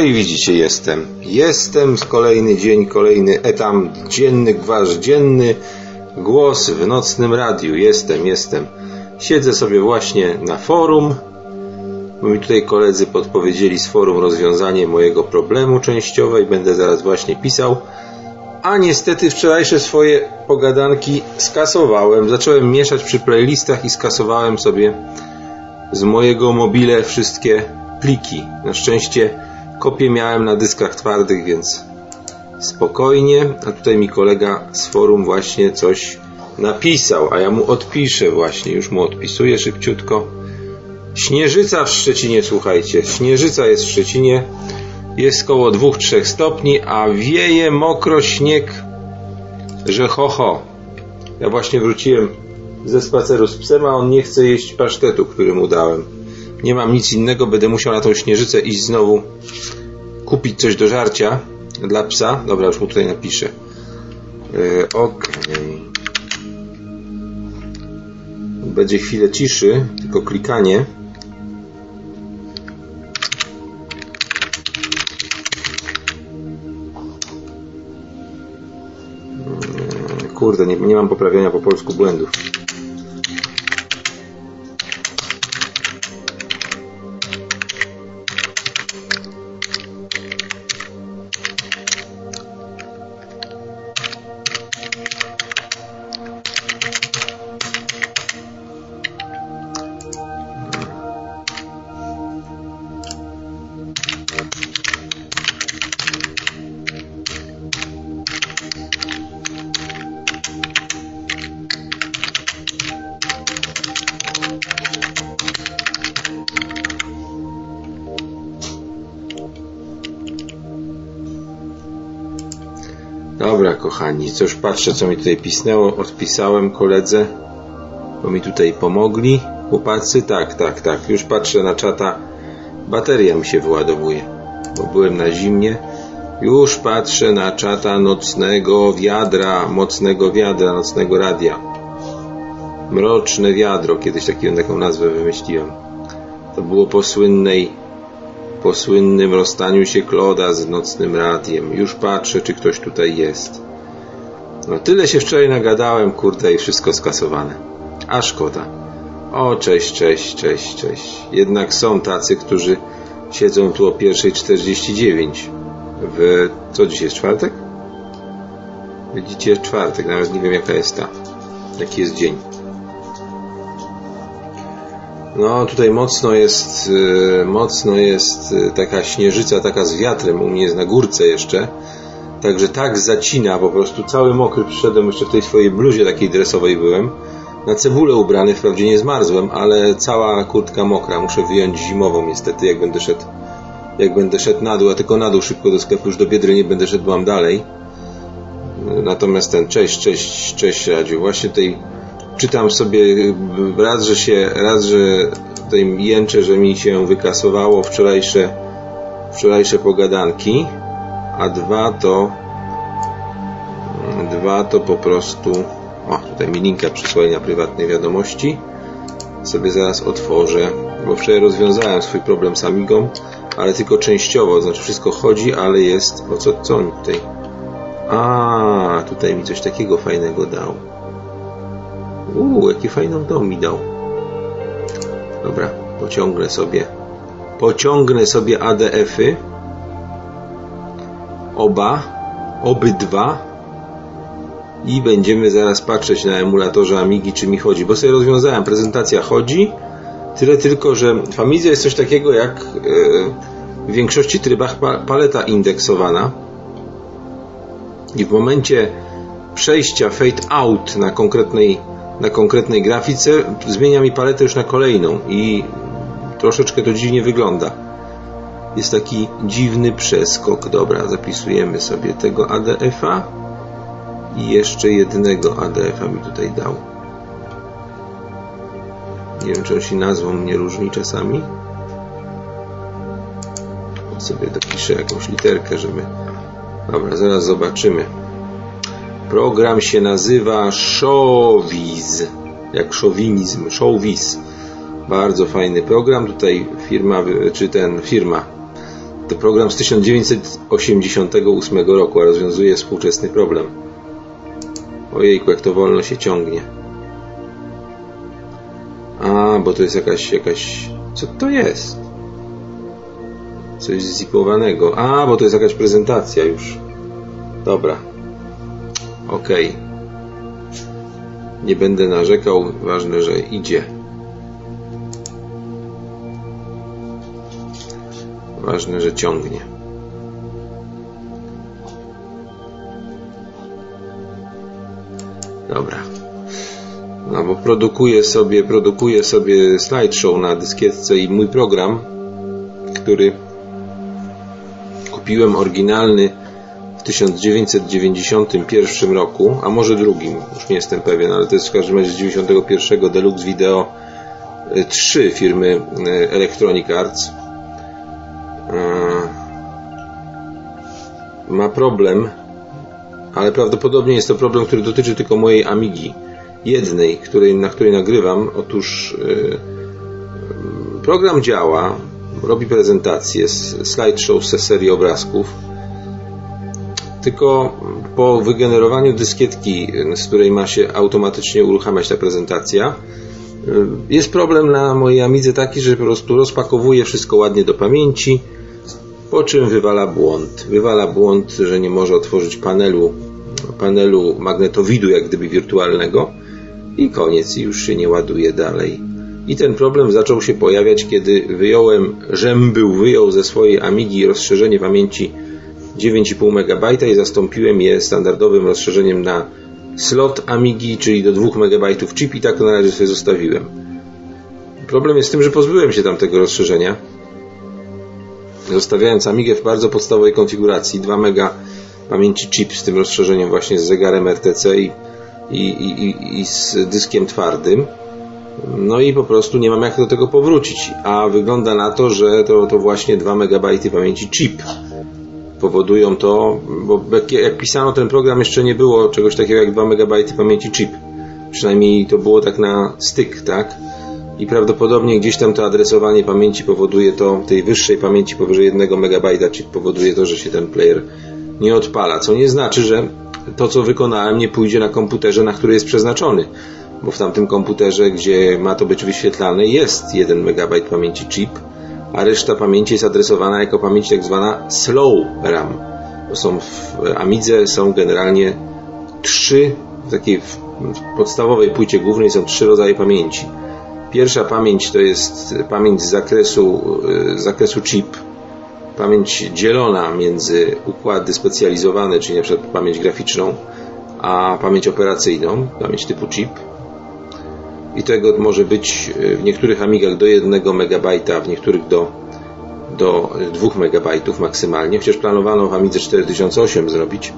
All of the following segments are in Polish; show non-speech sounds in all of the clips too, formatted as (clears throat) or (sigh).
i widzicie, jestem. Jestem z kolejny dzień, kolejny etap dzienny, wasz dzienny głos w nocnym radiu. Jestem, jestem. Siedzę sobie właśnie na forum, bo mi tutaj koledzy podpowiedzieli z forum rozwiązanie mojego problemu częściowe i będę zaraz właśnie pisał. A niestety wczorajsze swoje pogadanki skasowałem. Zacząłem mieszać przy playlistach i skasowałem sobie z mojego mobile wszystkie pliki. Na szczęście kopie miałem na dyskach twardych, więc spokojnie. A tutaj mi kolega z forum właśnie coś napisał, a ja mu odpiszę właśnie. Już mu odpisuję szybciutko. Śnieżyca w Szczecinie, słuchajcie. Śnieżyca jest w Szczecinie. Jest koło 2-3 stopni, a wieje mokro śnieg, że ho ho. Ja właśnie wróciłem ze spaceru z psem, a on nie chce jeść pasztetu, który mu dałem. Nie mam nic innego, będę musiał na tą śnieżycę iść znowu kupić coś do żarcia dla psa. Dobra, już mu tutaj napiszę. Yy, Okej. Okay. Będzie chwilę ciszy, tylko klikanie. Kurde, nie, nie mam poprawiania po polsku błędów. Kochani, co już patrzę, co mi tutaj pisnęło. Odpisałem koledze, bo mi tutaj pomogli. Chłopacy, tak, tak, tak. Już patrzę na czata. Bateria mi się wyładowuje, bo byłem na zimnie. Już patrzę na czata nocnego wiadra, mocnego wiadra, nocnego radia. Mroczne wiadro, kiedyś taką, taką nazwę wymyśliłem. To było po słynnej po słynnym rozstaniu się Kloda z nocnym radiem. Już patrzę, czy ktoś tutaj jest. No tyle się wczoraj nagadałem, kurde, i wszystko skasowane. A szkoda. O, cześć, cześć, cześć, cześć. Jednak są tacy, którzy siedzą tu o 1.49. W... co dzisiaj jest czwartek? Widzicie, czwartek, nawet nie wiem jaka jest ta. Jaki jest dzień. No tutaj mocno jest, y, mocno jest y, taka śnieżyca, taka z wiatrem, u mnie jest na górce jeszcze. Także tak zacina, po prostu cały mokry przyszedłem, jeszcze w tej swojej bluzie takiej dresowej byłem. Na cebulę ubrany, wprawdzie nie zmarzłem, ale cała kurtka mokra. Muszę wyjąć zimową niestety, jak będę szedł, jak będę szedł na dół, a tylko na dół szybko do sklepu, już do Biedry nie będę szedł, mam dalej. Natomiast ten, cześć, cześć, cześć Radziu, właśnie tej czytam sobie raz, że się, raz, że tutaj jęczę, że mi się wykasowało wczorajsze, wczorajsze pogadanki, a dwa to dwa to po prostu o, tutaj mi linka przysłali na prywatnej wiadomości sobie zaraz otworzę, bo wczoraj rozwiązałem swój problem z Amigą, ale tylko częściowo, znaczy wszystko chodzi, ale jest, o co, co on tutaj a, tutaj mi coś takiego fajnego dał Uuu, jaki fajną dom mi dał. Dobra, pociągnę sobie. Pociągnę sobie ADF-y. Oba. Obydwa. I będziemy zaraz patrzeć na emulatorze Amigi, czy mi chodzi. Bo sobie rozwiązałem, prezentacja chodzi. Tyle tylko, że w jest coś takiego jak e, w większości trybach paleta indeksowana. I w momencie przejścia fade out na konkretnej na konkretnej grafice, zmienia mi paletę już na kolejną i troszeczkę to dziwnie wygląda. Jest taki dziwny przeskok. Dobra, zapisujemy sobie tego ADF-a i jeszcze jednego ADF-a mi tutaj dał. Nie wiem, czy on się nazwą nie różni czasami. Sobie dopiszę jakąś literkę, żeby... Dobra, zaraz zobaczymy. Program się nazywa Showbiz, jak szowinizm, Showbiz. Bardzo fajny program. Tutaj firma, czy ten firma, To program z 1988 roku, a rozwiązuje współczesny problem. Ojejku, jak to wolno się ciągnie. A, bo to jest jakaś, jakaś... Co to jest? Coś zipowanego. A, bo to jest jakaś prezentacja już. Dobra. Okej. Okay. Nie będę narzekał. Ważne, że idzie. Ważne, że ciągnie. Dobra. No bo produkuję sobie, produkuję sobie slideshow na dyskietce i mój program, który kupiłem oryginalny w 1991 roku, a może drugim, już nie jestem pewien, ale to jest w każdym razie z 91 Deluxe Video 3 e, firmy e, Electronic Arts. E, ma problem, ale prawdopodobnie jest to problem, który dotyczy tylko mojej Amigi jednej, której, na której nagrywam. Otóż program działa, robi prezentację, slideshow ze serii obrazków. Tylko po wygenerowaniu dyskietki, z której ma się automatycznie uruchamiać ta prezentacja, y, jest problem na mojej Amidze taki, że po prostu rozpakowuje wszystko ładnie do pamięci, po czym wywala błąd. Wywala błąd, że nie może otworzyć panelu, panelu magnetowidu, jak gdyby wirtualnego i koniec, już się nie ładuje dalej. I ten problem zaczął się pojawiać, kiedy wyjąłem, żem był wyjął ze swojej Amigi rozszerzenie pamięci 9,5 MB i zastąpiłem je standardowym rozszerzeniem na slot Amigi, czyli do 2 MB chip i tak na razie sobie zostawiłem. Problem jest w tym, że pozbyłem się tamtego rozszerzenia, zostawiając Amigę w bardzo podstawowej konfiguracji 2 MB pamięci chip z tym rozszerzeniem właśnie z zegarem RTC i, i, i, i z dyskiem twardym no i po prostu nie mam jak do tego powrócić. A wygląda na to, że to, to właśnie 2 MB pamięci chip powodują to, bo jak pisano ten program jeszcze nie było czegoś takiego jak 2 MB pamięci chip. Przynajmniej to było tak na styk, tak? I prawdopodobnie gdzieś tam to adresowanie pamięci powoduje to, tej wyższej pamięci powyżej 1 MB chip powoduje to, że się ten player nie odpala. Co nie znaczy, że to co wykonałem nie pójdzie na komputerze, na który jest przeznaczony bo w tamtym komputerze, gdzie ma to być wyświetlane, jest 1 MB pamięci chip, a reszta pamięci jest adresowana jako pamięć tak zwana slow RAM. Są w Amidze są generalnie trzy, w takiej podstawowej płycie głównej są trzy rodzaje pamięci. Pierwsza pamięć to jest pamięć z zakresu, z y, zakresu chip, pamięć dzielona między układy specjalizowane, czyli przykład pamięć graficzną, a pamięć operacyjną, pamięć typu chip i tego może być e, w niektórych Amigach do 1 MB, a w niektórych do, do 2 MB maksymalnie, chociaż planowano w Amidze 4008 zrobić.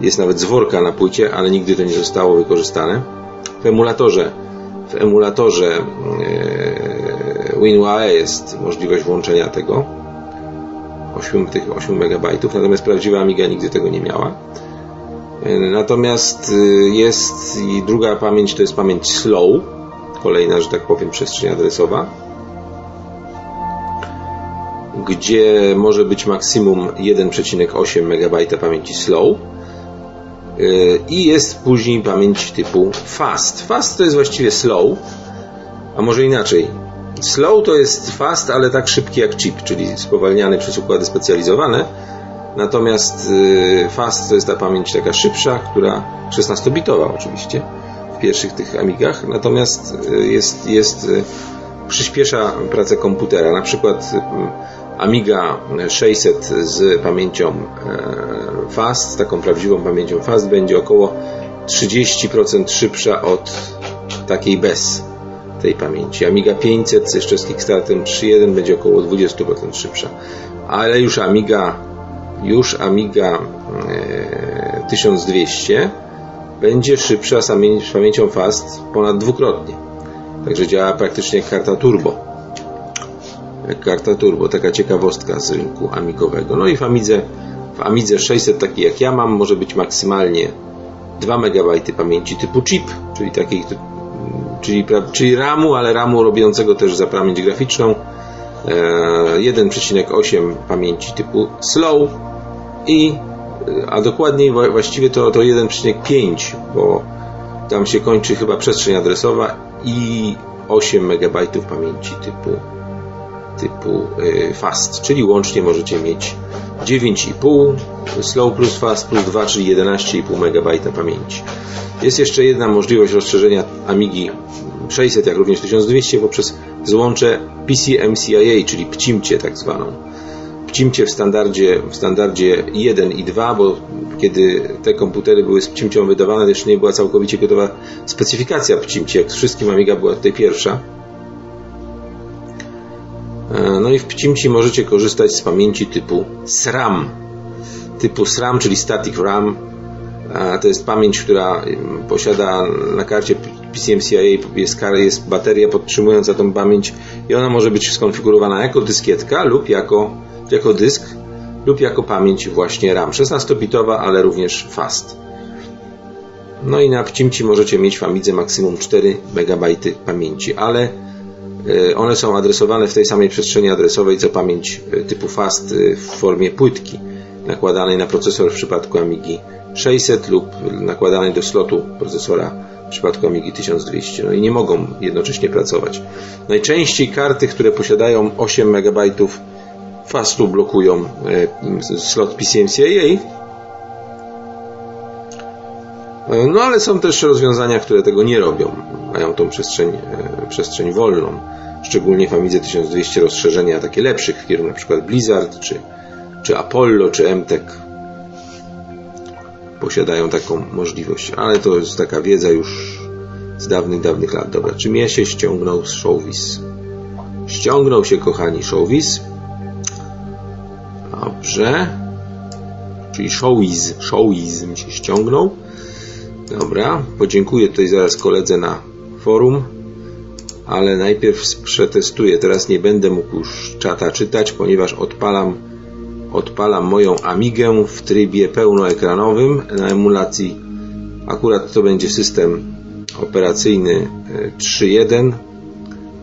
Jest nawet zworka na płycie, ale nigdy to nie zostało wykorzystane. W emulatorze w emulatorze e, WinUAE jest możliwość włączenia tego 8, tych 8 MB, natomiast prawdziwa Amiga nigdy tego nie miała. Natomiast y, jest i druga pamięć to jest pamięć slow, kolejna, że tak powiem, przestrzeń adresowa, gdzie może być maksimum 1,8 MB pamięci slow i jest później pamięć typu fast. Fast to jest właściwie slow, a może inaczej. Slow to jest fast, ale tak szybki jak chip, czyli spowalniany przez układy specjalizowane Natomiast y, Fast to jest ta pamięć taka szybsza, która 16-bitowa oczywiście w pierwszych tych Amigach, natomiast y, jest, jest y, przyspiesza pracę komputera. Na przykład Amiga 600 z pamięcią Fast, taką prawdziwą pamięcią Fast będzie około 30% szybsza od takiej bez tej pamięci. Amiga 500 jeszcze z Kickstartem 3.1 będzie około 20% szybsza. Ale już Amiga już Amiga 1200 e, będzie szybsza z pamięcią fast ponad dwukrotnie. Także działa praktycznie jak karta turbo. Karta turbo, taka ciekawostka z rynku amigowego. No i w Amidze, w Amidze 600, taki jak ja mam, może być maksymalnie 2 MB pamięci typu chip, czyli takiej, czyli, czyli RAMu, ale RAMu robiącego też za pamięć graficzną e, 1,8 pamięci typu slow i a dokładniej właściwie to, to 1,5, bo tam się kończy chyba przestrzeń adresowa i 8 MB pamięci typu, typu y, fast, czyli łącznie możecie mieć 9,5 slow plus fast plus 2, czyli 11,5 MB pamięci. Jest jeszcze jedna możliwość rozszerzenia Amigi 600, jak również 1200 poprzez złącze PCMCIA, czyli PCIMcie tak zwaną. PCIMcie w standardzie, w standardzie 1 i 2, bo kiedy te komputery były z PCIMcią wydawane, jeszcze nie była całkowicie gotowa specyfikacja PCIMcie. Jak z wszystkim Amiga była tutaj pierwsza. E, no i w PCIMci możecie korzystać z pamięci typu SRAM. Typu SRAM, czyli Static RAM. E, to jest pamięć, która posiada na karcie PCMCIA jest, jest bateria podtrzymująca tą pamięć i ona może być skonfigurowana jako dyskietka lub jako, jako dysk lub jako pamięć właśnie RAM 16-bitowa, ale również fast. No i na wcimci możecie mieć w Amidze maksimum 4 MB pamięci, ale one są adresowane w tej samej przestrzeni adresowej co pamięć e, typu fast e, w formie płytki nakładanej na procesor w przypadku Amigi 600 lub nakładanej do slotu procesora w przypadku Amigi 1200. No i nie mogą jednocześnie pracować. Najczęściej karty, które posiadają 8 MB fastu blokują e, slot PCMCIA. E, no ale są też rozwiązania, które tego nie robią. Mają tą przestrzeń, e, przestrzeń wolną. Szczególnie w Amidze 1200 rozszerzenia takie lepszych firm, np. Blizzard, czy, czy Apollo, czy MTech posiadają taką możliwość. Ale to jest taka wiedza już z dawnych, dawnych lat. Dobra, czy mnie się ściągnął z Showbiz? Ściągnął się, kochani, Showbiz. Dobrze. Czyli showiz, showizm się ściągnął. Dobra, podziękuję tutaj zaraz koledze na forum, ale najpierw przetestuję. Teraz nie będę mógł już czata czytać, ponieważ odpalam, odpalam moją Amigę w trybie pełnoekranowym na emulacji. Akurat to będzie system operacyjny 3.1 e,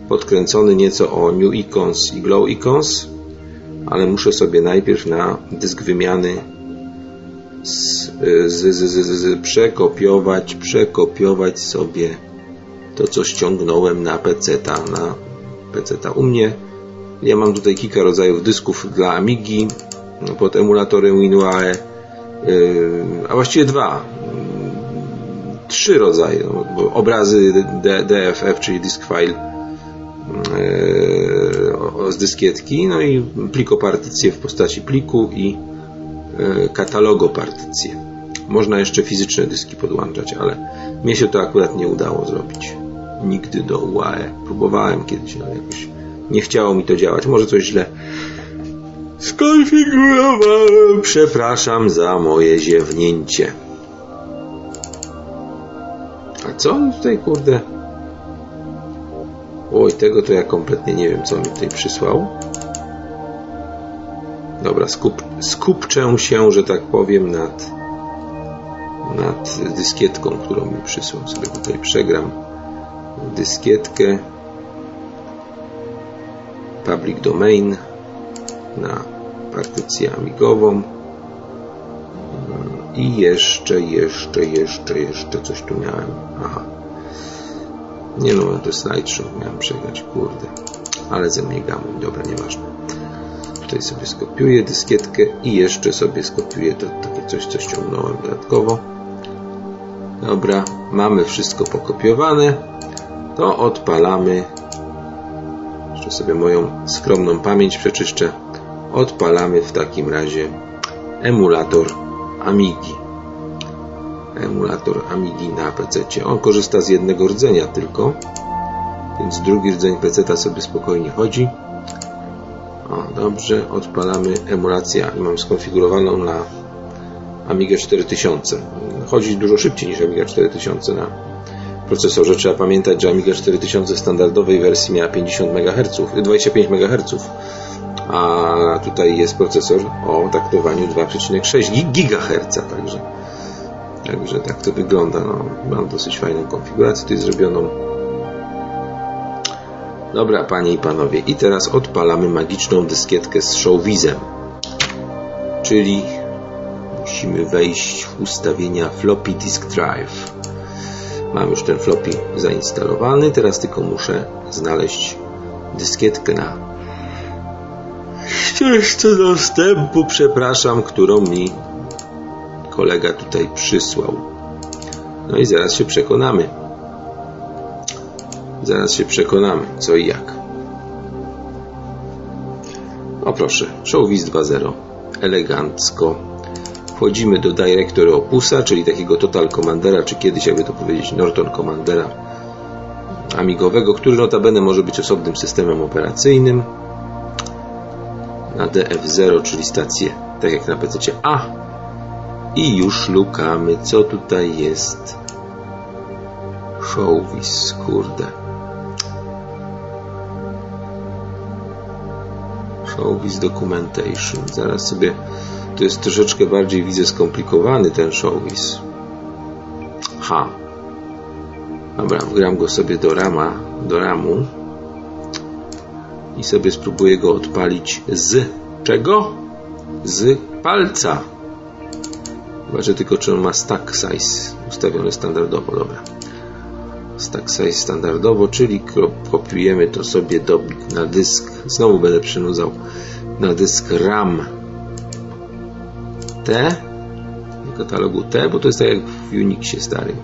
podkręcony nieco o New Icons i Glow Icons ale muszę sobie najpierw na dysk wymiany z, z, z, z, przekopiować, przekopiować sobie to, co ściągnąłem na PC-ta, na PC-ta u mnie. Ja mam tutaj kilka rodzajów dysków dla Amigi pod emulatorem WinUAE, yy, a właściwie dwa, trzy rodzaje, no, obrazy DFF, czyli disk file E, z dyskietki, no i plikopartycję w postaci pliku i e, katalogopartycję. Można jeszcze fizyczne dyski podłączać, ale mnie się to akurat nie udało zrobić. Nigdy do UAE. Próbowałem kiedyś, ale jakoś nie chciało mi to działać. Może coś źle skonfigurowałem. Przepraszam za moje ziewnięcie. A co tutaj, kurde? Oj, tego to ja kompletnie nie wiem, co mi tutaj przysłał. Dobra, skup, skupczę się, że tak powiem, nad, nad dyskietką, którą mi przysłał. Sobie tutaj przegram dyskietkę public domain na partycję amigową i jeszcze, jeszcze, jeszcze, jeszcze coś tu miałem. Aha. Nie no, to slideshow miałem przegrać, kurde. Ale ze mnie gamuń, dobra, nieważne. Tutaj sobie skopiuję dyskietkę i jeszcze sobie skopiuję to takie coś, co ściągnąłem dodatkowo. Dobra, mamy wszystko pokopiowane. To odpalamy. Jeszcze sobie moją skromną pamięć przeczyszczę. Odpalamy w takim razie emulator Amigi emulator Amigi na PC. On korzysta z jednego rdzenia tylko, więc drugi rdzeń PC sobie spokojnie chodzi. O, dobrze, odpalamy emulację i mam skonfigurowaną na Amiga 4000. Chodzi dużo szybciej niż Amiga 4000 na procesorze. Trzeba pamiętać, że Amiga 4000 w standardowej wersji miała 50 MHz, 25 MHz, a tutaj jest procesor o taktowaniu 2,6 GHz, także Także tak to wygląda. No, mam dosyć fajną konfigurację tutaj zrobioną. Dobra, panie i panowie, i teraz odpalamy magiczną dyskietkę z showwizem. Czyli musimy wejść w ustawienia floppy disk drive. Mam już ten floppy zainstalowany, teraz tylko muszę znaleźć dyskietkę na ścieżce dostępu, przepraszam, którą mi kolega tutaj przysłał. No i zaraz się przekonamy. Zaraz się przekonamy, co i jak. O proszę, Showbiz 2.0. Elegancko. Wchodzimy do Directory Opusa, czyli takiego Total Commandera, czy kiedyś, jakby to powiedzieć, Norton Commandera amigowego, który notabene może być osobnym systemem operacyjnym na DF0, czyli stację, tak jak na PC A. I już lukamy, co tutaj jest. Showbiz, kurde. Showbiz Documentation. Zaraz sobie... To jest troszeczkę bardziej, widzę, skomplikowany ten showbiz. Ha. Dobra, wgram go sobie do rama, do ramu i sobie spróbuję go odpalić z czego? Z palca. Zobaczę tylko, czy on ma stack size ustawiony standardowo. Dobra. Stack size standardowo, czyli kopiujemy to sobie do, na dysk. Znowu będę przynudzał na dysk RAM T katalogu T, bo to jest tak jak w Unixie starym.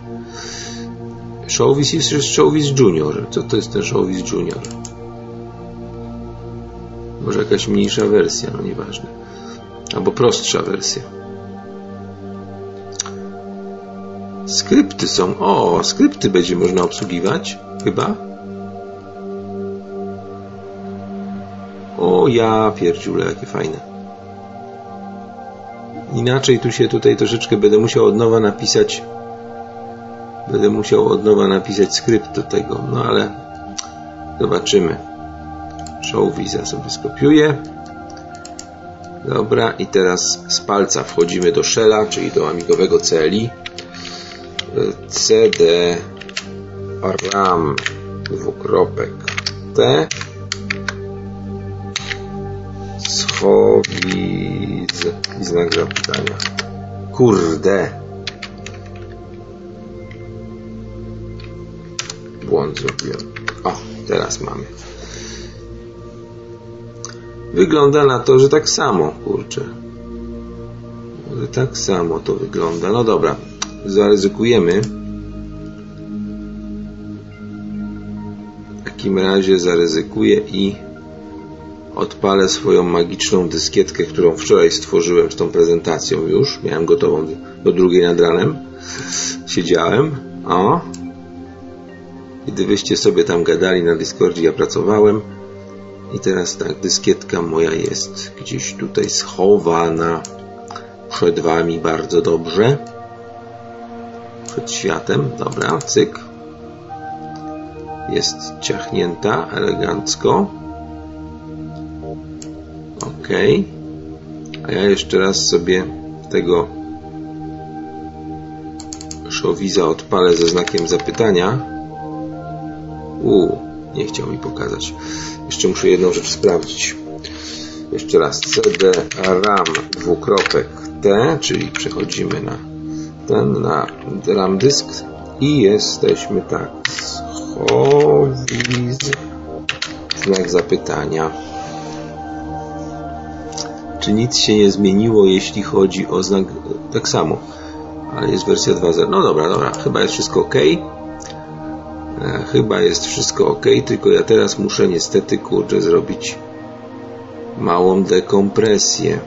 Showbiz jest Showbiz Junior. Co to jest ten Showbiz Junior? Może jakaś mniejsza wersja, no nieważne. Albo prostsza wersja. Skrypty są. O, skrypty będzie można obsługiwać. Chyba. O, ja pierdziule, jakie fajne. Inaczej tu się tutaj troszeczkę będę musiał od nowa napisać będę musiał od nowa napisać skrypt do tego, no ale zobaczymy. Show visa sobie skopiuję. Dobra, i teraz z palca wchodzimy do shella, czyli do amigowego CLI. CD RAM dwukropek T schowiz i znak zapytania. Kurde. Błąd zrobiłem. O, teraz mamy. Wygląda na to, że tak samo, kurczę. Że tak samo to wygląda. No dobra, zaryzykujemy. W takim razie zaryzykuję i odpalę swoją magiczną dyskietkę, którą wczoraj stworzyłem z tą prezentacją już. Miałem gotową do drugiej nad ranem. Siedziałem. O. Gdybyście sobie tam gadali na Discordzie, ja pracowałem. I teraz tak, dyskietka moja jest gdzieś tutaj schowana przed Wami bardzo dobrze. Przed światem. Dobra, cyk. Jest ciachnięta elegancko. A ja jeszcze raz sobie tego szowiza odpalę ze znakiem zapytania. U, nie chciał mi pokazać. Jeszcze muszę jedną rzecz sprawdzić. Jeszcze raz CD RAM dwukropek T, czyli przechodzimy na ten, na RAM dysk i jesteśmy tak. Schowiz znak zapytania. Czy nic się nie zmieniło, jeśli chodzi o znak? Tak samo, ale jest wersja 2.0. No dobra, dobra, chyba jest wszystko ok. E, chyba jest wszystko ok, tylko ja teraz muszę niestety kurczę zrobić małą dekompresję.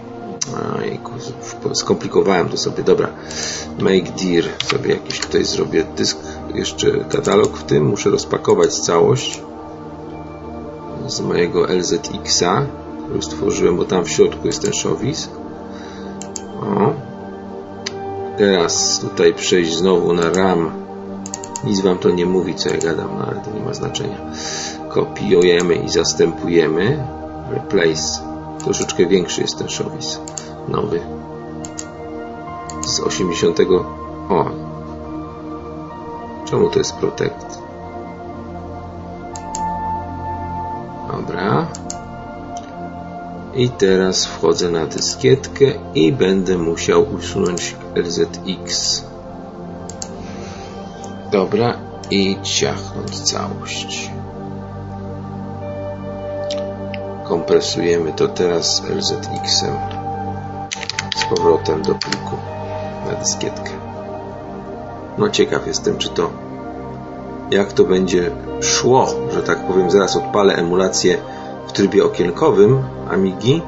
Skomplikowałem to sobie. Dobra, make dir sobie jakiś tutaj zrobię dysk, jeszcze katalog w tym. Muszę rozpakować całość z mojego LZX-a, który stworzyłem, bo tam w środku jest ten szowis. O. Teraz tutaj przejść znowu na RAM nic Wam to nie mówi, co ja gadam, no ale to nie ma znaczenia. Kopiujemy i zastępujemy. Replace. Troszeczkę większy jest ten showis. Nowy. Z 80. O. Czemu to jest Protect? Dobra. I teraz wchodzę na dyskietkę i będę musiał usunąć LZX. Dobra, i ciachnąć całość. Kompresujemy to teraz LZX-em z powrotem do pliku na dyskietkę. No ciekaw jestem, czy to jak to będzie szło, że tak powiem, zaraz odpalę emulację w trybie okienkowym Amigi,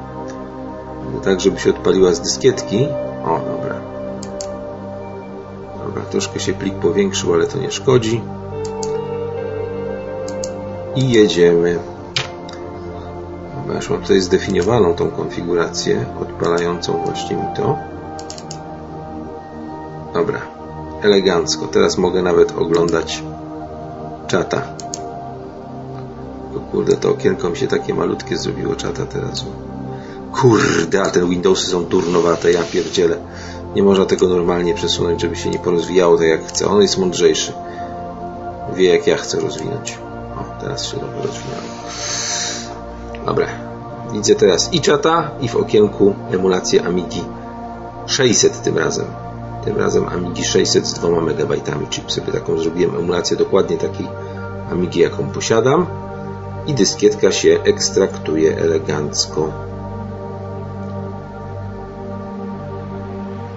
tak żeby się odpaliła z dyskietki. O, dobra. Dobra, troszkę się plik powiększył, ale to nie szkodzi. I jedziemy. Dobra, już mam tutaj zdefiniowaną tą konfigurację, odpalającą właśnie mi to. Dobra, elegancko. Teraz mogę nawet oglądać czata. Kurde, to okienko mi się takie malutkie zrobiło czata teraz. Kurde, a te Windowsy są turnowate, ja pierdzielę. Nie można tego normalnie przesunąć, żeby się nie porozwijało tak jak chcę. On jest mądrzejszy. Wie jak ja chcę rozwinąć. O, teraz się dobrze rozwinęło. Dobra. Widzę teraz i czata, i w okienku emulację Amigi 600 tym razem. Tym razem Amigi 600 z 2 MB chip. Sobie taką zrobiłem emulację dokładnie takiej Amigi, jaką posiadam. I dyskietka się ekstraktuje elegancko.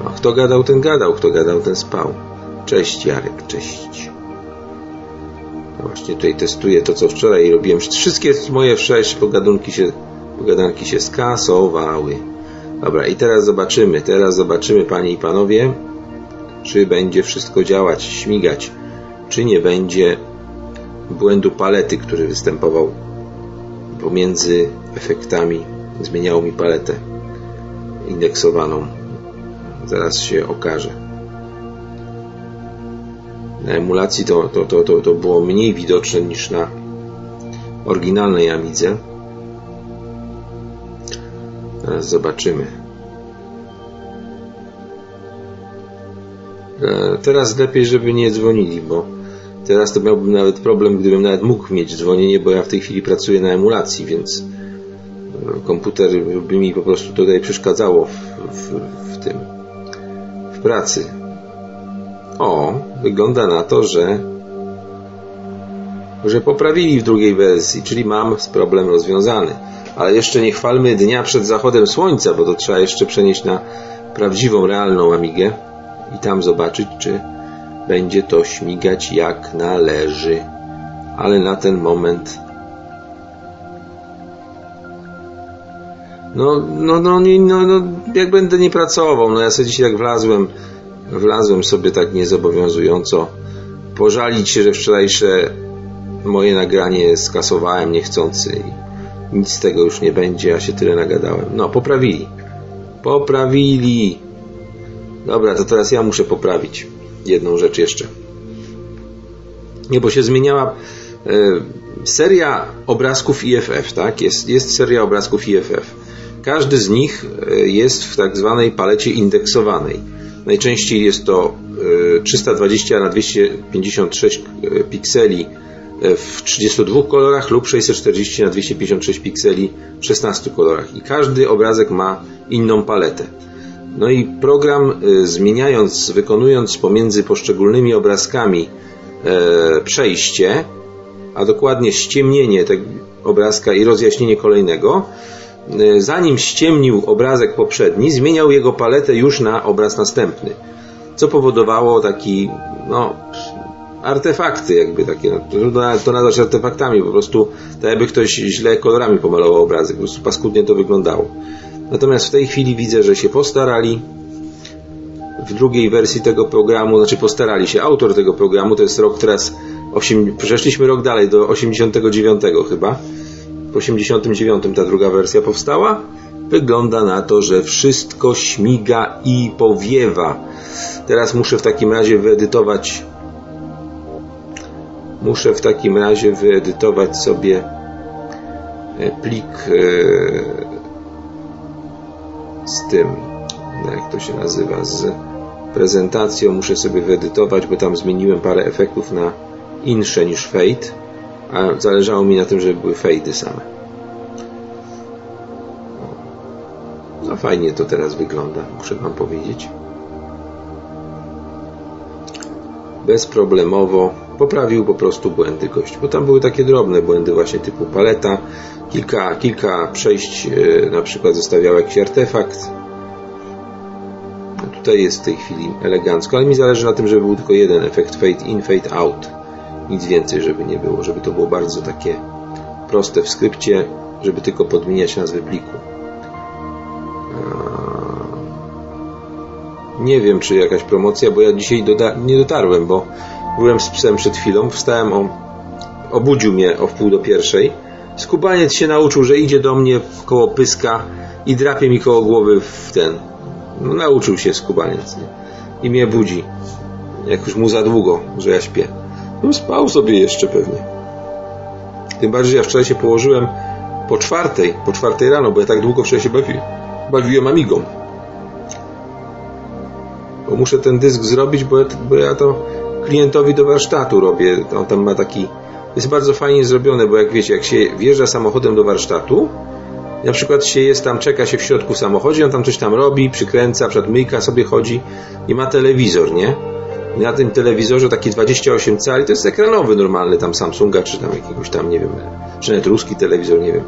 A kto gadał, ten gadał. Kto gadał, ten spał. Cześć Jarek, cześć. No właśnie tutaj testuję to, co wczoraj robiłem. Wszystkie moje sześć pogadunki się, pogadanki się skasowały. Dobra, i teraz zobaczymy. Teraz zobaczymy, panie i panowie, czy będzie wszystko działać, śmigać, czy nie będzie błędu palety, który występował pomiędzy efektami. Zmieniało mi paletę indeksowaną. Zaraz się okaże. Na emulacji to, to, to, to, to było mniej widoczne niż na oryginalnej Amidze. Teraz zobaczymy. E, teraz lepiej, żeby nie dzwonili, bo teraz to miałbym nawet problem, gdybym nawet mógł mieć dzwonienie, bo ja w tej chwili pracuję na emulacji, więc e, komputer by mi po prostu tutaj przeszkadzało w, w, w tym, w pracy. O, wygląda na to, że że poprawili w drugiej wersji, czyli mam problem rozwiązany. Ale jeszcze nie chwalmy dnia przed zachodem słońca, bo to trzeba jeszcze przenieść na prawdziwą, realną Amigę i tam zobaczyć, czy będzie to śmigać jak należy. Ale na ten moment no, no, no, nie, no, no jak będę nie pracował, no ja sobie dzisiaj jak wlazłem wlazłem sobie tak niezobowiązująco pożalić się, że wczorajsze moje nagranie skasowałem niechcący i nic z tego już nie będzie, ja się tyle nagadałem. No, poprawili. Poprawili. Dobra, to teraz ja muszę poprawić jedną rzecz jeszcze. Nie, bo się zmieniała e, seria obrazków IFF, tak? Jest, jest seria obrazków IFF. Każdy z nich e, jest w tak zwanej palecie indeksowanej. Najczęściej jest to 320 e, na 256 e, pikseli w 32 kolorach lub 640 na 256 pikseli w 16 kolorach. I każdy obrazek ma inną paletę. No i program y, zmieniając, wykonując pomiędzy poszczególnymi obrazkami e, przejście, a dokładnie ściemnienie tego obrazka i rozjaśnienie kolejnego, e, zanim ściemnił obrazek poprzedni, zmieniał jego paletę już na obraz następny. Co powodowało taki, no, artefakty, jakby takie, no, trudno to nazwać artefaktami, po prostu tak jakby ktoś źle kolorami pomalował obrazek, po prostu paskudnie to wyglądało. Natomiast w tej chwili widzę, że się postarali. W drugiej wersji tego programu, znaczy postarali się, autor tego programu, to jest rok teraz, 8, przeszliśmy rok dalej, do 89 chyba. W 89 ta druga wersja powstała. Wygląda na to, że wszystko śmiga i powiewa. Teraz muszę w takim razie wyedytować muszę w takim razie wyedytować sobie e, plik e, z tym, jak to się nazywa, z prezentacją. Muszę sobie wyedytować, bo tam zmieniłem parę efektów na insze niż fade, a zależało mi na tym, żeby były fadey same. No fajnie to teraz wygląda, muszę Wam powiedzieć. Bezproblemowo poprawił po prostu błędy gość, bo tam były takie drobne błędy właśnie typu paleta, kilka, kilka przejść e, na przykład zostawiał jakiś artefakt. No tutaj jest w tej chwili elegancko, ale mi zależy na tym, żeby był tylko jeden efekt fade in, fade out. Nic więcej, żeby nie było, żeby to było bardzo takie proste w skrypcie, żeby tylko podmieniać nazwy pliku. Nie wiem, czy jakaś promocja, bo ja dzisiaj nie dotarłem, bo byłem z psem przed chwilą, wstałem o... obudził mnie o wpół do pierwszej. Skubaniec się nauczył, że idzie do mnie koło pyska i drapie mi koło głowy w ten. No, nauczył się skubaniec. Nie? I mnie budzi. Jak już mu za długo, że ja śpię. No spał sobie jeszcze pewnie. Tym bardziej, że ja wczoraj się położyłem po czwartej, po czwartej rano, bo ja tak długo wczoraj się bawiłem, bawiłem amigą. Bo muszę ten dysk zrobić, bo ja, bo ja to klientowi do warsztatu robię. On tam ma taki. Jest bardzo fajnie zrobione, bo jak wiecie, jak się wjeżdża samochodem do warsztatu, na przykład się jest tam, czeka się w środku samochodzie, on tam coś tam robi, przykręca, myjka sobie chodzi i ma telewizor, nie? I na tym telewizorze taki 28 cali, to jest ekranowy normalny tam Samsunga, czy tam jakiegoś tam, nie wiem, czy nawet ruski telewizor, nie wiem.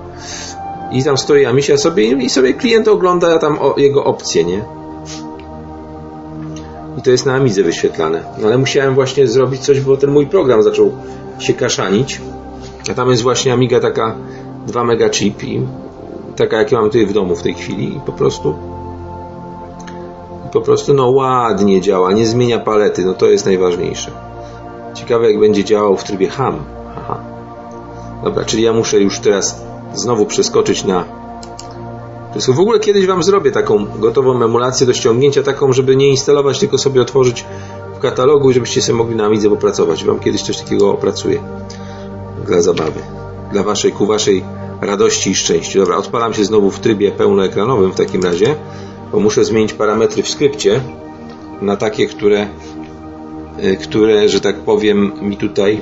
I tam stoi Amisia sobie i sobie klient ogląda tam jego opcje, nie? I to jest na Amidze wyświetlane. No ale musiałem właśnie zrobić coś, bo ten mój program zaczął się kaszanić. A tam jest właśnie Amiga taka 2 mega chip i taka jak ja mam tutaj w domu w tej chwili i po prostu po prostu no ładnie działa, nie zmienia palety, no to jest najważniejsze. Ciekawe jak będzie działał w trybie ham. Aha. Dobra, czyli ja muszę już teraz znowu przeskoczyć na w ogóle kiedyś Wam zrobię taką gotową emulację do ściągnięcia, taką, żeby nie instalować, tylko sobie otworzyć w katalogu i żebyście sobie mogli na Amidze popracować. Wam kiedyś coś takiego opracuję. Dla zabawy. Dla Waszej, ku Waszej radości i szczęściu. Dobra, odpalam się znowu w trybie pełnoekranowym w takim razie, bo muszę zmienić parametry w skrypcie na takie, które, y, które, że tak powiem, mi tutaj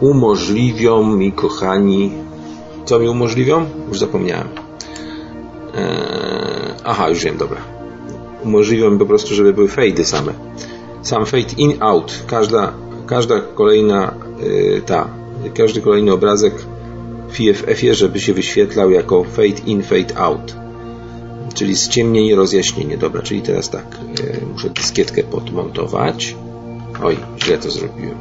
umożliwią mi, kochani, co mi umożliwią? Już zapomniałem. Eee, aha, już wiem, dobra. Umożliwią mi po prostu, żeby były fade same. Sam fade in, out. Każda, każda kolejna yy, ta, każdy kolejny obrazek w IFF-ie, żeby się wyświetlał jako fade in, fade out. Czyli ściemnienie, rozjaśnienie. Dobra, czyli teraz tak. Yy, muszę dyskietkę podmontować. Oj, źle to zrobiłem.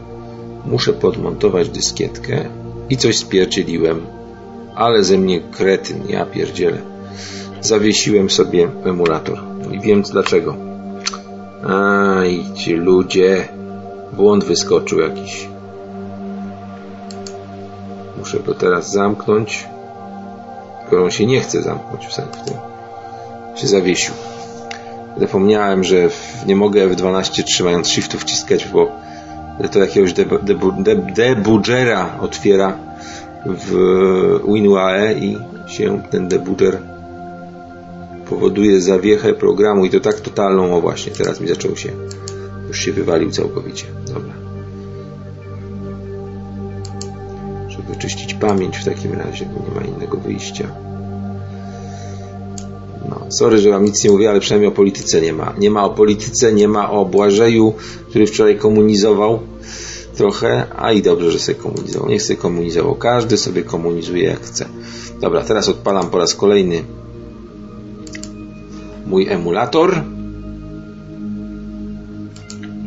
Muszę podmontować dyskietkę i coś spierdzieliłem ale ze mnie kretyn, ja pierdzielę. Zawiesiłem sobie emulator. I wiem dlaczego. Aj, ci ludzie. Błąd wyskoczył jakiś. Muszę go teraz zamknąć. Tylko on się nie chce zamknąć w sensie. Się zawiesił. Zapomniałem, że nie mogę F12 trzymając shiftu wciskać, bo to jakiegoś debugera otwiera w WinUAE i się ten debugger powoduje zawiechę programu i to tak totalną, o właśnie, teraz mi zaczął się, już się wywalił całkowicie. Dobra. Żeby wyczyścić pamięć w takim razie, bo nie ma innego wyjścia. No, sorry, że wam nic nie mówię, ale przynajmniej o polityce nie ma. Nie ma o polityce, nie ma o Błażeju, który wczoraj komunizował trochę, a i dobrze, że sobie komunizował. Niech sobie komunizował. Każdy sobie komunizuje jak chce. Dobra, teraz odpalam po raz kolejny mój emulator.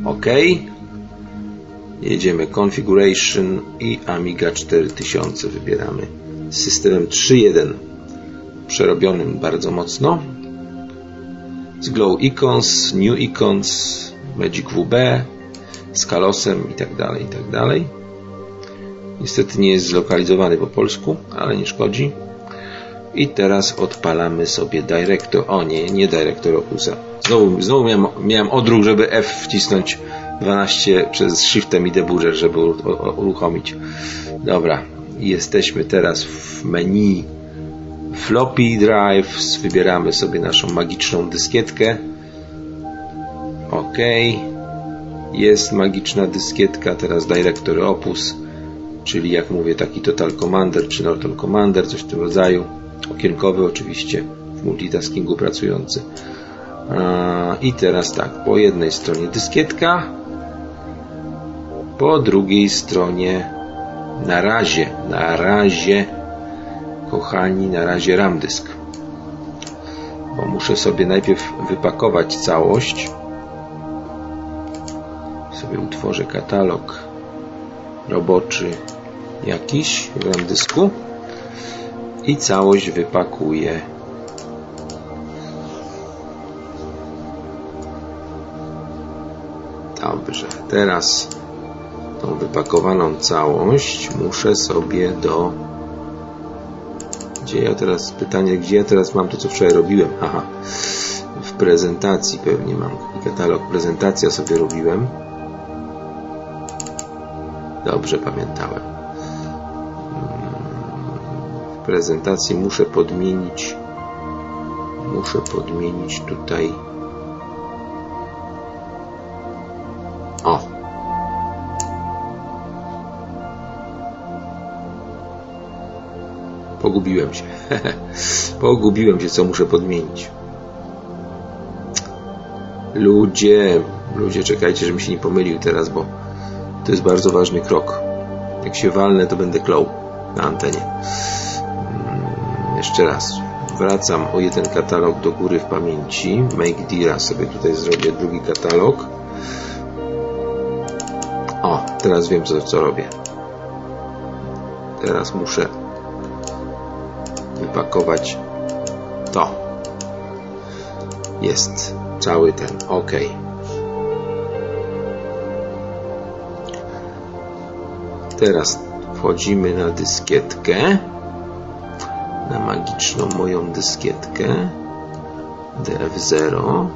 OK. Jedziemy Configuration i Amiga 4000 wybieramy z systemem 3.1 przerobionym bardzo mocno z Glow Icons, New Icons, Magic WB, z kalosem i tak dalej, i tak dalej. Niestety nie jest zlokalizowany po polsku, ale nie szkodzi. I teraz odpalamy sobie Director. O nie, nie Director Opusa. Znowu, znowu miałem, miałem odruch, żeby F wcisnąć 12 przez Shiftem i debugger, żeby uruchomić. Dobra, jesteśmy teraz w menu Floppy Drive. Wybieramy sobie naszą magiczną dyskietkę. OK jest magiczna dyskietka, teraz Directory Opus, czyli jak mówię taki Total Commander czy Norton Commander, coś w tym rodzaju. Okienkowy oczywiście, w multitaskingu pracujący. I teraz tak, po jednej stronie dyskietka, po drugiej stronie na razie, na razie, kochani, na razie RAM dysk. Bo muszę sobie najpierw wypakować całość. Sobie utworzę katalog roboczy jakiś w dysku i całość wypakuję. Dobrze, teraz tą wypakowaną całość muszę sobie do gdzie ja teraz, pytanie, gdzie ja teraz mam to, co wczoraj robiłem? Aha, w prezentacji pewnie mam katalog, prezentacja sobie robiłem. Dobrze pamiętałem. W prezentacji muszę podmienić muszę podmienić tutaj o Pogubiłem się. (laughs) Pogubiłem się, co muszę podmienić. Ludzie, ludzie, czekajcie, żebym się nie pomylił teraz, bo to jest bardzo ważny krok. Jak się walnę, to będę klął na antenie. Hmm, jeszcze raz. Wracam o jeden katalog do góry w pamięci. Make Dira sobie tutaj zrobię drugi katalog. O, teraz wiem co, co robię. Teraz muszę wypakować to. Jest cały ten OK. Teraz wchodzimy na dyskietkę, na magiczną moją dyskietkę DF0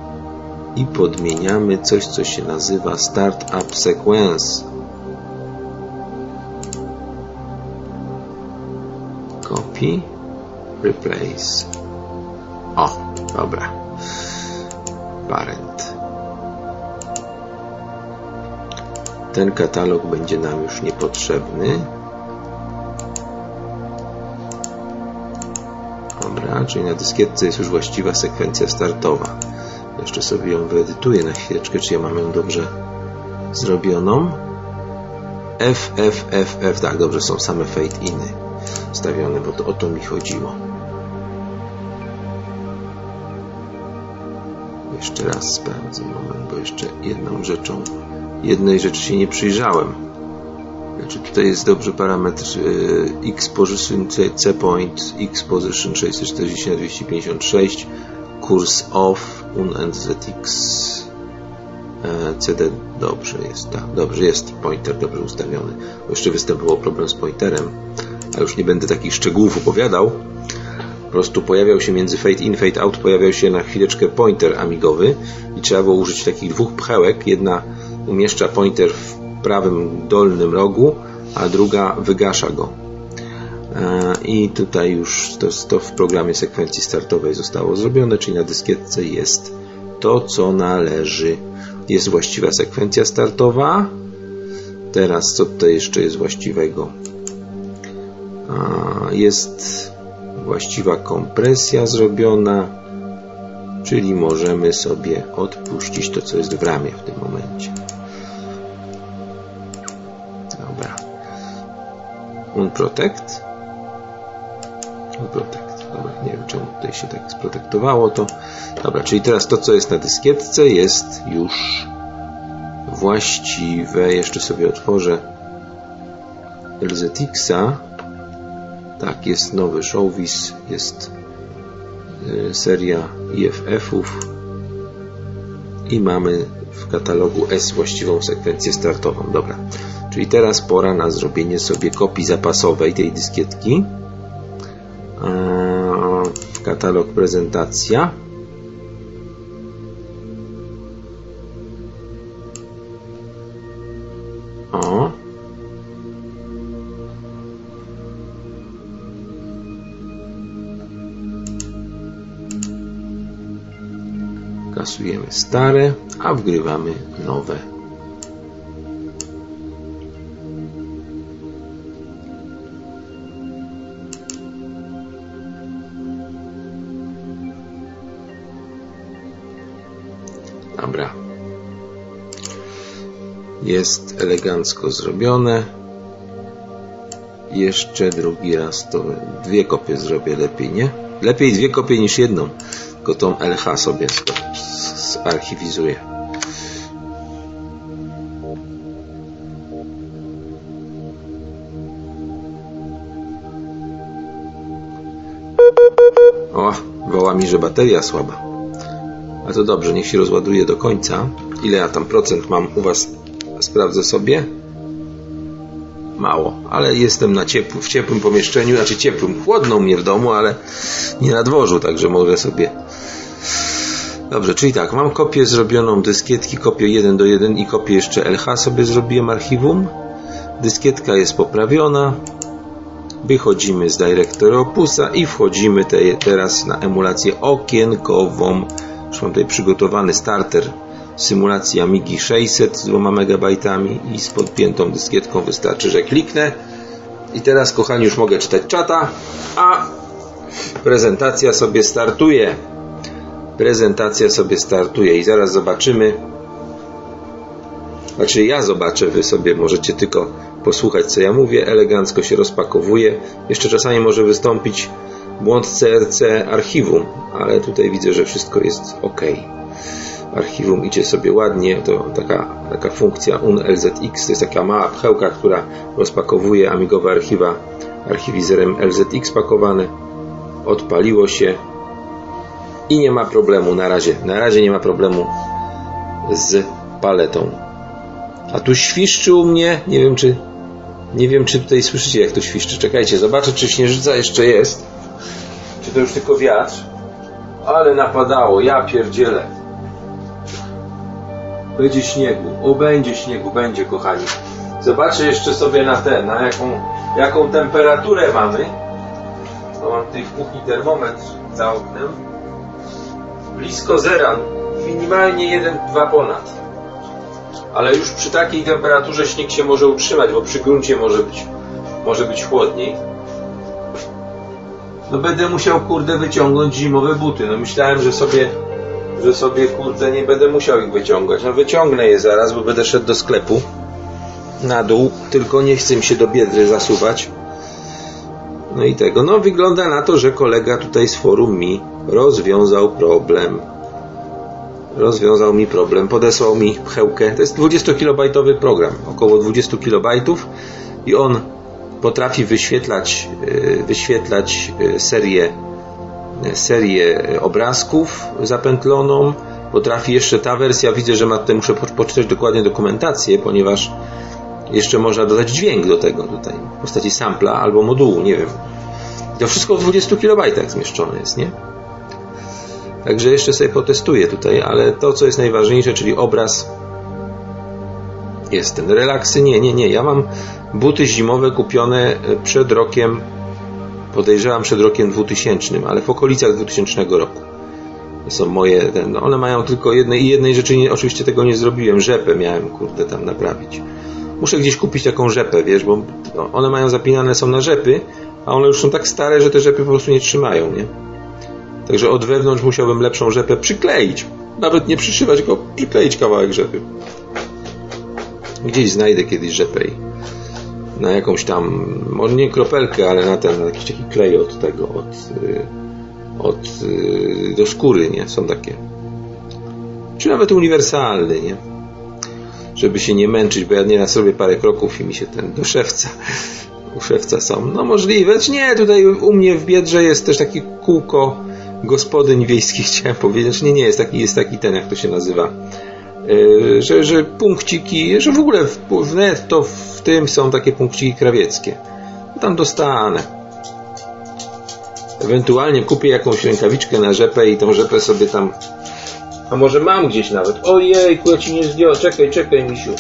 i podmieniamy coś, co się nazywa Startup Sequence. Copy replace. O, dobra. Parent. Ten katalog będzie nam już niepotrzebny. Dobra, czyli na dyskietce jest już właściwa sekwencja startowa. Jeszcze sobie ją wyedytuję na chwileczkę, czy ja mam ją dobrze zrobioną. F, F, F, F, tak, dobrze, są same fade iny stawione, bo to o to mi chodziło. Jeszcze raz sprawdzę moment, bo jeszcze jedną rzeczą, jednej rzeczy się nie przyjrzałem. Znaczy tutaj jest dobrze parametr y, x position c point x position 640 na 256 kurs off un and zx e, cd dobrze jest tak, dobrze jest pointer dobrze ustawiony bo jeszcze występował problem z pointerem a już nie będę takich szczegółów opowiadał po prostu pojawiał się między fade in, fade out, pojawiał się na chwileczkę pointer amigowy i trzeba było użyć takich dwóch pchełek. Jedna umieszcza pointer w prawym dolnym rogu, a druga wygasza go. E, I tutaj już to, to w programie sekwencji startowej zostało zrobione, czyli na dyskietce jest to, co należy. Jest właściwa sekwencja startowa. Teraz co tutaj jeszcze jest właściwego? Jest właściwa kompresja zrobiona, czyli możemy sobie odpuścić to, co jest w ramie w tym momencie. Dobra. Unprotect. Unprotect. Dobra, nie wiem czemu tutaj się tak sprotektowało to. Dobra, czyli teraz to, co jest na dyskietce jest już właściwe. Jeszcze sobie otworzę LZX-a tak, jest nowy showwiz, jest y, seria IFF-ów i mamy w katalogu S właściwą sekwencję startową. Dobra, czyli teraz pora na zrobienie sobie kopii zapasowej tej dyskietki. Katalog prezentacja. Kasujemy stare, a wgrywamy nowe. Dobra. Jest elegancko zrobione. Jeszcze drugi raz to dwie kopie zrobię lepiej, nie? Lepiej dwie kopie niż jedną. Tylko tą LH sobie zarchiwizuję. O, woła mi, że bateria słaba. A to dobrze, niech się rozładuje do końca. Ile ja tam procent mam u Was? Sprawdzę sobie. Mało, ale jestem na w ciepłym pomieszczeniu, znaczy ciepłym, chłodno mnie w domu, ale nie na dworzu, także mogę sobie. Dobrze, czyli tak, mam kopię zrobioną dyskietki, kopię 1 do 1 i kopię jeszcze LH sobie zrobiłem archiwum. Dyskietka jest poprawiona. Wychodzimy z Director Opusa i wchodzimy te, teraz na emulację okienkową. Już mam tutaj przygotowany starter symulacji Amigi 600 z 2 MB i z podpiętą dyskietką wystarczy, że kliknę. I teraz, kochani, już mogę czytać czata, a prezentacja sobie startuje. Prezentacja sobie startuje i zaraz zobaczymy. Znaczy ja zobaczę, wy sobie możecie tylko posłuchać co ja mówię. Elegancko się rozpakowuje. Jeszcze czasami może wystąpić błąd CRC archiwum, ale tutaj widzę, że wszystko jest ok archiwum idzie sobie ładnie, to taka, taka funkcja unlzx, to jest taka mała pchełka, która rozpakowuje amigowe archiwa archiwizerem LZX pakowane. Odpaliło się i nie ma problemu na razie. Na razie nie ma problemu z paletą. A tu świszczy u mnie, nie wiem czy nie wiem czy tutaj słyszycie jak to świszczy. Czekajcie, zobaczę czy śnieżyca jeszcze jest. Czy to już tylko wiatr? Ale napadało, ja pierdzielę. Będzie śniegu. O, będzie śniegu, będzie, kochani. Zobaczę jeszcze sobie na ten, na jaką, jaką temperaturę mamy. Mam tutaj w kuchni termometr za oknem. Blisko zera, minimalnie 1-2 ponad. Ale już przy takiej temperaturze śnieg się może utrzymać, bo przy gruncie może być, może być chłodniej. No będę musiał, kurde, wyciągnąć zimowe buty. No myślałem, że sobie że sobie kurde nie będę musiał ich wyciągać. No wyciągnę je zaraz, bo będę szedł do sklepu na dół, tylko nie chcę mi się do biedry zasuwać. No i tego. No wygląda na to, że kolega tutaj z forum mi rozwiązał problem. Rozwiązał mi problem, podesłał mi pchełkę. To jest 20-kilobajtowy program, około 20 kilobajtów i on potrafi wyświetlać, y, wyświetlać y, serię serię obrazków zapętloną. Potrafi jeszcze ta wersja, widzę, że ma tutaj, muszę poczytać dokładnie dokumentację, ponieważ jeszcze można dodać dźwięk do tego tutaj w postaci sampla albo modułu, nie wiem. To wszystko w 20 KB zmieszczone jest, nie? Także jeszcze sobie potestuję tutaj, ale to, co jest najważniejsze, czyli obraz jest ten. Relaksy, nie, nie, nie. Ja mam buty zimowe kupione przed rokiem podejrzewam przed rokiem 2000, ale w okolicach 2000 roku. To są moje, ten, no one mają tylko jednej i jednej rzeczy, nie, oczywiście tego nie zrobiłem, rzepę miałem, kurde, tam naprawić. Muszę gdzieś kupić taką rzepę, wiesz, bo no, one mają zapinane, są na rzepy, a one już są tak stare, że te rzepy po prostu nie trzymają, nie? Także od wewnątrz musiałbym lepszą rzepę przykleić. Nawet nie przyszywać, tylko przykleić kawałek rzepy. Gdzieś znajdę kiedyś rzepę i na jakąś tam, może nie kropelkę, ale na ten, na jakiś taki klej od tego, od, y, od y, do skóry, nie? Są takie. Czy nawet uniwersalny, nie? Żeby się nie męczyć, bo ja nieraz zrobię parę kroków i mi się ten do szewca, u szewca są. No możliwe, czy nie, tutaj u mnie w Biedrze jest też taki kółko gospodyń wiejskich, (laughs) chciałem powiedzieć. Nie, nie, jest taki, jest taki ten, jak to się nazywa że, że punkciki, że w ogóle w, w netto w tym są takie punkciki krawieckie. Tam dostanę. Ewentualnie kupię jakąś rękawiczkę na rzepę i tą rzepę sobie tam. A może mam gdzieś nawet. Ojejku, ja ci nie zdjąłem. Czekaj, czekaj, misiu.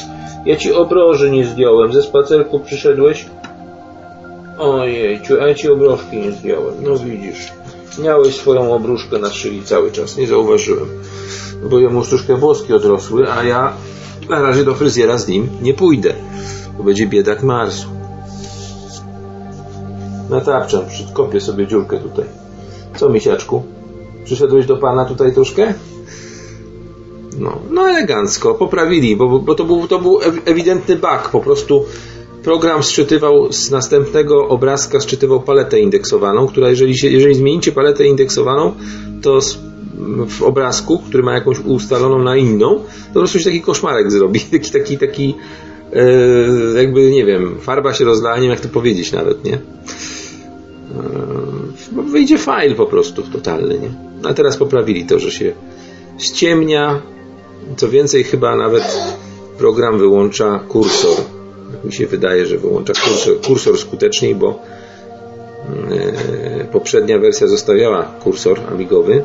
Ja ci obroży nie zdjąłem. Ze spacerku przyszedłeś. Ojejciu, a ja ci obrożki nie zdjąłem. No widzisz. Miałeś swoją obruszkę na szyi cały czas. Nie zauważyłem bo jemu troszkę włoski odrosły, a ja na razie do fryzjera z nim nie pójdę, bo będzie biedak marsu. Natapczam, kopię sobie dziurkę tutaj. Co, misiaczku? Przyszedłeś do pana tutaj troszkę? No, no elegancko, poprawili, bo, bo to, był, to był ewidentny bug. Po prostu program sczytywał z następnego obrazka sczytywał paletę indeksowaną, która jeżeli, się, jeżeli zmienicie paletę indeksowaną, to w obrazku, który ma jakąś ustaloną na inną, to po prostu się taki koszmarek zrobi. (laughs) Taki, taki, taki e, jakby, nie wiem, farba się rozlała, nie wiem jak to powiedzieć nawet, nie? E, wyjdzie file po prostu totalny, nie? A teraz poprawili to, że się ściemnia. Co więcej, chyba nawet program wyłącza kursor. Mi się wydaje, że wyłącza kursor, kursor skuteczniej, bo e, poprzednia wersja zostawiała kursor amigowy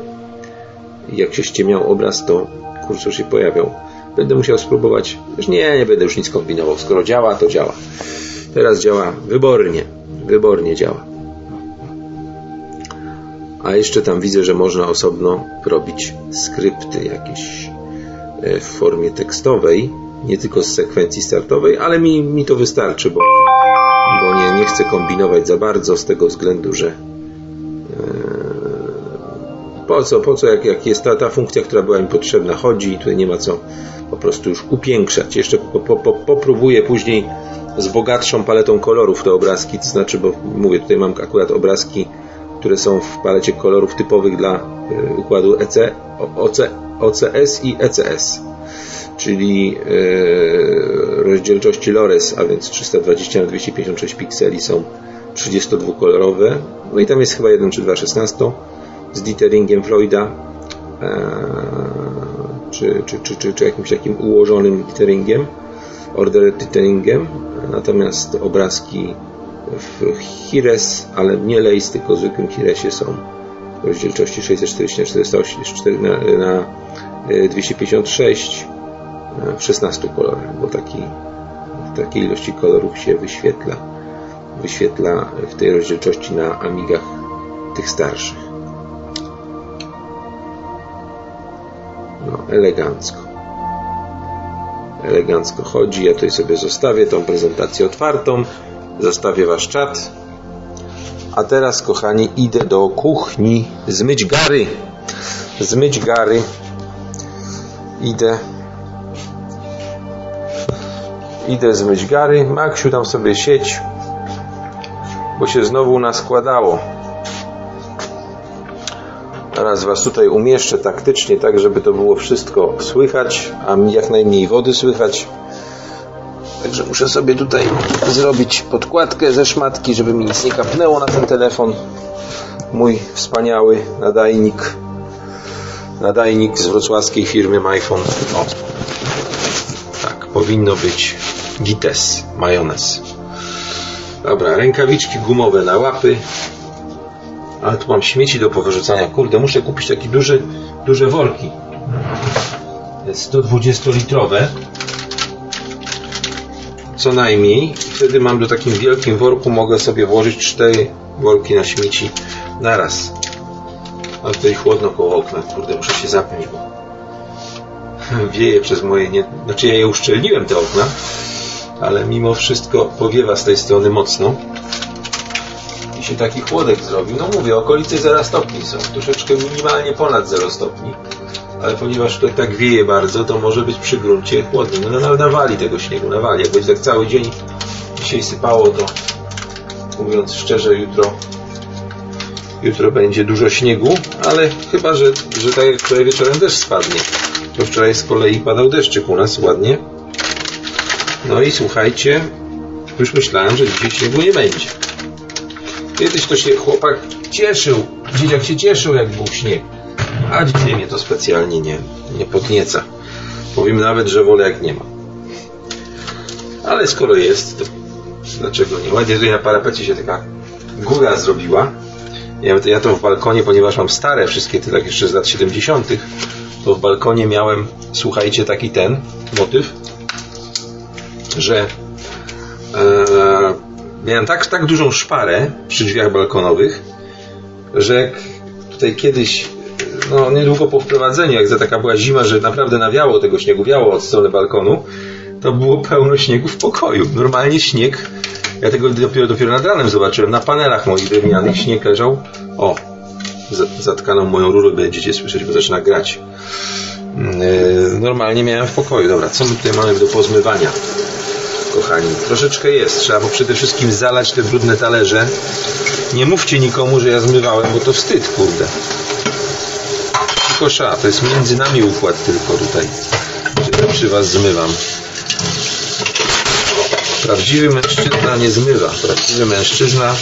i jak się ściemniał obraz, to kursor się pojawiał. Będę musiał spróbować. Już nie, nie będę już nic kombinował. Skoro działa, to działa. Teraz działa wybornie. Wybornie działa. A jeszcze tam widzę, że można osobno robić skrypty jakieś e, w formie tekstowej, nie tylko z sekwencji startowej, ale mi, mi to wystarczy, bo, bo nie, nie chcę kombinować za bardzo z tego względu, że e, po co, po co jak, jak jest ta, ta funkcja, która była mi potrzebna, chodzi i tutaj nie ma co po prostu już upiększać. Jeszcze po, po, po, popróbuję później z bogatszą paletą kolorów te obrazki, to znaczy, bo mówię, tutaj mam akurat obrazki które są w palecie kolorów typowych dla e, układu EC, OC, OCS i ECS, czyli e, rozdzielczości LORES, a więc 320 na 256 pikseli są 32-kolorowe. No i tam jest chyba 1 czy 2 16 z ditherinkiem Floyda, e, czy, czy, czy, czy, czy jakimś takim ułożonym ditheringiem, order ditheringiem. Natomiast obrazki w Hires, ale nie Lace, tylko zwykłym Hiresie są w rozdzielczości 640 na 408 na, na 256 e, w 16 kolorach, bo taki, w takiej ilości kolorów się wyświetla wyświetla w tej rozdzielczości na Amigach tych starszych. No, elegancko. Elegancko chodzi. Ja tutaj sobie zostawię tą prezentację otwartą. Zostawię wasz czat. A teraz, kochani, idę do kuchni zmyć gary. Zmyć gary. Idę. Idę zmyć gary. Maksiu tam sobie sieć, bo się znowu naskładało. Teraz was tutaj umieszczę taktycznie, tak żeby to było wszystko słychać, a jak najmniej wody słychać. Także muszę sobie tutaj zrobić podkładkę ze szmatki, żeby mi nic nie kapnęło na ten telefon. Mój wspaniały nadajnik. Nadajnik z wrocławskiej firmy MyPhone. O. Powinno być Gites, majonez. Dobra, rękawiczki gumowe na łapy. Ale tu mam śmieci do powyrzucania. Kurde, muszę kupić takie duże, duże worki. 120 litrowe co najmniej. Wtedy mam do takim wielkim worku mogę sobie włożyć cztery worki na śmieci naraz. A tutaj chłodno koło okna. Kurde, muszę się zapiąć, bo (laughs) wieje przez moje... Nie... Znaczy ja je uszczelniłem te okna, ale mimo wszystko powiewa z tej strony mocno. I się taki chłodek zrobił. No mówię, okolice 0 stopni są. Troszeczkę minimalnie ponad 0 stopni ale ponieważ tutaj tak wieje bardzo, to może być przy gruncie chłodny. No nawali tego śniegu, nawali. Jak tak cały dzień dzisiaj sypało, to mówiąc szczerze, jutro jutro będzie dużo śniegu, ale chyba, że, że tak jak wczoraj wieczorem deszcz spadnie. To wczoraj z kolei padał deszczyk u nas ładnie. No i słuchajcie, już myślałem, że dzisiaj śniegu nie będzie. Kiedyś to się chłopak cieszył, dzieciak się cieszył, jak był śnieg. A dzisiaj mnie to specjalnie nie, nie podnieca. Powiem nawet, że wolę jak nie ma. Ale skoro jest, to dlaczego nie? Ładnie tutaj na parapecie się taka góra zrobiła. Ja, ja to w balkonie, ponieważ mam stare wszystkie te tak jeszcze z lat 70., to w balkonie miałem, słuchajcie, taki ten motyw, że e, miałem tak, tak dużą szparę przy drzwiach balkonowych, że jak tutaj kiedyś no, niedługo po wprowadzeniu, jak za taka była zima, że naprawdę nawiało tego śniegu, wiało od strony balkonu, to było pełno śniegu w pokoju. Normalnie śnieg, ja tego dopiero, dopiero nad ranem zobaczyłem, na panelach moich drewnianych śnieg leżał, o, zatkaną moją rurę będziecie słyszeć, bo zaczyna grać. Yy, normalnie miałem w pokoju. Dobra, co my tutaj mamy do pozmywania? Kochani, troszeczkę jest. Trzeba bo przede wszystkim zalać te brudne talerze. Nie mówcie nikomu, że ja zmywałem, bo to wstyd, kurde. Tylko to jest między nami układ tylko tutaj, że przy was zmywam. Prawdziwy mężczyzna nie zmywa. Prawdziwy mężczyzna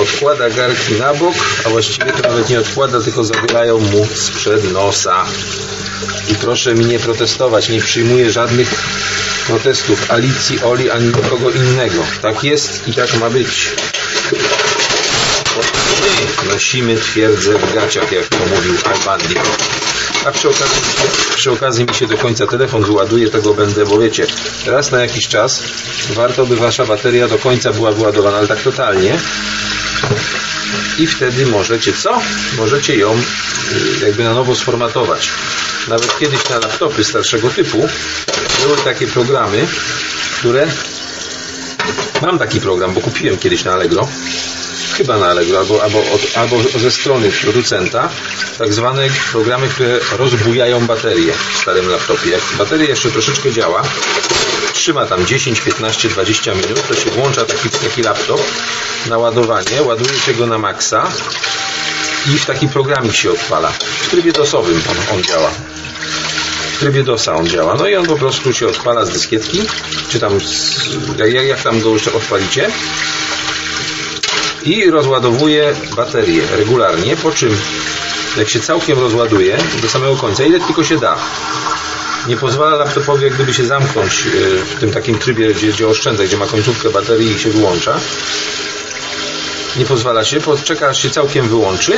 odkłada garki na bok, a właściwie to nawet nie odkłada, tylko zabierają mu sprzed nosa. I proszę mi nie protestować, nie przyjmuję żadnych protestów Alicji, Oli, ani nikogo innego. Tak jest i tak ma być. Nosimy twierdzę w gaciach, jak to mówił Albandi. A przy okazji, przy okazji mi się do końca telefon wyładuje, tego będę, bo wiecie, raz na jakiś czas warto by wasza bateria do końca była wyładowana, ale tak totalnie. I wtedy możecie co? Możecie ją y, jakby na nowo sformatować. Nawet kiedyś na laptopy starszego typu były takie programy, które mam taki program, bo kupiłem kiedyś na Allegro chyba na Allegro albo, albo, od, albo ze strony producenta tak zwane programy, które rozbujają baterię w starym laptopie. Jak bateria jeszcze troszeczkę działa, trzyma tam 10, 15, 20 minut, to się włącza taki, taki laptop na ładowanie, ładuje się go na maksa i w taki programik się odpala. W trybie dosowym on, on działa. W trybie DOSa on działa. No i on po prostu się odpala z dyskietki, czy tam, z, jak, jak tam go jeszcze odpalicie, i rozładowuje baterię regularnie, po czym jak się całkiem rozładuje do samego końca, ile tylko się da, nie pozwala laptopowi jak gdyby się zamknąć e, w tym takim trybie, gdzie, gdzie oszczędza, gdzie ma końcówkę baterii i się wyłącza. Nie pozwala się, czeka aż się całkiem wyłączy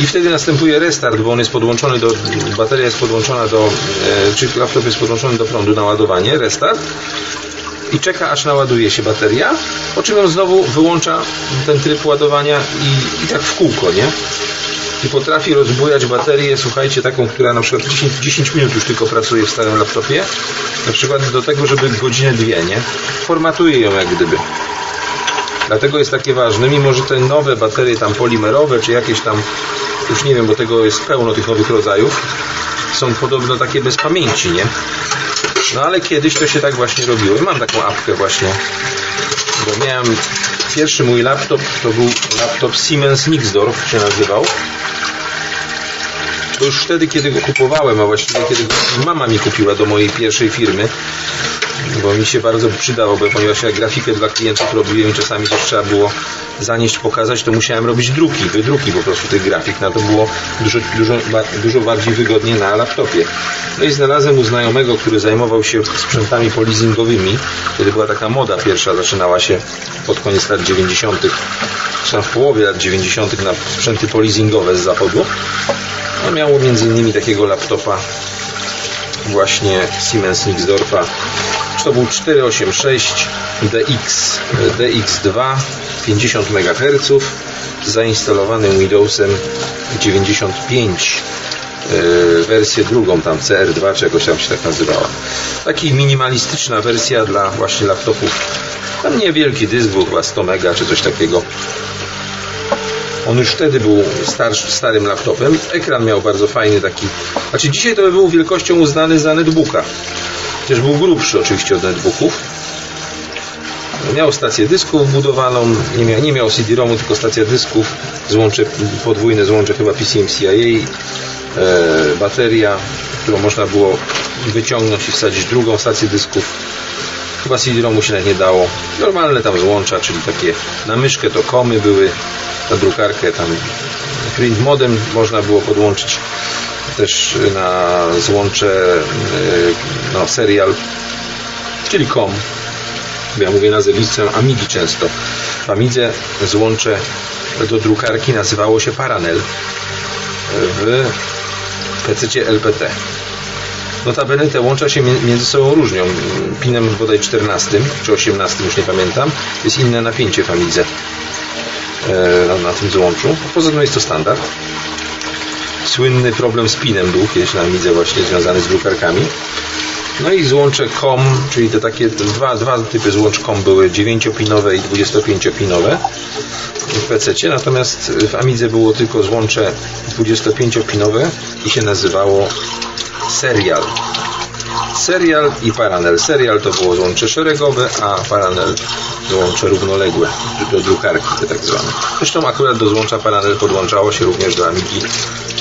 i wtedy następuje restart, bo on jest podłączony do, bateria jest podłączona do, e, czy laptop jest podłączony do prądu na ładowanie, restart i czeka aż naładuje się bateria, po czym on znowu wyłącza ten tryb ładowania i, i tak w kółko, nie? I potrafi rozbujać baterię, słuchajcie, taką, która na przykład 10, 10 minut już tylko pracuje w starym laptopie, na przykład do tego, żeby godzinę, dwie, nie? Formatuje ją jak gdyby. Dlatego jest takie ważne, mimo że te nowe baterie tam polimerowe, czy jakieś tam, już nie wiem, bo tego jest pełno tych nowych rodzajów, są podobno takie bez pamięci, nie? No ale kiedyś to się tak właśnie robiło. I mam taką apkę właśnie, bo miałem pierwszy mój laptop, to był laptop Siemens Nixdorf się nazywał. To już wtedy, kiedy go kupowałem, a właściwie kiedy mama mi kupiła do mojej pierwszej firmy, bo mi się bardzo przydało, bo ponieważ ja grafikę dla klientów robiłem czasami coś trzeba było zanieść, pokazać, to musiałem robić druki, wydruki po prostu tych grafik. Na to było dużo, dużo, dużo bardziej wygodnie na laptopie. No i znalazłem u znajomego, który zajmował się sprzętami polizingowymi. Wtedy była taka moda pierwsza, zaczynała się pod koniec lat 90., czy w połowie lat 90. na sprzęty polizingowe z zachodu. No miało między innymi takiego laptopa właśnie Siemens Nixdorfa to był 486 DX, DX2 50 MHz zainstalowanym Windowsem 95 e, wersję drugą, tam CR2 czy jakoś tam się tak nazywała. Taki minimalistyczna wersja dla właśnie laptopów. Tam niewielki dysk był chyba 100 mega czy coś takiego. On już wtedy był starym laptopem. Ekran miał bardzo fajny taki. Znaczy dzisiaj to by był wielkością uznany za netbooka. Chociaż był grubszy oczywiście od netbooków. Miał stację dysków wbudowaną, nie miał, nie miał CD-ROMu, tylko stacja dysków, złącze, podwójne złącze chyba PCMCIA, e, bateria, którą można było wyciągnąć i wsadzić drugą stację dysków. Chyba CD-ROMu się nawet nie dało. Normalne tam złącza, czyli takie na myszkę to komy były, na drukarkę tam print modem można było podłączyć też na złącze no, serial, czyli COM. Ja mówię nazewnictwem Amigi często. W Amidze złącze do drukarki nazywało się Paranel w PC LPT. Notabene te łącza się między sobą różnią. Pinem bodaj 14 czy 18, już nie pamiętam, jest inne napięcie w Amidze e, na tym złączu. Poza tym jest to standard słynny problem z pinem był kiedyś na Amidze właśnie związany z drukarkami. No i złącze COM, czyli te takie dwa, dwa typy złącz COM były 9-pinowe i 25-pinowe w PC, natomiast w Amidze było tylko złącze 25-pinowe i się nazywało Serial. Serial i Paranel. Serial to było złącze szeregowe, a Paranel złącze równoległe do drukarki tak zwane. Zresztą akurat do złącza Paranel podłączało się również do Amigi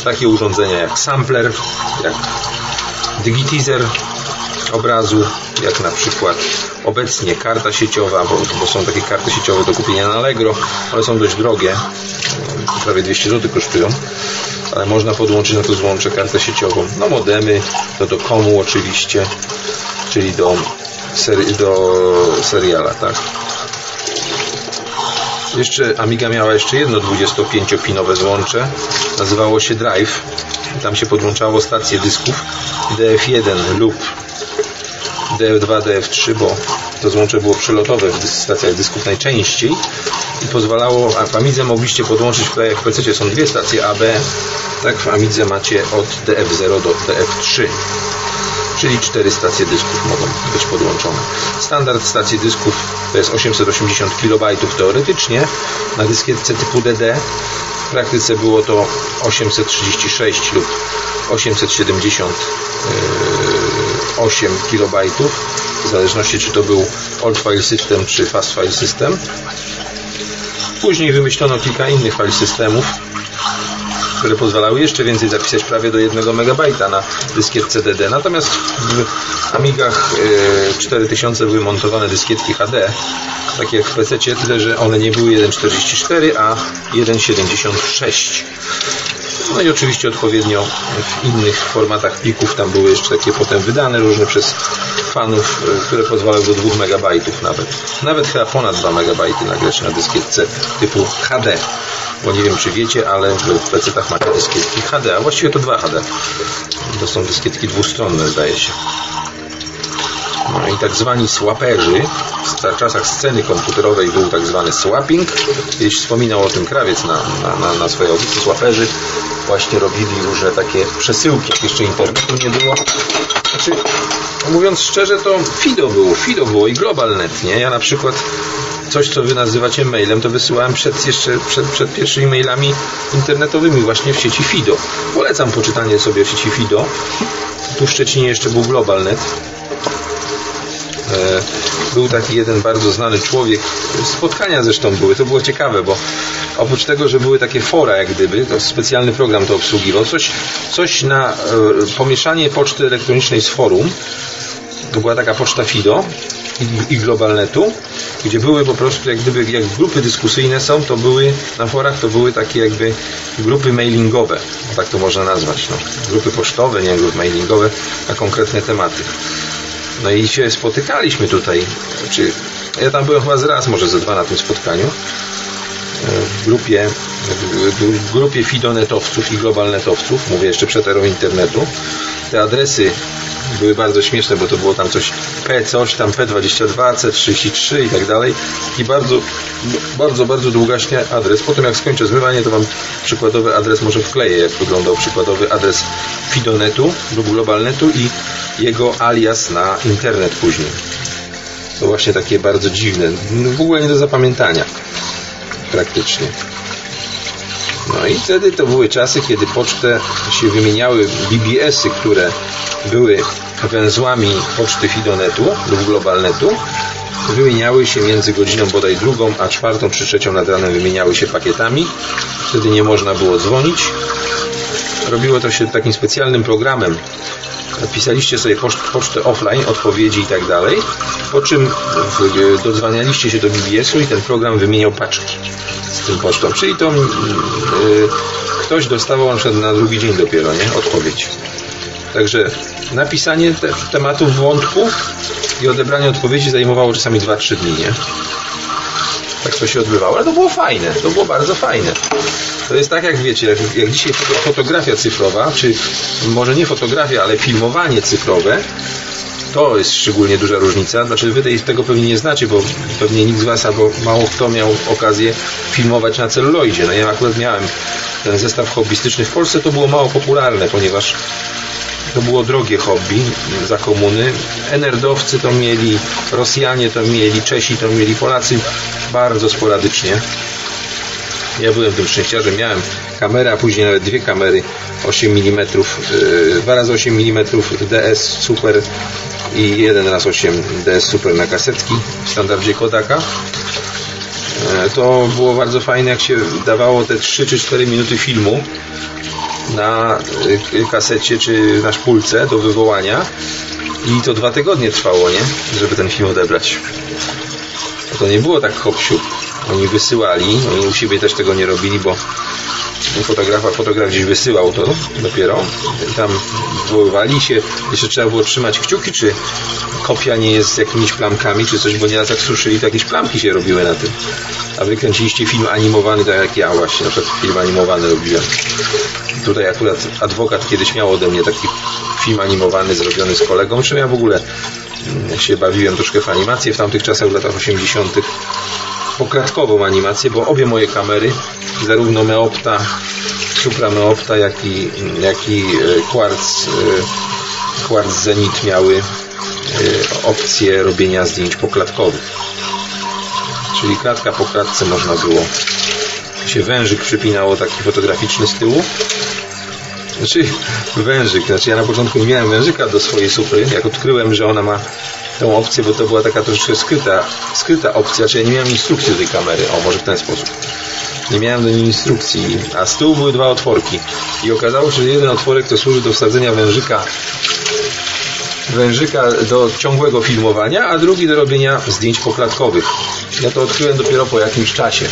takie urządzenia jak sampler, jak digitizer obrazu, jak na przykład obecnie karta sieciowa, bo, bo, są takie karty sieciowe do kupienia na Allegro, one są dość drogie, prawie 200 zł kosztują, ale można podłączyć na to złącze kartę sieciową, no modemy, no do komu oczywiście, czyli do, seri do seriala, tak. Jeszcze Amiga miała jeszcze jedno 25-pinowe złącze, nazywało się Drive. Tam się podłączało stacje dysków DF1 lub DF2, DF3, bo to złącze było przelotowe w stacjach dysków najczęściej i pozwalało, a w Amidze mogliście podłączyć w krajach PC są dwie stacje AB, tak w Amidze macie od DF0 do DF3 czyli cztery stacje dysków mogą być podłączone. Standard stacji dysków to jest 880 KB teoretycznie, na dyskietce typu DD w praktyce było to 836 lub 878 KB w zależności czy to był Old File System czy Fast File System. Później wymyślono kilka innych file systemów, które pozwalały jeszcze więcej zapisać prawie do 1 MB na dyskietce DD. Natomiast w Amigach 4000 były montowane dyskietki HD, takie jak w PC, tyle że one nie były 1.44, a 1.76. No i oczywiście odpowiednio w innych formatach plików tam były jeszcze takie potem wydane różne przez fanów, które pozwalały do 2 MB nawet. Nawet chyba ponad 2 MB nagrać na dyskietce typu HD bo nie wiem czy wiecie, ale w PC-tach macie dyskietki HD, a właściwie to 2 HD. To są dyskietki dwustronne zdaje się. No i tak zwani swaperzy, w czasach sceny komputerowej był tak zwany swapping. Kiedyś wspominał o tym krawiec na, na, na, swojej audycji. Swaperzy właśnie robili różne takie przesyłki, jak jeszcze internetu nie było. Znaczy, mówiąc szczerze, to FIDO było, FIDO było i GlobalNet, nie? Ja na przykład coś, co wy nazywacie mailem, to wysyłałem przed, jeszcze, przed, przed pierwszymi mailami internetowymi właśnie w sieci FIDO. Polecam poczytanie sobie w sieci FIDO. Tu w Szczecinie jeszcze był GlobalNet. E, był taki jeden bardzo znany człowiek, spotkania zresztą były, to było ciekawe, bo oprócz tego, że były takie fora jak gdyby, to specjalny program to obsługiwał, coś, coś na e, pomieszanie poczty elektronicznej z forum, to była taka poczta FIDO i, Globalnetu, gdzie były po prostu jak gdyby, jak grupy dyskusyjne są, to były na forach, to były takie jakby grupy mailingowe, tak to można nazwać, no. grupy pocztowe, nie grupy mailingowe na konkretne tematy. No i się spotykaliśmy tutaj, czy ja tam byłem chyba z raz, może ze dwa na tym spotkaniu, w grupie, w grupie fidonetowców i globalnetowców, mówię jeszcze przed erą internetu. Te adresy były bardzo śmieszne, bo to było tam coś P coś, tam P22, C33 i tak dalej. I bardzo, bardzo, bardzo długaśnie adres. Potem jak skończę zmywanie, to Wam przykładowy adres może wkleję, jak wyglądał przykładowy adres Fidonetu lub Globalnetu i jego alias na internet później. To właśnie takie bardzo dziwne, w ogóle nie do zapamiętania praktycznie. No i wtedy to były czasy, kiedy pocztę się wymieniały BBS-y, które były węzłami poczty Fidonetu lub Globalnetu. Wymieniały się między godziną bodaj drugą a czwartą czy trzecią nad ranem wymieniały się pakietami. Wtedy nie można było dzwonić. Robiło to się takim specjalnym programem. Pisaliście sobie pocztę offline, odpowiedzi i tak dalej, po czym dodzwanialiście się do BBS-u i ten program wymieniał paczki z tym pocztą. Czyli to yy, ktoś dostawał na drugi dzień dopiero, nie? Odpowiedź. Także napisanie te, tematów wątków i odebranie odpowiedzi zajmowało czasami 2-3 dni, nie? Tak to się odbywało, ale to było fajne, to było bardzo fajne. To jest tak jak wiecie, jak, jak dzisiaj fotografia cyfrowa, czy może nie fotografia, ale filmowanie cyfrowe, to jest szczególnie duża różnica. Znaczy wy tego pewnie nie znacie, bo pewnie nikt z was albo mało kto miał okazję filmować na celuloidzie. No ja akurat miałem ten zestaw hobbystyczny w Polsce, to było mało popularne, ponieważ to było drogie hobby za komuny. Enerdowcy to mieli, Rosjanie to mieli, Czesi to mieli, Polacy bardzo sporadycznie. Ja byłem tym szczęściarzem, miałem kamerę, a później nawet dwie kamery 8 mm, 2 razy 8 mm DS Super i jeden raz 8 DS Super na kasetki w standardzie Kodaka. E, to było bardzo fajne, jak się dawało te 3 czy 4 minuty filmu na e, kasecie czy na szpulce do wywołania i to dwa tygodnie trwało, nie? Żeby ten film odebrać. To nie było tak hop Oni wysyłali, oni u siebie też tego nie robili, bo fotografa, fotograf gdzieś wysyłał to dopiero tam wywoływali się, jeszcze trzeba było trzymać kciuki, czy kopia nie jest z jakimiś plamkami, czy coś, bo nieraz jak suszyli, to jakieś plamki się robiły na tym. A wy kręciliście film animowany, tak jak ja właśnie, na przykład film animowany robiłem. Tutaj akurat adwokat kiedyś miał ode mnie taki film animowany zrobiony z kolegą, czym ja w ogóle mm, się bawiłem troszkę w animację w tamtych czasach, w latach 80 poklatkową animację, bo obie moje kamery, zarówno Meopta, Supra Meopta, jak i, jak i e, Quartz, e, Quartz Zenit miały e, opcję robienia zdjęć poklatkowych. Czyli klatka po klatce można było się wężyk przypinało taki fotograficzny z tyłu znaczy wężyk, znaczy ja na początku nie miałem wężyka do swojej supry, jak odkryłem, że ona ma tą opcję, bo to była taka troszkę skryta, skryta opcja, czyli ja nie miałem instrukcji do tej kamery, o może w ten sposób. Nie miałem do niej instrukcji, a z tyłu były dwa otworki i okazało się, że jeden otworek to służy do wsadzenia wężyka wężyka do ciągłego filmowania, a drugi do robienia zdjęć poklatkowych. Ja to odkryłem dopiero po jakimś czasie.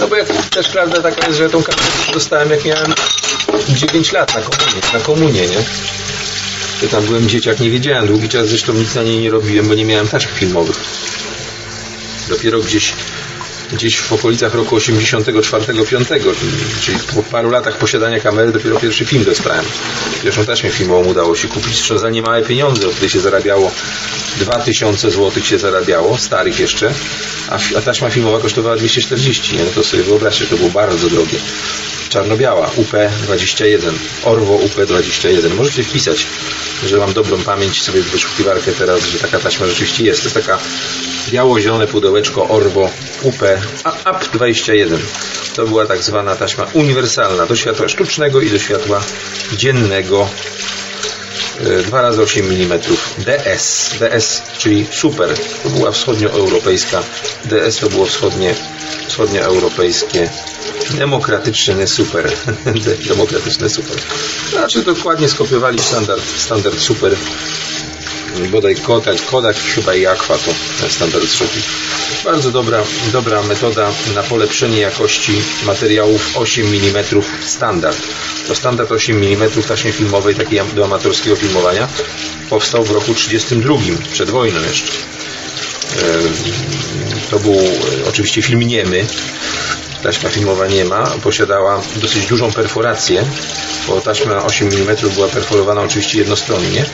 No bo jak też prawda taka jest, że tą kamerę dostałem jak miałem 9 lat na komunie, na komunie nie? Ja tam byłem dzieciak, nie wiedziałem. Długi czas zresztą nic na niej nie robiłem, bo nie miałem taśm filmowych. Dopiero gdzieś gdzieś w okolicach roku 84-5, czyli po paru latach posiadania kamery dopiero pierwszy film dostałem. Pierwszą taśmę filmową udało się kupić, zresztą za niemałe pieniądze, wtedy się zarabiało 2000 zł się zarabiało, starych jeszcze, a, taśma filmowa kosztowała 240, nie? no to sobie wyobraźcie, to było bardzo drogie czarno-biała, UP21, Orwo UP21. Możecie wpisać, że mam dobrą pamięć sobie w wyszukiwarkę teraz, że taka taśma rzeczywiście jest. To jest taka biało-zielone pudełeczko Orwo UP AP21. To była tak zwana taśma uniwersalna do światła sztucznego i do światła dziennego 2 razy 8 mm DS, DS, czyli super, to była wschodnioeuropejska, DS to było wschodnie, wschodnioeuropejskie demokratyczny super. (laughs) demokratyczny super. Znaczy dokładnie skopiowali standard, standard super. Bodaj Kodak, Kodak chyba i Aqua to standard trzeci. Bardzo dobra, dobra metoda na polepszenie jakości materiałów 8 mm standard. To standard 8 mm taśmy filmowej, takiej do amatorskiego filmowania, powstał w roku 32, przed wojną jeszcze. To był oczywiście film niemy, taśma filmowa nie ma, posiadała dosyć dużą perforację, bo taśma 8 mm była perforowana oczywiście jednostronnie,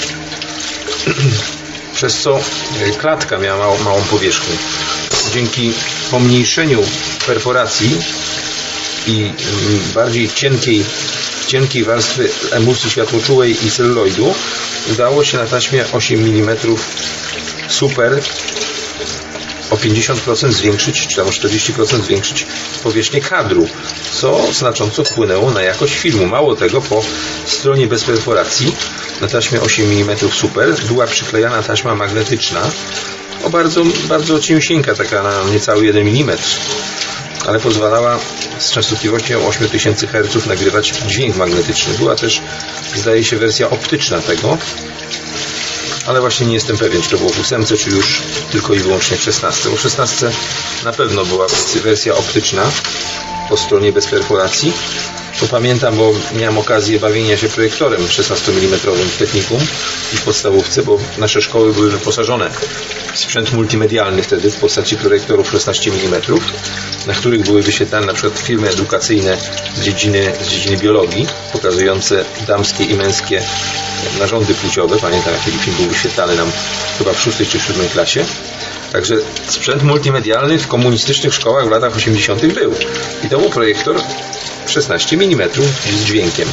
(clears throat) przez co e, klatka miała małą, małą powierzchnię. Dzięki pomniejszeniu perforacji i mm, bardziej cienkiej, cienkiej warstwy emulsji światłoczułej i celuloidu udało się na taśmie 8 mm super o 50% zwiększyć, czy tam o 40% zwiększyć powierzchnię kadru, co znacząco wpłynęło na jakość filmu. Mało tego, po stronie bez perforacji na taśmie 8 mm super była przyklejana taśma magnetyczna, o bardzo, bardzo cieniusieńka, taka na niecały 1 mm, ale pozwalała z częstotliwością 8000 Hz nagrywać dźwięk magnetyczny. Była też, zdaje się, wersja optyczna tego, ale właśnie nie jestem pewien, czy to było w 8, czy już tylko i wyłącznie w 16. Bo w 16 na pewno była wersja optyczna po stronie bez perforacji. To pamiętam, bo miałem okazję bawienia się projektorem 16 mm w technikum i w podstawówce, bo nasze szkoły były wyposażone w sprzęt multimedialny wtedy w postaci projektorów 16 mm, na których były wyświetlane na przykład filmy edukacyjne z dziedziny, z dziedziny biologii, pokazujące damskie i męskie narządy płciowe. Pamiętam, jak taki film był wyświetlany nam chyba w 6 czy 7 klasie. Także sprzęt multimedialny w komunistycznych szkołach w latach 80. był. I to był projektor 16 mm z dźwiękiem.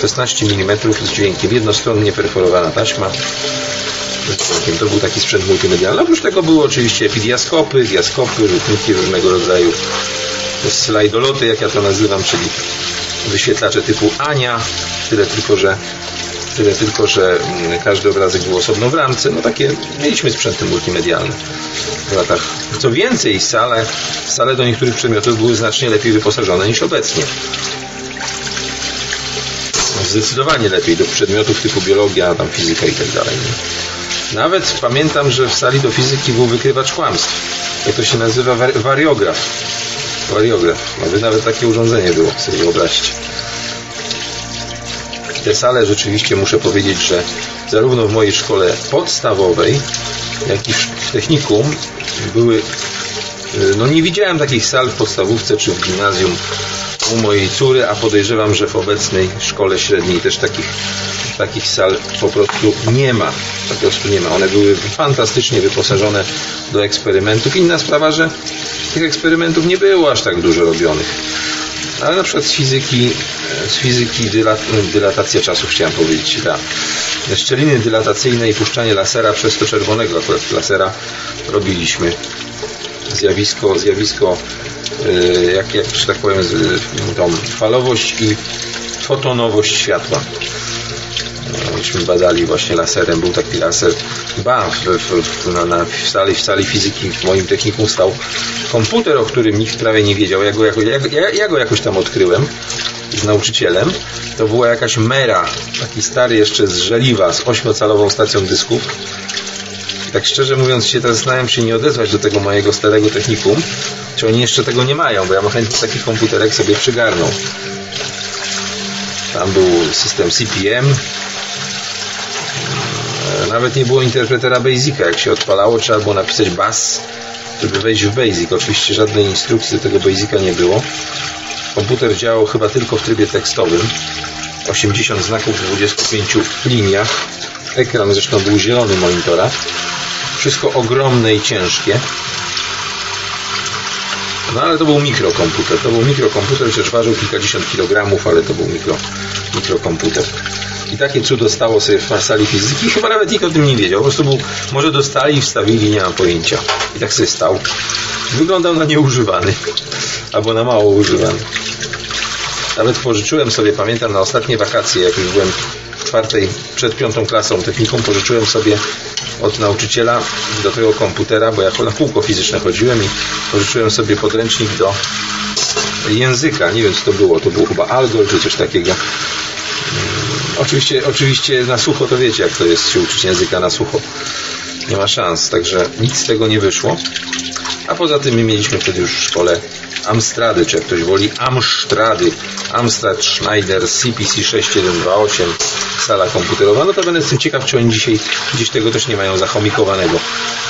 16 mm z dźwiękiem, jednostronnie perforowana taśma. To był taki sprzęt multimedialny. Oprócz tego były oczywiście epidiaskopy, diaskopy, rzutniki różnego rodzaju, slajdoloty, jak ja to nazywam, czyli wyświetlacze typu Ania, tyle tylko, że tyle tylko, że mm, każdy obrazek był osobno w ramce. No takie mieliśmy sprzęty multimedialne w latach. Co więcej, sale, sale do niektórych przedmiotów były znacznie lepiej wyposażone niż obecnie. Zdecydowanie lepiej do przedmiotów typu biologia, tam fizyka i tak dalej. Nawet pamiętam, że w sali do fizyki był wykrywacz kłamstw. Jak to się nazywa? Wariograf. Wariograf. Nawet, nawet takie urządzenie było, sobie wyobraźcie. Te sale rzeczywiście muszę powiedzieć, że zarówno w mojej szkole podstawowej, jak i w technikum były y, no nie widziałem takich sal w podstawówce czy w gimnazjum u mojej córy, a podejrzewam, że w obecnej szkole średniej też takich, takich sal po prostu nie ma. Po prostu nie ma. One były fantastycznie wyposażone do eksperymentów. Inna sprawa, że tych eksperymentów nie było aż tak dużo robionych. Ale na przykład z fizyki, z fizyki dylat, dylatacja czasu chciałem powiedzieć. Da. Szczeliny dylatacyjne i puszczanie lasera przez to czerwonego akurat lasera robiliśmy. Zjawisko, zjawisko y, jak, jak że tak powiem, tą falowość i fotonowość światła. Myśmy badali właśnie laserem, był taki laser. Ba, w, w, na, na, w, sali, w sali fizyki w moim technikum stał komputer, o którym nikt prawie nie wiedział. Ja go, jako, ja, ja, ja go jakoś tam odkryłem z nauczycielem. To była jakaś Mera, taki stary jeszcze z żeliwa, z ośmiocalową stacją dysków. Tak szczerze mówiąc się zastanawiam się nie odezwać do tego mojego starego technikum, czy oni jeszcze tego nie mają, bo ja bym chętnie taki komputerek sobie przygarnął. Tam był system CPM, nawet nie było interpretera Basica. Jak się odpalało, trzeba było napisać BAS, żeby wejść w Basic. Oczywiście żadnej instrukcji do tego Basica nie było. Komputer działał chyba tylko w trybie tekstowym. 80 znaków w 25 liniach. Ekran zresztą był zielony monitora. Wszystko ogromne i ciężkie. No ale to był mikrokomputer. To był mikrokomputer, chociaż ważył kilkadziesiąt kilogramów, ale to był mikro, mikrokomputer. I takie cudo stało sobie w sali fizyki. Chyba nawet nikt o tym nie wiedział. Po prostu był, może dostali i wstawili, nie mam pojęcia. I tak sobie stał. Wyglądał na nieużywany. Albo na mało używany. Nawet pożyczyłem sobie, pamiętam, na ostatnie wakacje, jak już byłem w czwartej, przed piątą klasą techniką, pożyczyłem sobie od nauczyciela do tego komputera, bo ja na kółko fizyczne chodziłem i pożyczyłem sobie podręcznik do języka. Nie wiem, co to było. To było chyba Algol czy coś takiego. Oczywiście, oczywiście na sucho to wiecie, jak to jest się uczyć języka na sucho. Nie ma szans, także nic z tego nie wyszło. A poza tym my mieliśmy wtedy już w szkole Amstrady, czy jak ktoś woli Amstrady. Amstrad Schneider CPC 6128 sala komputerowa. No to będę jestem ciekaw, czy oni dzisiaj gdzieś tego też nie mają zachomikowanego.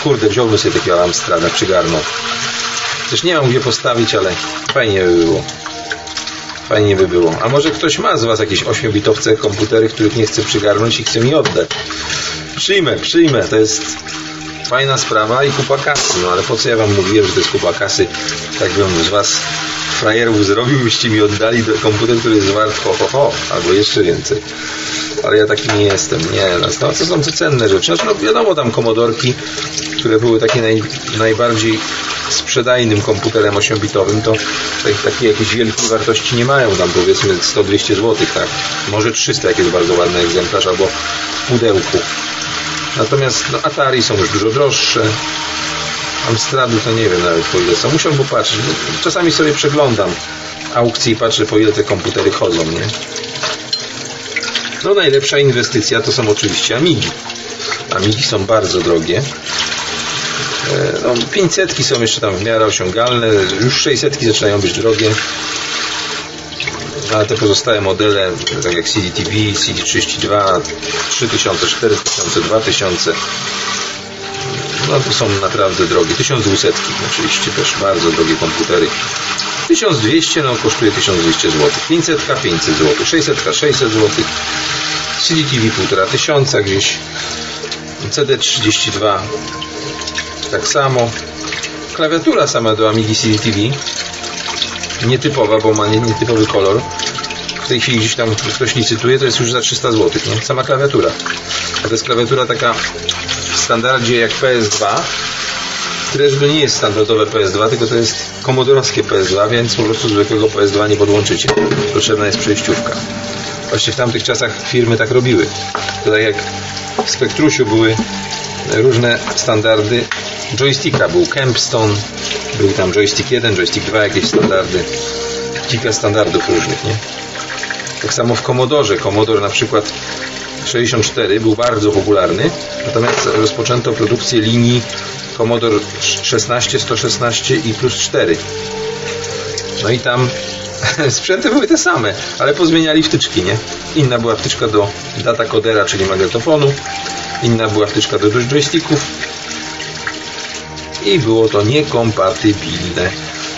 Kurde, wziąłbym sobie takiego Amstrada, przygarnął. Też nie mam gdzie postawić, ale fajnie by było. Fajnie by było. A może ktoś ma z Was jakieś 8-bitowce komputery, których nie chce przygarnąć i chce mi oddać? Przyjmę, przyjmę. To jest fajna sprawa i kupa kasy. No ale po co ja Wam mówiłem, że to jest kupa kasy? Tak bym z Was frajerów zrobił, byście mi oddali komputer, który jest wart ho, ho, ho, albo jeszcze więcej. Ale ja taki nie jestem. Nie, no, to są te cenne rzeczy. Znaczy, no wiadomo, tam komodorki, które były takie naj, najbardziej sprzedajnym komputerem 8-bitowym, to takiej jakiejś wielkiej wartości nie mają, tam powiedzmy 100-200 zł, tak? Może 300, jak jest bardzo ładny egzemplarz, albo w pudełku. Natomiast no, Atari są już dużo droższe. Amstrady to nie wiem nawet po ile są. Musiałbym popatrzeć. Czasami sobie przeglądam aukcje i patrzę po ile te komputery chodzą, nie? No najlepsza inwestycja to są oczywiście Amigi. Amigi są bardzo drogie. E, no, 500 są jeszcze tam w miarę osiągalne, już 600 zaczynają być drogie. No, ale te pozostałe modele, tak jak CD-TV, CD32, 3000, 4000, 2000, no to są naprawdę drogie. 1200 oczywiście też bardzo drogie komputery. 1200 no kosztuje 1200 zł. 500 500 zł. 600 600 zł. CD-TV 1500 gdzieś. CD32 tak samo. Klawiatura sama do Amigi CD TV. Nietypowa, bo ma nietypowy kolor. W tej chwili gdzieś tam ktoś licytuje, to jest już za 300 zł, nie? Sama klawiatura. A to jest klawiatura taka w standardzie jak PS2, które to nie jest standardowe PS2, tylko to jest komodorowskie PS2, więc po prostu zwykłego PS2 nie podłączycie. Potrzebna jest przejściówka. Właśnie w tamtych czasach firmy tak robiły. To tak jak w Spectrusiu były różne standardy joysticka. Był Kempstone, był tam joystick 1, joystick 2, jakieś standardy. Kilka standardów różnych, nie? Tak samo w Commodore. Commodore na przykład 64 był bardzo popularny, natomiast rozpoczęto produkcję linii Commodore 16, 116 i plus 4. No i tam (laughs) sprzęty były te same, ale pozmieniali wtyczki, nie? Inna była wtyczka do data codera, czyli magnetofonu, inna była wtyczka do joysticków i było to niekompatybilne.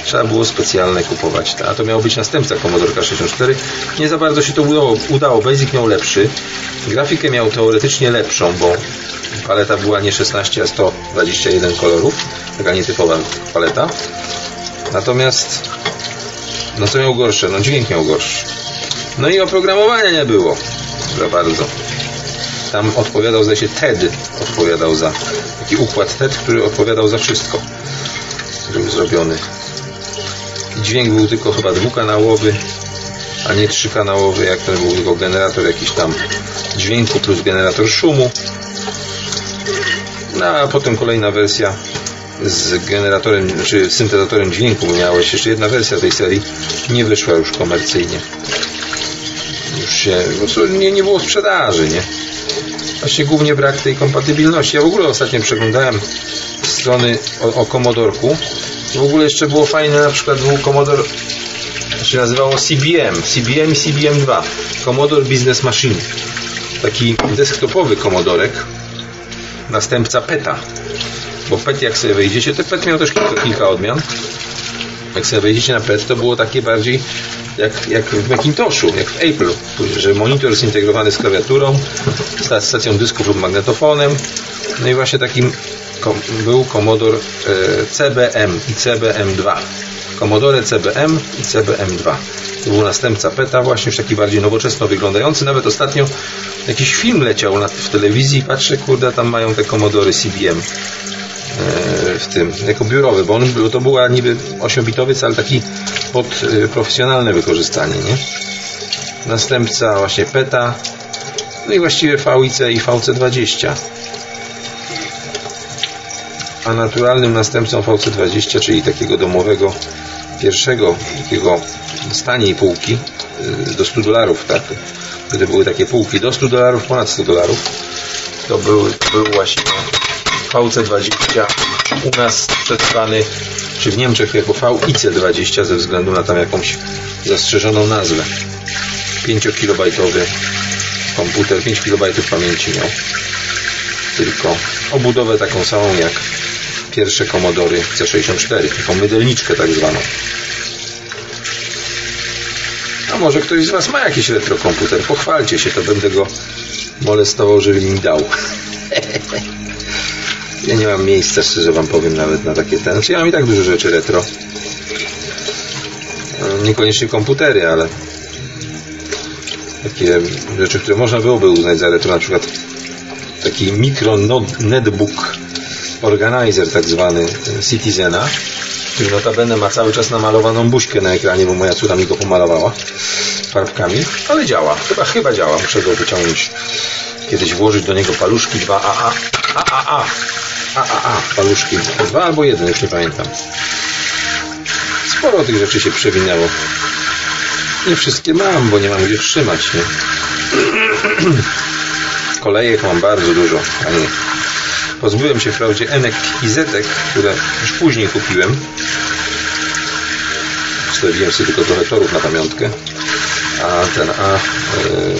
Trzeba było specjalne kupować. A to miał być następca Commodore 64. Nie za bardzo się to udało. udało. Basic miał lepszy. Grafikę miał teoretycznie lepszą, bo paleta była nie 16, a 121 kolorów. Taka nietypowa paleta. Natomiast no co miał gorsze? No dźwięk miał gorszy. No i oprogramowania nie było za bardzo. Tam odpowiadał, zdaje się, TED odpowiadał za taki układ TED, który odpowiadał za wszystko. Był zrobiony. Dźwięk był tylko chyba dwukanałowy, a nie trzykanałowy, jak ten był tylko generator jakiś tam dźwięku plus generator szumu. No a potem kolejna wersja z generatorem, czy syntezatorem dźwięku miałeś jeszcze jedna wersja tej serii nie wyszła już komercyjnie już się, po nie, nie było sprzedaży, nie właśnie głównie brak tej kompatybilności. Ja w ogóle ostatnio przeglądałem strony o, o Commodorku w ogóle jeszcze było fajne na przykład był Commodore się nazywało CBM CBM i CBM2 Commodore Business Machine. Taki desktopowy komodorek następca PETA. Bo PET jak sobie wejdziecie, to PET miał też kilka, kilka odmian. Jak sobie wejdziecie na PET, to było takie bardziej jak, jak w Macintoshu, jak w Apple, że monitor zintegrowany z klawiaturą, stacją dysków lub magnetofonem. No i właśnie takim był Commodore e, CBM i CBM2. Commodore CBM i CBM2. To był następca PETA, właśnie już taki bardziej nowoczesno wyglądający. Nawet ostatnio jakiś film leciał w telewizji patrzę, kurde, tam mają te Commodory CBM w tym, jako biurowy, bo on to była niby 8-bitowy, ale taki pod e, profesjonalne wykorzystanie, nie? Następca właśnie PETA, no i właściwie VIC i VC20. A naturalnym następcą VC20, czyli takiego domowego, pierwszego takiego z taniej półki, e, do 100 dolarów, tak? Wtedy były takie półki do 100 dolarów, ponad 100 dolarów. To był, był właśnie VC20 u nas przetrwany, czy w Niemczech jako VIC20 ze względu na tam jakąś zastrzeżoną nazwę. 5-kilobajtowy komputer, 5 KB pamięci miał. Tylko obudowę taką samą jak pierwsze Commodore C64, taką mydelniczkę tak zwaną. A może ktoś z Was ma jakiś retrokomputer? Pochwalcie się, to będę go molestował, żeby mi dał. (laughs) Ja nie mam miejsca, szczerze wam powiem, nawet na takie ten. Znaczy ja mam i tak dużo rzeczy retro. E, niekoniecznie komputery, ale takie rzeczy, które można byłoby uznać za retro, na przykład taki mikro netbook organizer tak zwany Citizena, który notabene ma cały czas namalowaną buźkę na ekranie, bo moja córa mi go pomalowała farbkami, ale działa, chyba, chyba działa, muszę go wyciągnąć kiedyś włożyć do niego paluszki 2AA AAA paluszki. Dwa albo jeden, już nie pamiętam. Sporo tych rzeczy się przewinęło. Nie wszystkie mam, bo nie mam gdzie trzymać, nie? (clears throat) Kolejek mam bardzo dużo. Pozbyłem się wprawdzie enek i zetek, które już później kupiłem. Zostawiłem sobie tylko trochę torów na pamiątkę. A ten, a yy,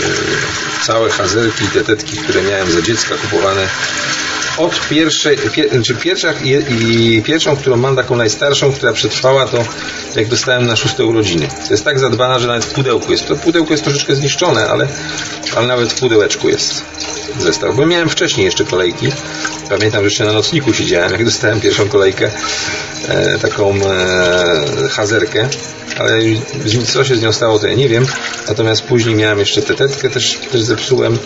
całe hazelki i tetetki, które miałem za dziecka kupowane od pierwszej, pier, czy pierwsza, i pierwszą, którą mam taką najstarszą, która przetrwała, to jak dostałem na szóste urodziny. To jest tak zadbana, że nawet w pudełku jest. To pudełko jest troszeczkę zniszczone, ale, ale nawet w pudełeczku jest zestaw. Bo miałem wcześniej jeszcze kolejki, Pamiętam, że jeszcze na nocniku siedziałem, jak dostałem pierwszą kolejkę, e, taką e, hazerkę, ale co się z nią stało, to ja nie wiem. Natomiast później miałem jeszcze tetetkę, też, też zepsułem.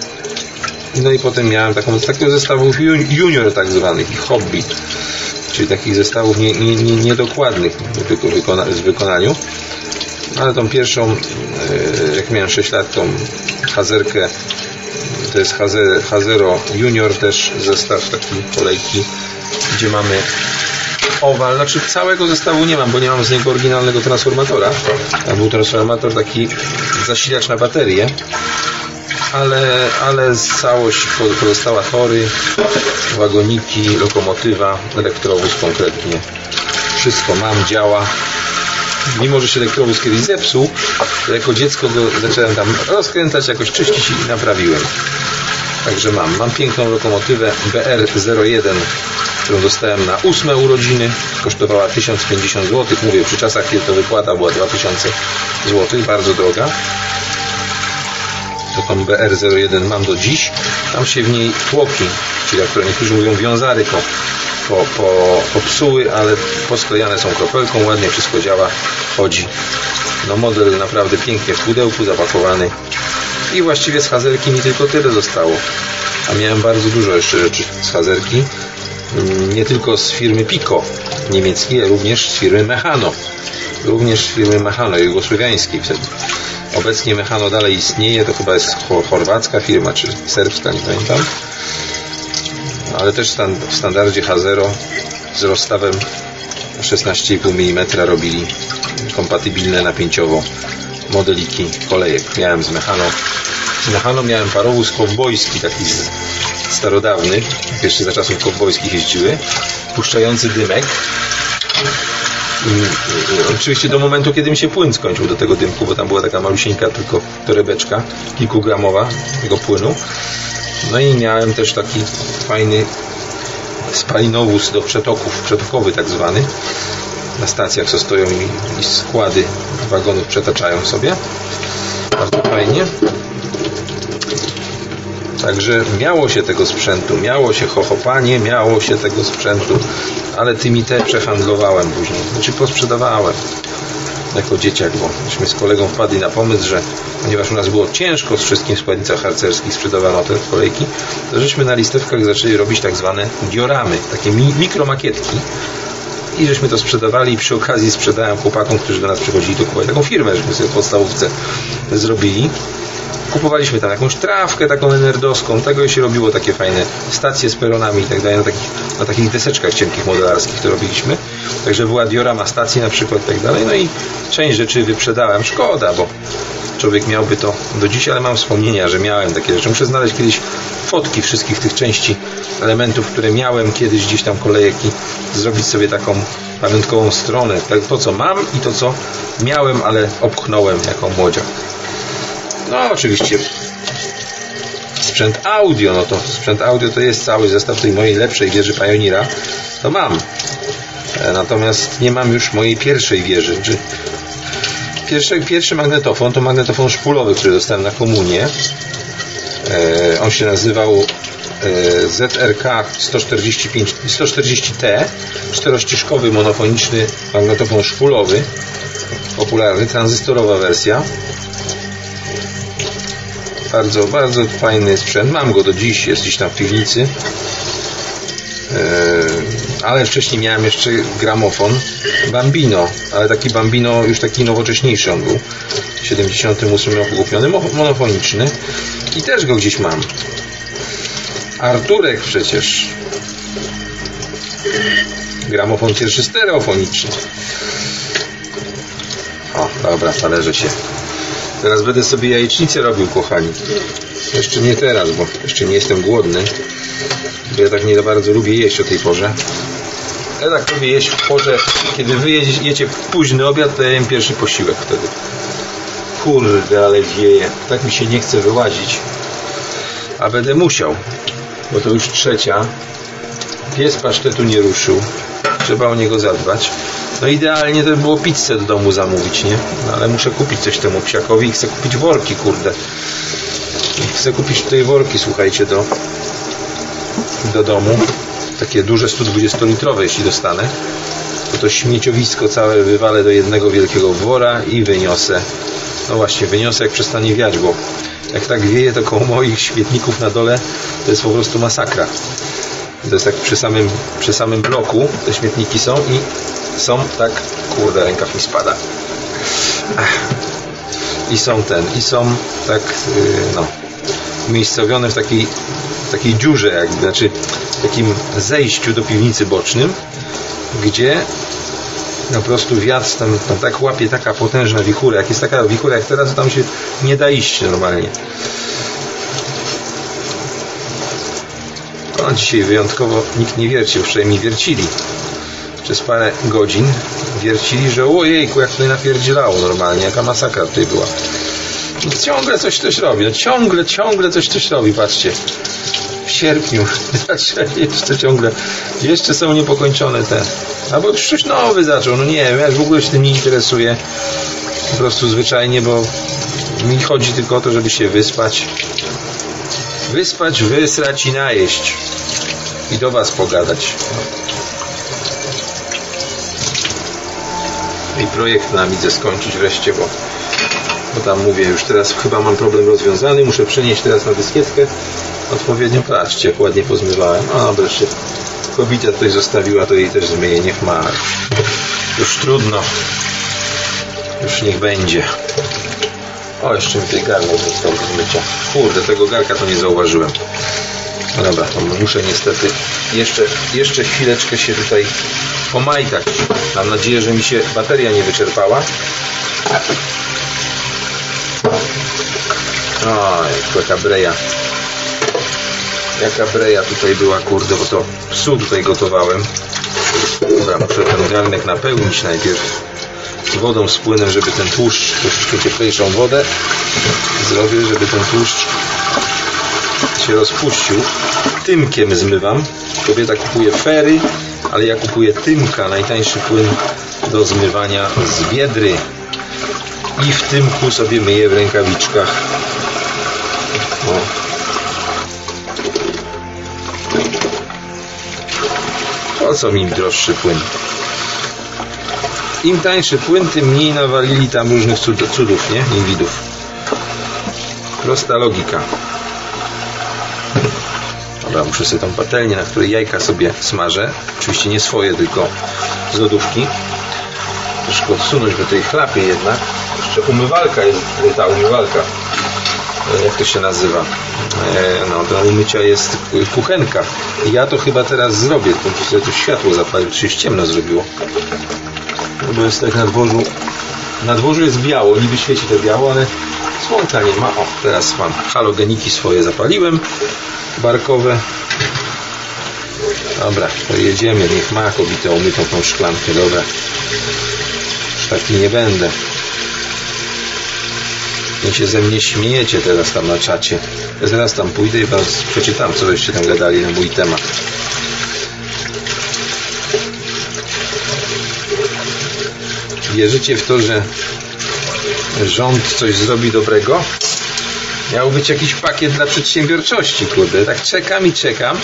No i potem miałem taką, takiego zestawów junior tak zwanych, hobby, czyli takich zestawów nie, nie, nie, niedokładnych w wykonaniu. Ale tą pierwszą, e, jak miałem 6 lat, tą hazerkę to jest Hazero Junior też zestaw takiej kolejki, gdzie mamy owal, znaczy całego zestawu nie mam, bo nie mam z niego oryginalnego transformatora. Tam był transformator taki zasilacz na baterię, ale, ale całość pozostała tory, wagoniki, lokomotywa, elektrowóz konkretnie. Wszystko mam, działa. Mimo, że się elektrowóz kiedyś zepsuł, jako dziecko go zacząłem tam rozkręcać, jakoś czyścić i naprawiłem. Także mam. Mam piękną lokomotywę BR01, którą dostałem na ósme urodziny. Kosztowała 1050 zł. Mówię, przy czasach, kiedy to wypłata była 2000 zł. Bardzo droga. Taką BR01 mam do dziś. Tam się w niej tłoki, czyli to niektórzy mówią wiązary, po, po, po, popsuły, ale posklejane są kropelką. Ładnie wszystko działa, chodzi. No model naprawdę pięknie w pudełku zapakowany i właściwie z Hazelki mi tylko tyle zostało. A miałem bardzo dużo jeszcze rzeczy z Hazelki. Mm, nie tylko z firmy Pico niemieckiej, ale również z firmy Mechano. Również z firmy Mechano, jugosłowiańskiej wtedy. Obecnie Mechano dalej istnieje, to chyba jest chorwacka firma, czy serbska, nie pamiętam. Ale też w standardzie H0 z rozstawem 16,5 mm robili kompatybilne napięciowo modeliki kolejek. Miałem z Mechano. Z Mechano miałem parowóz kowbojski, taki starodawny, jeszcze za czasów kowbojskich jeździły, puszczający dymek. I, oczywiście do momentu, kiedy mi się płyn skończył do tego dymku, bo tam była taka malusieńka tylko torebeczka, kilkugramowa tego płynu. No i miałem też taki fajny spalinowóz do przetoków, przetokowy tak zwany, na stacjach co stoją i, i składy wagonów przetaczają sobie. Bardzo fajnie. Także miało się tego sprzętu, miało się chochopanie, miało się tego sprzętu, ale tymi te przehandlowałem później, znaczy posprzedawałem. Jako dzieciak, bo myśmy z kolegą wpadli na pomysł, że ponieważ u nas było ciężko z wszystkim w harcerskich, sprzedawano te kolejki, to żeśmy na listewkach zaczęli robić tak zwane dioramy, takie mi mikromakietki, i żeśmy to sprzedawali i przy okazji sprzedałem chłopakom, którzy do nas przychodzili do kupować taką firmę, żeśmy sobie w podstawówce zrobili. Kupowaliśmy tam jakąś trawkę taką nerdowską, tego się robiło takie fajne stacje z peronami i tak dalej, na takich, na takich deseczkach cienkich modelarskich to robiliśmy. Także była diorama stacji na przykład i tak dalej. No i część rzeczy wyprzedałem. Szkoda, bo człowiek miałby to do dziś, ale mam wspomnienia, że miałem takie rzeczy. Muszę znaleźć kiedyś fotki wszystkich tych części, elementów, które miałem kiedyś gdzieś tam kolejek i zrobić sobie taką pamiątkową stronę. Tak, to, co mam i to, co miałem, ale obchnąłem jako młodziak. No, oczywiście sprzęt audio, no to sprzęt audio to jest cały zestaw tej mojej lepszej wieży Pioneera. To mam. E, natomiast nie mam już mojej pierwszej wieży. Czy pierwszy, pierwszy magnetofon to magnetofon szpulowy, który dostałem na komunię. E, on się nazywał ZRK 145, 140T, czterościeżkowy monofoniczny magnetofon szpulowy, popularny, tranzystorowa wersja. Bardzo, bardzo fajny sprzęt. Mam go do dziś, jest gdzieś tam w piwnicy. E, ale wcześniej miałem jeszcze gramofon Bambino, ale taki Bambino już taki nowocześniejszy on był. W 78 roku kupiony, monofoniczny i też go gdzieś mam. Arturek przecież. Gramofon pierwszy stereofoniczny. O, dobra, talerze się. Teraz będę sobie jajecznicę robił, kochani. Jeszcze nie teraz, bo jeszcze nie jestem głodny. Bo ja tak nie bardzo lubię jeść o tej porze. Ja tak lubię jeść w porze, kiedy wy jecie późny obiad, to ja jem pierwszy posiłek wtedy. Kurde, ale wieje. Tak mi się nie chce wyłazić. A będę musiał, bo to już trzecia. Pies pasztetu nie ruszył. Trzeba o niego zadbać. No idealnie to by było pizzę do domu zamówić, nie? No, ale muszę kupić coś temu psiakowi i chcę kupić worki, kurde. Chcę kupić tutaj worki, słuchajcie, do, do domu. takie duże 120-litrowe, jeśli dostanę, to to śmieciowisko całe wywalę do jednego wielkiego wora i wyniosę. No właśnie, wyniosę jak przestanie wiać, bo jak tak wieje, to koło moich śmietników na dole to jest po prostu masakra. To jest tak przy samym, przy samym bloku te śmietniki są i są tak, kurde, rękaw mi spada. I są ten, i są tak, yy, no, umiejscowione w takiej, takiej dziurze, jakby, znaczy takim zejściu do piwnicy bocznym, gdzie po prostu wiatr tam, tam tak łapie taka potężna wichura. Jak jest taka wichura jak teraz, to tam się nie da iść normalnie. No, dzisiaj wyjątkowo nikt nie wiercił, mi wiercili. Przez parę godzin wiercili, że ojejku, jak tutaj napierdzielało normalnie, jaka masakra tutaj była. I ciągle coś ktoś robi, no ciągle, ciągle coś ktoś robi, patrzcie. W sierpniu, (laughs) jeszcze ciągle, jeszcze są niepokończone te. Albo już coś nowy zaczął, no nie wiem, ja w ogóle się tym nie interesuję. Po prostu zwyczajnie, bo mi chodzi tylko o to, żeby się wyspać. Wyspać, wysrać i najeść. I do Was pogadać. I projekt nam widzę skończyć wreszcie, bo, bo tam mówię, już teraz chyba mam problem rozwiązany. Muszę przenieść teraz na dyskietkę odpowiednio. Patrzcie, ładnie pozmywałem. A, wreszcie kobieta tutaj zostawiła, to jej też zmyje, niech ma. Już trudno. Już niech będzie. O, jeszcze mi tej garnek został do zmycia. Kurde, tego garka to nie zauważyłem. No dobra, to muszę niestety jeszcze, jeszcze chwileczkę się tutaj pomajtać. Mam nadzieję, że mi się bateria nie wyczerpała. Oj, jaka breja. Jaka breja tutaj była, kurde, bo to psu tutaj gotowałem. Dobra, muszę ten garnek napełnić najpierw wodą z płynem, żeby ten tłuszcz, troszeczkę cieplejszą wodę zrobię, żeby ten tłuszcz się rozpuścił. Tymkiem zmywam. Kobieta kupuje fery, ale ja kupuję tymka, najtańszy płyn do zmywania z biedry. I w tymku sobie myję w rękawiczkach. O. Po co mi droższy płyn? Im tańszy płyn, tym mniej nawalili tam różnych cudów, nie? Inwidów. Prosta logika. Dobra, muszę sobie tą patelnię, na której jajka sobie smażę. Oczywiście nie swoje, tylko z lodówki. Troszkę odsunąć, bo tej chlapie jednak. Jeszcze umywalka jest, ta umywalka. Jak to się nazywa? No, do umycia jest kuchenka. Ja to chyba teraz zrobię. To sobie tu światło zapalił, czy ciemno zrobiło. Bo jest tak na dworzu. Na dworzu jest biało, niby świeci to biało, ale słońca nie ma. O, teraz mam halogeniki swoje zapaliłem barkowe. Dobra, to jedziemy. Niech ma kobietę umytą tą szklankę. Dobra. Już taki nie będę. Nie się ze mnie śmiejecie teraz tam na czacie. Ja zaraz tam pójdę i was przeczytam, co żeście tam gadali na mój temat. Wierzycie w to, że rząd coś zrobi dobrego? Miał być jakiś pakiet dla przedsiębiorczości, kurde. Tak czekam i czekam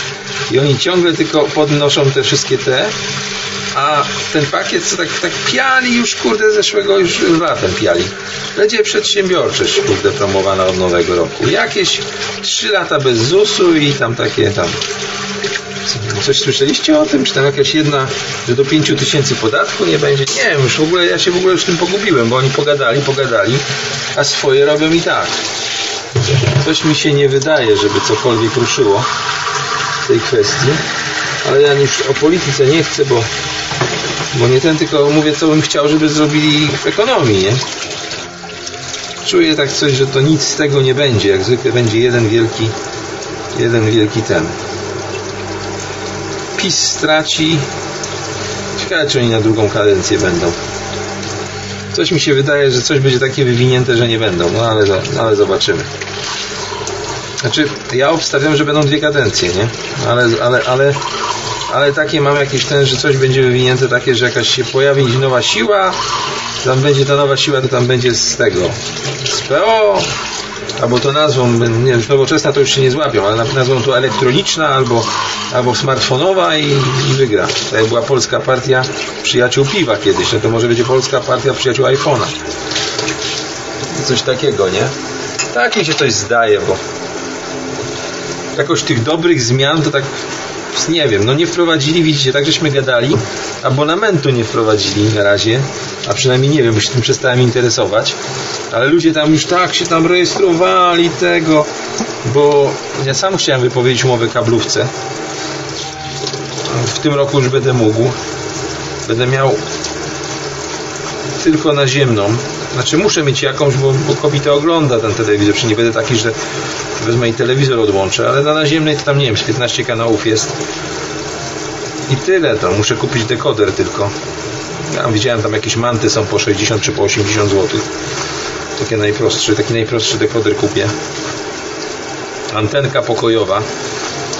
i oni ciągle tylko podnoszą te wszystkie te, a ten pakiet co tak, tak piali już, kurde, zeszłego już latem piali. Będzie przedsiębiorczość, kurde, promowana od nowego roku. Jakieś 3 lata bez ZUS-u i tam takie tam Coś słyszeliście o tym? Czy tam jakaś jedna, że do 5 tysięcy podatku nie będzie? Nie wiem, już w ogóle ja się w ogóle już tym pogubiłem, bo oni pogadali, pogadali, a swoje robią i tak. Coś mi się nie wydaje, żeby cokolwiek ruszyło w tej kwestii, ale ja już o polityce nie chcę, bo, bo nie ten, tylko mówię, co bym chciał, żeby zrobili w ekonomii, nie? Czuję tak coś, że to nic z tego nie będzie. Jak zwykle będzie jeden wielki, jeden wielki ten. PiS straci. Ciekawe, czy oni na drugą kadencję będą. Coś mi się wydaje, że coś będzie takie wywinięte, że nie będą, no ale, ale zobaczymy. Znaczy, ja obstawiam, że będą dwie kadencje, nie? Ale, ale, ale, ale takie mam jakieś ten, że coś będzie wywinięte takie, że jakaś się pojawi nowa siła, tam będzie ta nowa siła, to tam będzie z tego, z PO, albo to nazwą, nie wiem, nowoczesna to już się nie złapią, ale nazwą to elektroniczna albo, albo smartfonowa i, i wygra. To jak była polska partia przyjaciół piwa kiedyś, no to może będzie polska partia przyjaciół iPhone'a. Coś takiego, nie? Tak mi się coś zdaje, bo jakoś tych dobrych zmian to tak nie wiem, no nie wprowadzili, widzicie, tak żeśmy gadali, abonamentu nie wprowadzili na razie, a przynajmniej nie wiem, bo się tym przestałem interesować, ale ludzie tam już tak się tam rejestrowali tego, bo ja sam chciałem wypowiedzieć umowę kablówce. W tym roku już będę mógł. Będę miał tylko naziemną. Znaczy muszę mieć jakąś, bo, bo kobieta ogląda ten telewizor, czy nie będę taki, że wezmę i telewizor odłączę, ale na naziemnej to tam nie wiem, z 15 kanałów jest. I tyle to. Muszę kupić dekoder tylko. Ja widziałem tam jakieś manty są po 60 czy po 80 zł. Takie najprostsze, taki najprostszy dekoder kupię. Antenka pokojowa.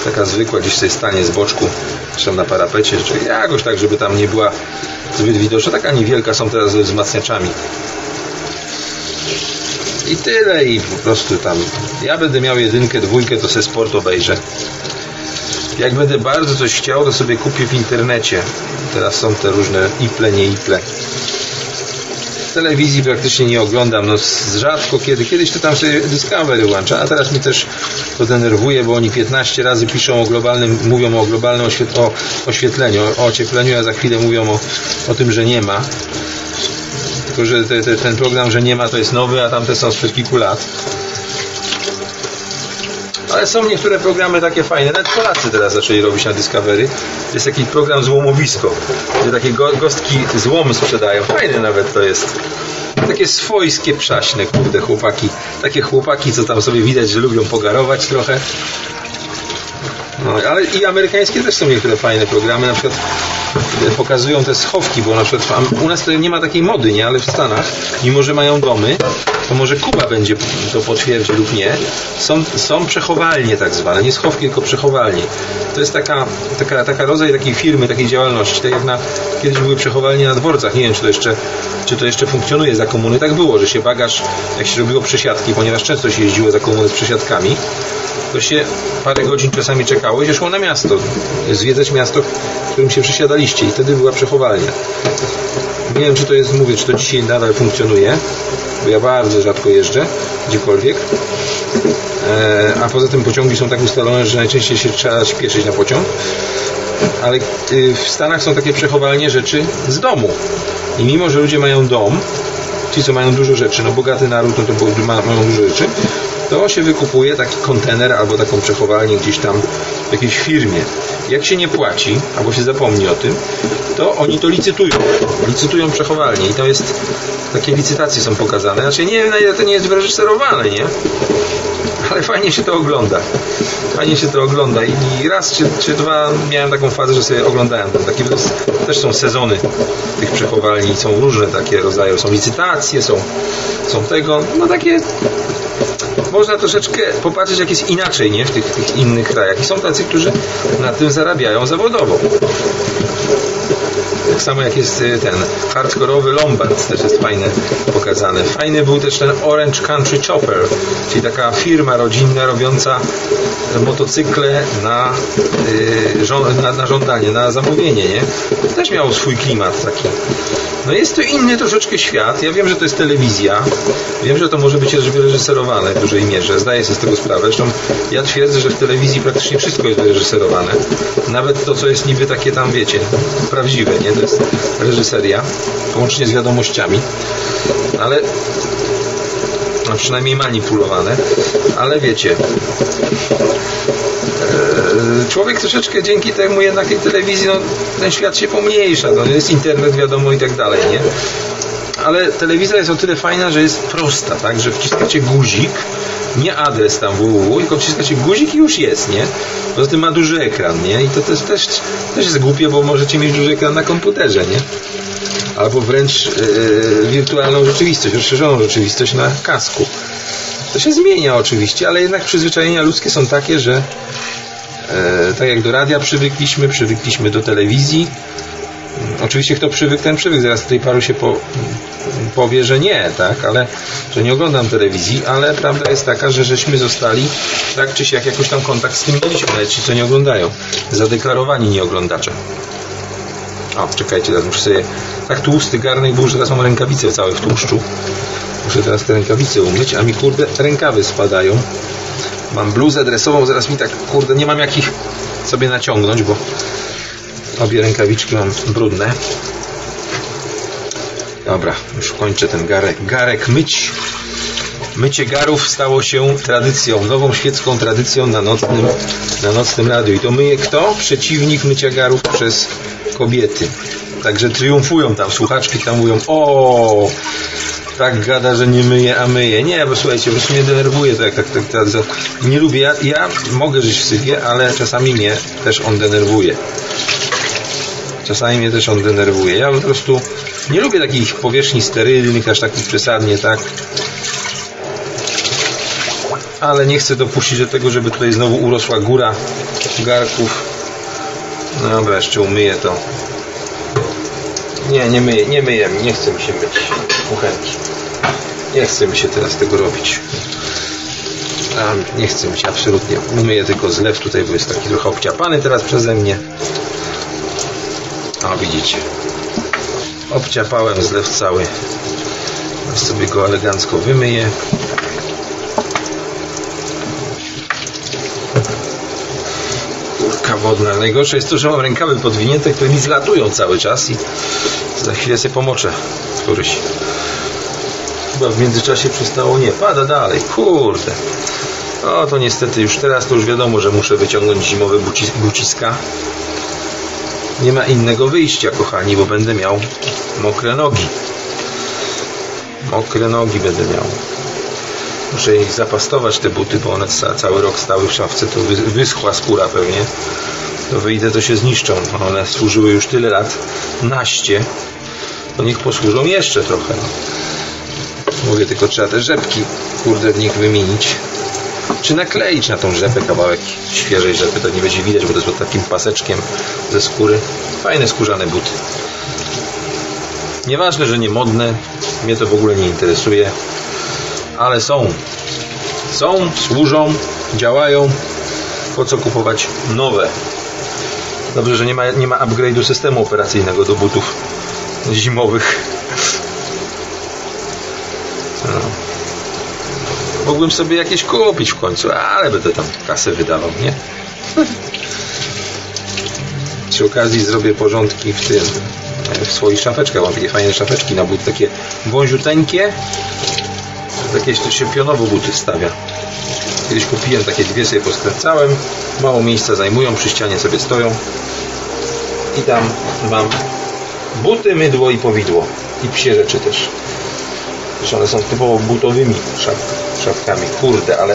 Taka zwykła, gdzieś sobie stanie z boczku, czy na parapecie, czy jakoś tak, żeby tam nie była zbyt widoczna. Taka niewielka są teraz ze wzmacniaczami. I tyle i po prostu tam ja będę miał jedynkę, dwójkę, to se sport obejrzę. Jak będę bardzo coś chciał, to sobie kupię w internecie. Teraz są te różne iple, nie iple. Telewizji praktycznie nie oglądam, no rzadko kiedy. Kiedyś to tam sobie Discovery łączę, a teraz mi też to denerwuje, bo oni 15 razy piszą o globalnym, mówią o globalnym oświetleniu, o ociepleniu, a za chwilę mówią o, o tym, że nie ma. Że te, te, ten program, że nie ma, to jest nowy, a tamte są sprzed kilku lat. Ale są niektóre programy takie fajne. Nawet Polacy teraz zaczęli robić na Discovery. Jest taki program Złomowisko, gdzie takie gostki złom sprzedają. Fajne nawet to jest. Takie swojskie, przaśne, kurde, chłopaki. Takie chłopaki, co tam sobie widać, że lubią pogarować trochę. No, ale i amerykańskie też są niektóre fajne programy, na przykład e, pokazują te schowki, bo na przykład u nas tutaj nie ma takiej mody, nie? Ale w Stanach, mimo że mają domy, to może Kuba będzie to potwierdzi lub nie, są, są przechowalnie tak zwane, nie schowki, tylko przechowalnie. To jest taka, taka, taka rodzaj takiej firmy, takiej działalności, tak jak na, kiedyś były przechowalnie na dworcach, nie wiem czy to jeszcze, czy to jeszcze funkcjonuje za komuny, tak było, że się bagaż, jak się robiło przesiadki, ponieważ często się jeździło za komuny z przesiadkami, to się parę godzin czasami czekało i szło na miasto, zwiedzać miasto, w którym się przesiadaliście i wtedy była przechowalnia. Nie wiem, czy to jest, mówię, czy to dzisiaj nadal funkcjonuje, bo ja bardzo rzadko jeżdżę gdziekolwiek. E, a poza tym pociągi są tak ustalone, że najczęściej się trzeba śpieszyć na pociąg. Ale y, w Stanach są takie przechowalnie rzeczy z domu. I mimo, że ludzie mają dom, ci co mają dużo rzeczy, no bogaty naród, no to mają dużo rzeczy, to się wykupuje taki kontener albo taką przechowalnię gdzieś tam w jakiejś firmie. Jak się nie płaci, albo się zapomni o tym, to oni to licytują. Licytują przechowalnie i to jest, takie licytacje są pokazane. Znaczy nie wiem na ile to nie jest wyreżyserowane, nie? Ale fajnie się to ogląda. Fajnie się to ogląda i raz czy, czy dwa miałem taką fazę, że sobie oglądałem tam. Takie, też są sezony tych przechowalni, są różne takie rodzaje, są licytacje, są, są tego, no takie można troszeczkę popatrzeć, jak jest inaczej nie? w tych, tych innych krajach. I są tacy, którzy na tym zarabiają zawodowo. Tak samo jak jest y, ten hardkorowy Lombard, też jest fajny pokazany. Fajny był też ten Orange Country Chopper, czyli taka firma rodzinna robiąca motocykle na, yy, na, na żądanie, na zamówienie, nie? Też miał swój klimat taki. No jest to inny troszeczkę świat. Ja wiem, że to jest telewizja. Wiem, że to może być wyreżyserowane w dużej mierze. Zdaję sobie z tego sprawę. Zresztą ja twierdzę, że w telewizji praktycznie wszystko jest wyreżyserowane. Nawet to, co jest niby takie tam, wiecie, prawdziwe, nie? Reżyseria, łącznie z wiadomościami. Ale a przynajmniej manipulowane, ale wiecie, e, człowiek troszeczkę dzięki temu jednak tej telewizji, no, ten świat się pomniejsza, no, jest internet wiadomo i tak dalej, nie? Ale telewizja jest o tyle fajna, że jest prosta, tak, że wciskacie guzik, nie adres tam www, tylko wciskacie guzik i już jest, nie? Poza tym ma duży ekran, nie? I to też, też, też jest głupie, bo możecie mieć duży ekran na komputerze, nie? albo wręcz yy, wirtualną rzeczywistość, rozszerzoną rzeczywistość na kasku. To się zmienia oczywiście, ale jednak przyzwyczajenia ludzkie są takie, że e, tak jak do radia przywykliśmy, przywykliśmy do telewizji, Oczywiście kto przywykł, ten przywykł. Zaraz tutaj paru się po, powie, że nie, tak, ale że nie oglądam telewizji, ale prawda jest taka, że żeśmy zostali tak czy siak jakoś tam kontakt z tym mieliśmy, ale ci co nie oglądają. Zadeklarowani nieoglądacze. O, czekajcie, teraz muszę sobie tak tłusty garnek był, że teraz mam rękawice całe w tłuszczu. Muszę teraz te rękawice umyć, a mi kurde rękawy spadają. Mam bluzę dresową, zaraz mi tak kurde nie mam jakich sobie naciągnąć, bo obie rękawiczki mam brudne. Dobra, już kończę ten garek, garek myć. Mycie garów stało się tradycją, nową świecką tradycją na nocnym, na nocnym radiu. I to myje kto? Przeciwnik mycia garów przez kobiety. Także triumfują tam, słuchaczki tam mówią, o tak gada, że nie myje, a myje. Nie, bo słuchajcie, po prostu mnie denerwuje to, jak tak, tak, tak, nie lubię, ja, ja mogę żyć w syfie, ale czasami mnie też on denerwuje. Czasami mnie też on denerwuje. Ja po prostu nie lubię takich powierzchni sterylnych, aż takich przesadnie, tak? Ale nie chcę dopuścić do tego, żeby tutaj znowu urosła góra garków. No dobra, jeszcze umyję to. Nie, nie myję, nie myję, nie chcę mi się myć kuchenki. Nie chce mi się teraz tego robić. Nie chce mi się absolutnie. Umyję tylko zlew tutaj, bo jest taki trochę obciapany teraz przeze mnie. O, widzicie. Obciapałem zlew cały. Sobie go elegancko wymyję. Kurka wodna. Najgorsze jest to, że mam rękawy podwinięte, które mi zlatują cały czas i za chwilę sobie pomoczę któryś. Chyba w międzyczasie przestało. Nie, pada dalej. Kurde. O, to niestety już teraz to już wiadomo, że muszę wyciągnąć zimowe buciska. Nie ma innego wyjścia, kochani, bo będę miał mokre nogi. Mokre nogi będę miał. Muszę ich zapastować, te buty, bo one cały rok stały w szafce, to wyschła skóra pewnie. To wyjdę, to się zniszczą. One służyły już tyle lat, naście, to niech posłużą jeszcze trochę. Mówię, tylko trzeba te rzepki, kurde, w nich wymienić. Czy nakleić na tą rzepę kawałek świeżej rzepy, to nie będzie widać, bo to jest pod takim paseczkiem ze skóry. Fajne skórzane buty. Nieważne, że nie modne, mnie to w ogóle nie interesuje, ale są. Są, służą, działają. Po co kupować nowe? Dobrze, że nie ma, nie ma upgrade'u systemu operacyjnego do butów zimowych. No. Mógłbym sobie jakieś kupić w końcu, ale będę tam kasę wydawał, nie? Przy okazji zrobię porządki w tym, w swoich szafeczkach. Mam takie fajne szafeczki na but, takie wąziuteńkie. Takie to się pionowo buty stawia. Kiedyś kupiłem takie dwie, sobie poskręcałem. Mało miejsca zajmują, przy ścianie sobie stoją. I tam mam buty, mydło i powidło. I psie rzeczy też. Zresztą one są typowo butowymi szaf, szafkami. Kurde, ale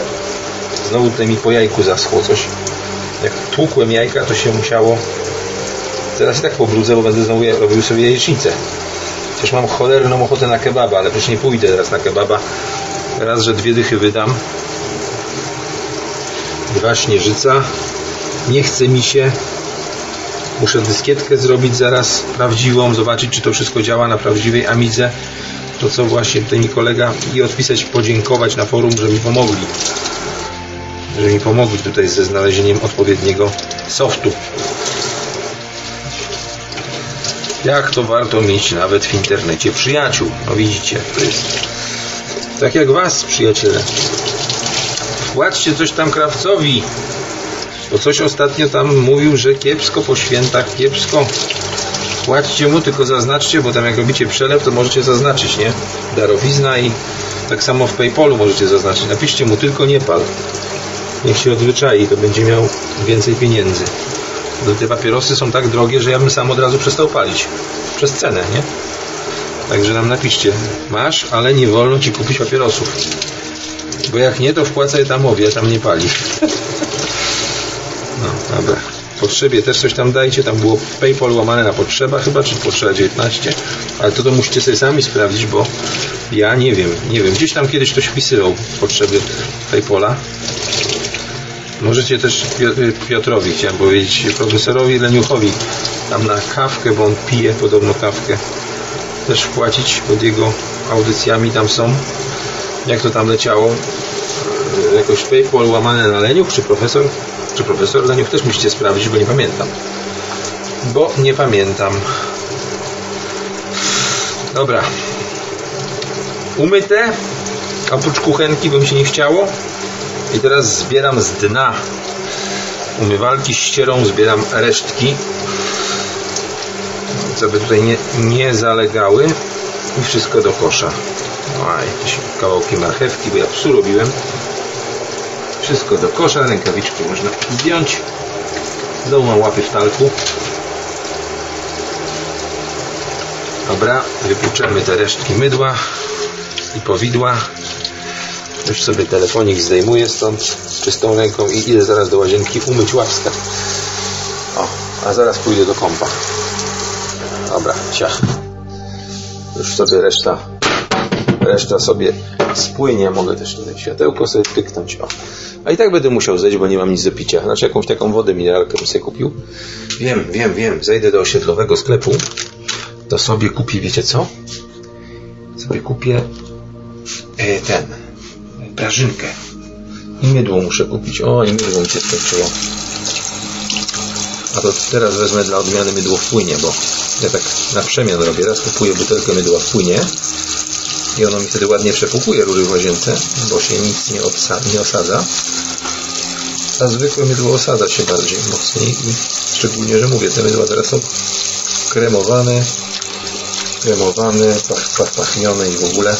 znowu tutaj mi po jajku zaschło coś. Jak tłukłem jajka, to się musiało... Teraz i tak pobrudzę, bo będę znowu robił sobie jajecznicę. Przecież mam cholerną ochotę na kebaba, ale przecież nie pójdę teraz na kebaba. Raz, że dwie dychy wydam. Dwa śnieżyca. Nie chce mi się. Muszę dyskietkę zrobić zaraz prawdziwą, zobaczyć czy to wszystko działa na prawdziwej Amidze to co właśnie tutaj mi kolega i odpisać, podziękować na forum, że mi pomogli. Że mi pomogli tutaj ze znalezieniem odpowiedniego softu. Jak to warto mieć nawet w internecie? Przyjaciół no widzicie, to jest tak jak was przyjaciele. Wpłaćcie coś tam krawcowi. Bo coś ostatnio tam mówił, że kiepsko po świętach, kiepsko Płaćcie mu, tylko zaznaczcie, bo tam jak robicie przelew, to możecie zaznaczyć, nie? Darowizna i tak samo w Paypalu możecie zaznaczyć. Napiszcie mu tylko nie pal. Niech się odzwyczai, to będzie miał więcej pieniędzy. Bo te papierosy są tak drogie, że ja bym sam od razu przestał palić. Przez cenę, nie? Także nam napiszcie. Masz, ale nie wolno ci kupić papierosów. Bo jak nie, to wpłacaj tamowi, tam nie pali. No, dobra potrzebie też coś tam dajcie, tam było PayPal łamane na potrzeba chyba, czy potrzeba 19, ale to to musicie sobie sami sprawdzić, bo ja nie wiem, nie wiem, gdzieś tam kiedyś ktoś wpisywał potrzeby PayPala. Możecie też Piotrowi, chciałem powiedzieć, profesorowi Leniuchowi tam na kawkę, bo on pije podobno kawkę. Też wpłacić pod jego audycjami tam są. Jak to tam leciało? E, jakoś PayPal łamane na Leniuch, czy profesor? Czy profesor Leniuch też musicie sprawdzić, bo nie pamiętam. Bo nie pamiętam. Dobra. Umyte. Oprócz kuchenki bym się nie chciało. I teraz zbieram z dna umywalki ścierą, zbieram resztki żeby tutaj nie, nie zalegały i wszystko do kosza. A, jakieś kawałki marchewki, bo ja psu robiłem. Wszystko do kosza, rękawiczki można zdjąć. Znowu mam łapy w talku. Dobra, wypłuczemy te resztki mydła i powidła. Już sobie telefonik zdejmuję stąd czystą ręką i idę zaraz do łazienki umyć łapska. O, a zaraz pójdę do kąpa. Dobra, ciach. Już sobie reszta reszta sobie spłynie. Mogę też tutaj światełko sobie tyknąć. O. A i tak będę musiał zejść, bo nie mam nic do picia. Znaczy jakąś taką wodę mineralkę bym sobie kupił. Wiem, wiem, wiem. Zejdę do osiedlowego sklepu. To sobie kupię, wiecie co? Sobie kupię e, ten prażynkę. I mydło muszę kupić. O, i mydło mi się skończyło. A to teraz wezmę dla odmiany mydło w płynie, bo ja tak na przemian robię. Raz kupuję butelkę mydła w płynie i ono mi wtedy ładnie przepukuje rury w łazience, bo się nic nie, nie osadza. A zwykłe mydło osadza się bardziej mocniej i szczególnie, że mówię, te mydła teraz są kremowane, kremowane, pach, pach, pachnione i w ogóle.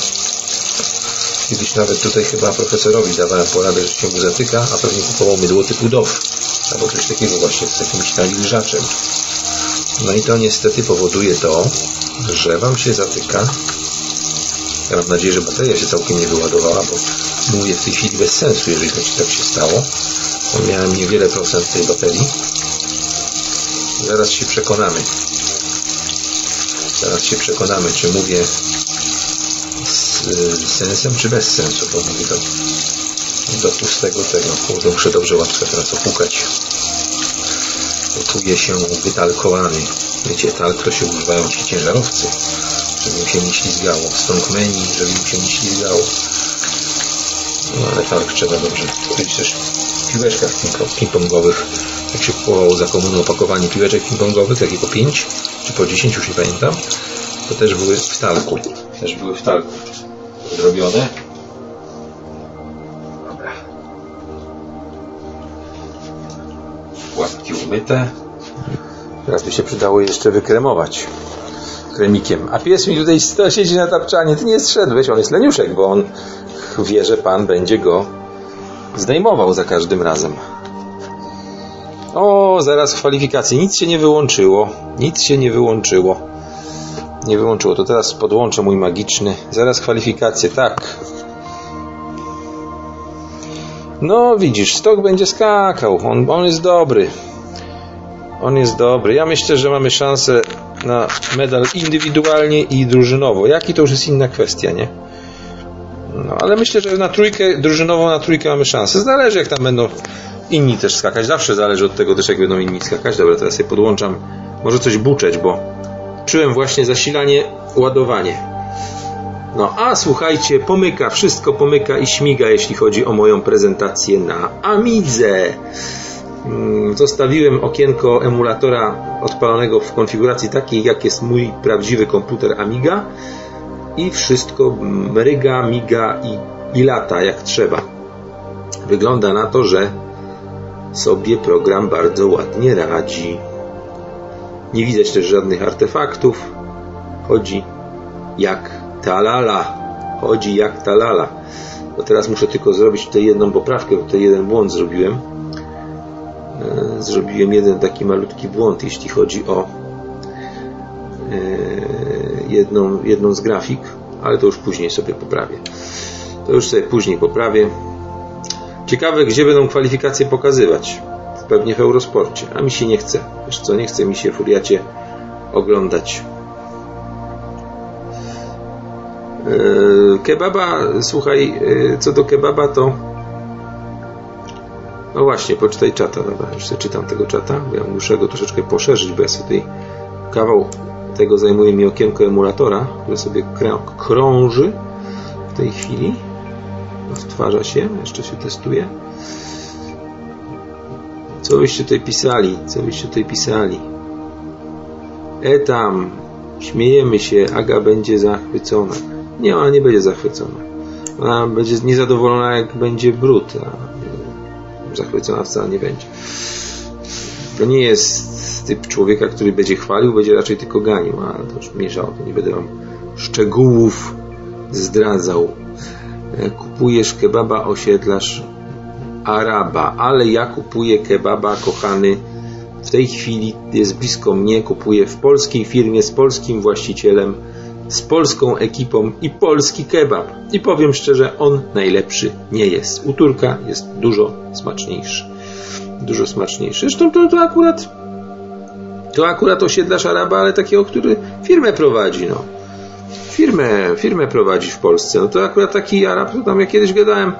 Kiedyś nawet tutaj chyba profesorowi dawałem poradę, że się mu zatyka, a pewnie kupował mydło typu DOW albo coś takiego właśnie z jakimś nawilżaczem. No i to niestety powoduje to, że Wam się zatyka. Ja mam nadzieję, że bateria się całkiem nie wyładowała, bo mówię w tej chwili bez sensu, jeżeli się, tak się stało. Miałem niewiele procent tej baterii. Zaraz się przekonamy. Zaraz się przekonamy, czy mówię z, z sensem, czy bez sensu, bo mówię to do pustego tego. Kurde, muszę dobrze łatwo teraz opukać. Czuję się wytalkowany. Wiecie, talk to się używają ci ciężarowcy, żeby się nie ślizgało. Strongmeni, żeby im się nie ślizgało. No ale talk trzeba dobrze. Kiedyś też w piłeczkach ping-pongowych, jak się kupowało za komuny opakowanie piłeczek ping-pongowych, takie po 5 czy po 10, już nie pamiętam, to też były w talku. Też były w talku zrobione umyte. Teraz by się przydało jeszcze wykremować kremikiem. A pies mi tutaj siedzi na tapczanie. Ty nie zszedłeś, on jest leniuszek, bo on wie, że pan będzie go zdejmował za każdym razem. O, zaraz kwalifikacje. Nic się nie wyłączyło. Nic się nie wyłączyło. Nie wyłączyło. To teraz podłączę mój magiczny. Zaraz kwalifikacje. Tak. No, widzisz, stok będzie skakał. On, on jest dobry. On jest dobry. Ja myślę, że mamy szansę na medal indywidualnie i drużynowo. Jaki to już jest inna kwestia, nie? No, ale myślę, że na trójkę, drużynowo na trójkę mamy szansę. Zależy jak tam będą inni też skakać. Zawsze zależy od tego też jak będą inni skakać. Dobra, teraz je podłączam. Może coś buczeć, bo czułem właśnie zasilanie, ładowanie. No, a słuchajcie, pomyka, wszystko pomyka i śmiga, jeśli chodzi o moją prezentację na Amidze. Mm, zostawiłem okienko emulatora odpalonego w konfiguracji takiej, jak jest mój prawdziwy komputer Amiga i wszystko mryga, miga i, i lata jak trzeba. Wygląda na to, że sobie program bardzo ładnie radzi. Nie widać też żadnych artefaktów. Chodzi jak talala. Chodzi jak talala. To teraz muszę tylko zrobić tutaj jedną poprawkę, bo tutaj jeden błąd zrobiłem zrobiłem jeden taki malutki błąd, jeśli chodzi o e, jedną, jedną z grafik, ale to już później sobie poprawię. To już sobie później poprawię. Ciekawe, gdzie będą kwalifikacje pokazywać. Pewnie w Eurosporcie, a mi się nie chce. Wiesz co, nie chce mi się Furiacie oglądać. E, kebaba, słuchaj, co do kebaba, to No właśnie, poczytaj czata, dobra, już sobie czytam tego czata, ja muszę go troszeczkę poszerzyć, bo ja sobie tutaj kawał tego zajmuje mi okienko emulatora, które sobie krąży w tej chwili. Odtwarza się, jeszcze się testuje. Co byście tutaj pisali? Co byście tutaj pisali? E tam, śmiejemy się, Aga będzie zachwycona. Nie, ona nie będzie zachwycona. Ona będzie niezadowolona, jak będzie brud, zachwycona wcale nie będzie. To nie jest typ człowieka, który będzie chwalił, będzie raczej tylko ganił, ale to już mniejsza o to, nie będę wam szczegółów zdradzał. E, kupujesz kebaba, osiedlasz Araba, ale ja kupuję kebaba, kochany, w tej chwili jest blisko mnie, kupuję w polskiej firmie z polskim właścicielem, z polską ekipą i polski kebab. I powiem szczerze, on najlepszy nie jest. U Turka jest dużo smaczniejszy. Dużo smaczniejszy. Zresztą to, to akurat to akurat osiedlarz Araba, ale takiego, który firmę prowadzi, no. Firmę, firmę prowadzi w Polsce. No to akurat taki Arab, to tam ja kiedyś gadałem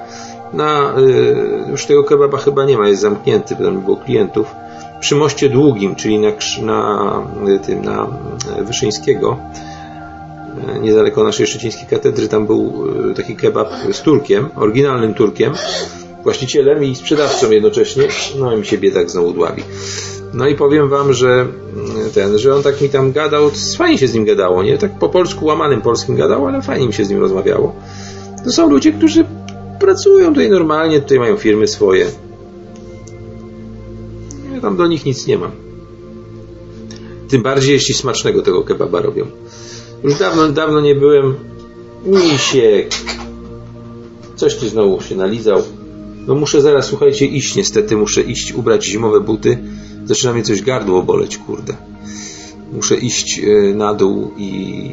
na, y, już tego kebaba chyba nie ma, jest zamknięty, tam było klientów, przy moście długim, czyli na, na tym, na Wyszyńskiego, y, niedaleko naszej szczecińskiej katedry, tam był y, taki kebab z Turkiem, oryginalnym Turkiem, właścicielem i sprzedawcą jednocześnie, no i mi się biedak znowu dławi. No i powiem wam, że ten, że on tak mi tam gadał, fajnie się z nim gadało, nie? Tak po polsku, łamanym polskim gadał, ale fajnie mi się z nim rozmawiało. To są ludzie, którzy pracują tutaj normalnie, tutaj mają firmy swoje. Ja tam do nich nic nie mam. Tym bardziej, jeśli smacznego tego kebaba robią. Już dawno, dawno nie byłem. Misiek. Coś ty znowu się nalizał. No muszę zaraz, słuchajcie, iść niestety. Muszę iść ubrać zimowe buty. Zaczyna mnie coś gardło boleć, kurde. Muszę iść e, na dół i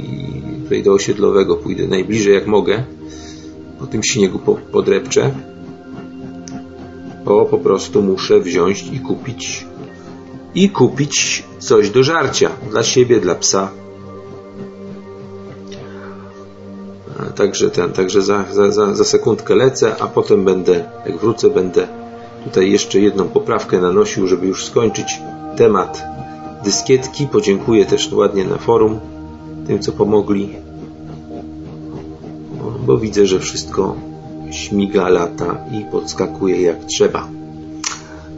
tutaj do osiedlowego pójdę najbliżej jak mogę po tym śniegu podrepczę, bo po prostu muszę wziąć i kupić i kupić coś do żarcia dla siebie, dla psa. Także ten, także za, za, za, sekundkę lecę, a potem będę, jak wrócę, będę tutaj jeszcze jedną poprawkę nanosił, żeby już skończyć temat dyskietki. Podziękuję też ładnie na forum tym, co pomogli bo widzę, że wszystko śmiga, lata i podskakuje jak trzeba.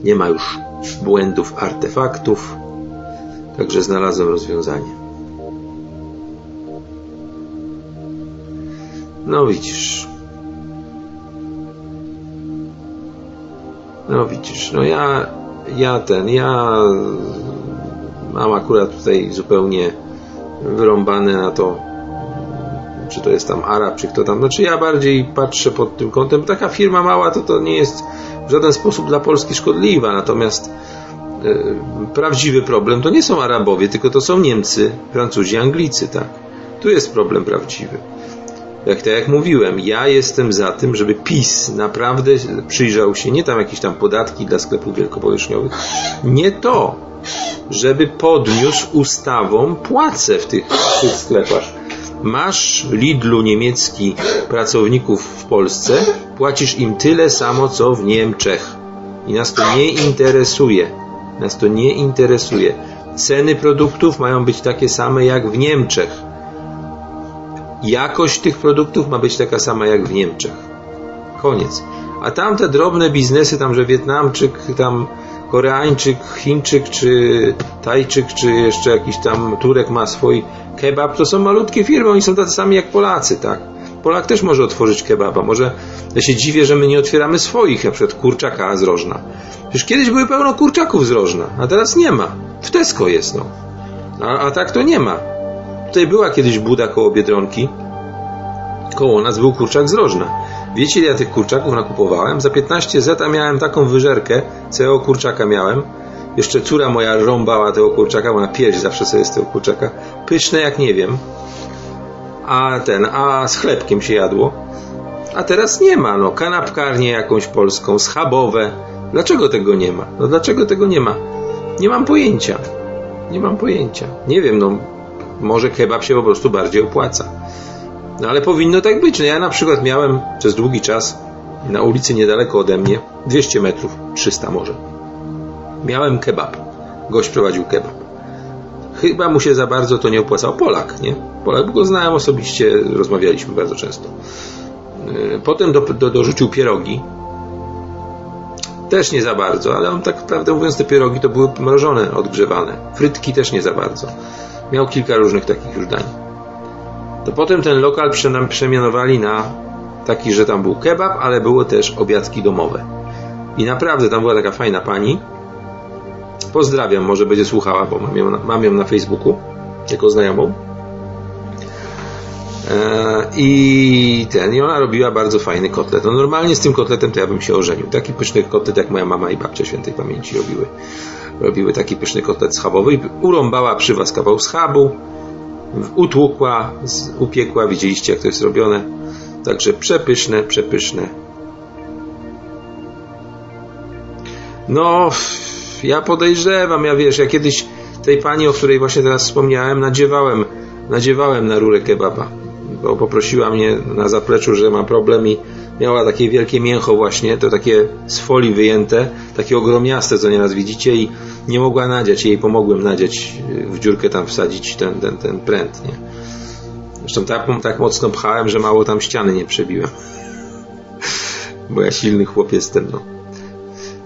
Nie ma już błędów artefaktów, także znalazłem rozwiązanie. No widzisz. No widzisz, no ja, ja ten, ja mam akurat tutaj zupełnie wyrąbane na to czy to jest tam Arab, czy kto tam. Znaczy ja bardziej patrzę pod tym kątem. Taka firma mała to to nie jest w żaden sposób dla Polski szkodliwa, natomiast yy, prawdziwy problem to nie są Arabowie, tylko to są Niemcy, Francuzi, Anglicy, tak. Tu jest problem prawdziwy. Jak tak jak mówiłem, ja jestem za tym, żeby PiS naprawdę przyjrzał się, nie tam jakieś tam podatki dla sklepów wielkopowierzchniowych, nie to, żeby podniósł ustawą płace w tych, w tych sklepach. Masz Lidlu niemiecki pracowników w Polsce, płacisz im tyle samo co w Niemczech. I nas to nie interesuje. Nas to nie interesuje. Ceny produktów mają być takie same jak w Niemczech. Jakość tych produktów ma być taka sama jak w Niemczech. Koniec. A tamte drobne biznesy, tam, że Wietnamczyk, tam Koreańczyk, Chińczyk, czy Tajczyk, czy jeszcze jakiś tam Turek ma swój kebab, to są malutkie firmy, oni są tacy sami jak Polacy, tak? Polak też może otworzyć kebaba. Może ja się dziwię, że my nie otwieramy swoich, na przykład kurczaka z Rożna. Przecież kiedyś były pełno kurczaków z Rożna, a teraz nie ma. W Tesco jest, no. A, a tak to nie ma. Tutaj była kiedyś buda koło Biedronki. Koło nas był kurczak z Rożna. Wiecie, ile ja tych kurczaków nakupowałem? Za 15 zeta miałem taką wyżerkę, całego kurczaka miałem. Jeszcze córa moja rąbała tego kurczaka, ona pierś zawsze sobie z tego kurczaka. Pyszne jak nie wiem. A ten, a z chlebkiem się jadło. A teraz nie ma, no, kanapkarnię jakąś polską, schabowe. Dlaczego tego nie ma? No dlaczego tego nie ma? Nie mam pojęcia. Nie mam pojęcia. Nie wiem, no, może kebab się po prostu bardziej opłaca. No ale powinno tak być. No ja na przykład miałem przez długi czas na ulicy niedaleko ode mnie, 200 metrów, 300 może. Miałem kebab. Gość prowadził kebab. Chyba mu się za bardzo to nie opłacał. Polak, nie? Polak, bo go znałem osobiście, rozmawialiśmy bardzo często. E, potem do, do, dorzucił pierogi. Też nie za bardzo, ale on tak prawdę mówiąc te pierogi to były mrożone, odgrzewane. Frytki też nie za bardzo. Miał kilka różnych takich już dań. To potem ten lokal przemianowali na taki, że tam był kebab, ale było też obiadki domowe. I naprawdę tam była taka fajna pani. Pozdrawiam, może będzie słuchała, bo mam ją mam ją na Facebooku jako znajomą. E, I ten, i ona robiła bardzo fajny kotlet. No normalnie z tym kotletem to ja bym się ożenił. Taki pyszny kotlet, jak moja mama i babcia świętej pamięci robiły. Robiły taki pyszny kotlet schabowy urąbała przy was kawał schabu, utłukła, upiekła, widzieliście jak to jest robione. Także przepyszne, przepyszne. No, ja podejrzewam, ja wiesz, ja kiedyś tej pani, o której właśnie teraz wspomniałem, nadziewałem, nadziewałem na rurę kebaba bo poprosiła mnie na zapleczu, że ma problem i miała takie wielkie mięcho właśnie, to takie z folii wyjęte, takie ogromniaste, co nieraz widzicie i nie mogła nadziać, jej pomogłem nadziać, w dziurkę tam wsadzić ten, ten, ten pręt, nie? Zresztą tak, tak mocno pchałem, że mało tam ściany nie przebiłem. (laughs) Bo ja silny chłop jestem, no.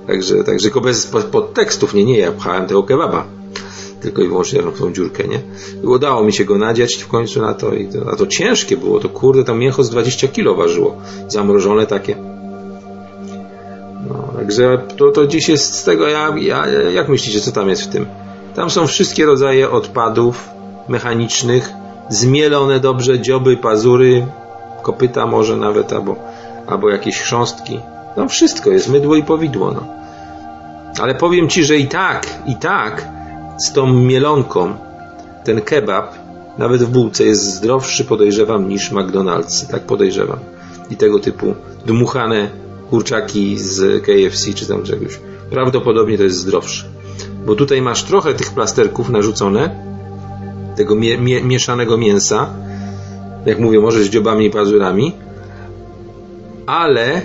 Także, także tylko bez podtekstów, nie, nie, ja pchałem tego kebaba tylko i wyłącznie w tą dziurkę, nie? I udało mi się go nadziać w końcu na to i to, a to ciężkie było, to kurde, tam mięcho z 20 kilo ważyło, zamrożone takie. No, także to, to dziś jest z tego, ja, ja, jak myślicie, co tam jest w tym? Tam są wszystkie rodzaje odpadów mechanicznych, zmielone dobrze, dzioby, pazury, kopyta może nawet, albo, albo jakieś chrząstki. No wszystko jest, mydło i powidło, no. Ale powiem Ci, że i tak, i tak z tą mielonką ten kebab nawet w bułce jest zdrowszy, podejrzewam, niż McDonald's. Tak podejrzewam. I tego typu dmuchane kurczaki z KFC czy tam czegoś. Prawdopodobnie to jest zdrowsze. Bo tutaj masz trochę tych plasterków narzucone, tego mie mie mieszanego mięsa, jak mówię, może z dziobami i pazurami, ale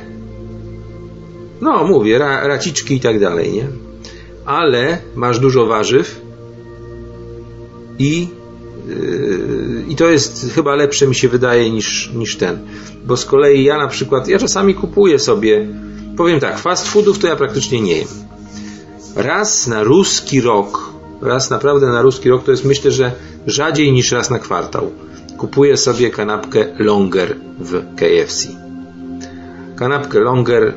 no mówię, ra raciczki i tak dalej, nie? Ale masz dużo warzyw i, yy, i to jest chyba lepsze mi się wydaje niż, niż ten. Bo z kolei ja na przykład, ja czasami kupuję sobie, powiem tak, fast foodów to ja praktycznie nie jem. Raz na ruski rok, raz naprawdę na ruski rok, to jest myślę, że rzadziej niż raz na kwartał. Kupuję sobie kanapkę longer w KFC. Kanapkę longer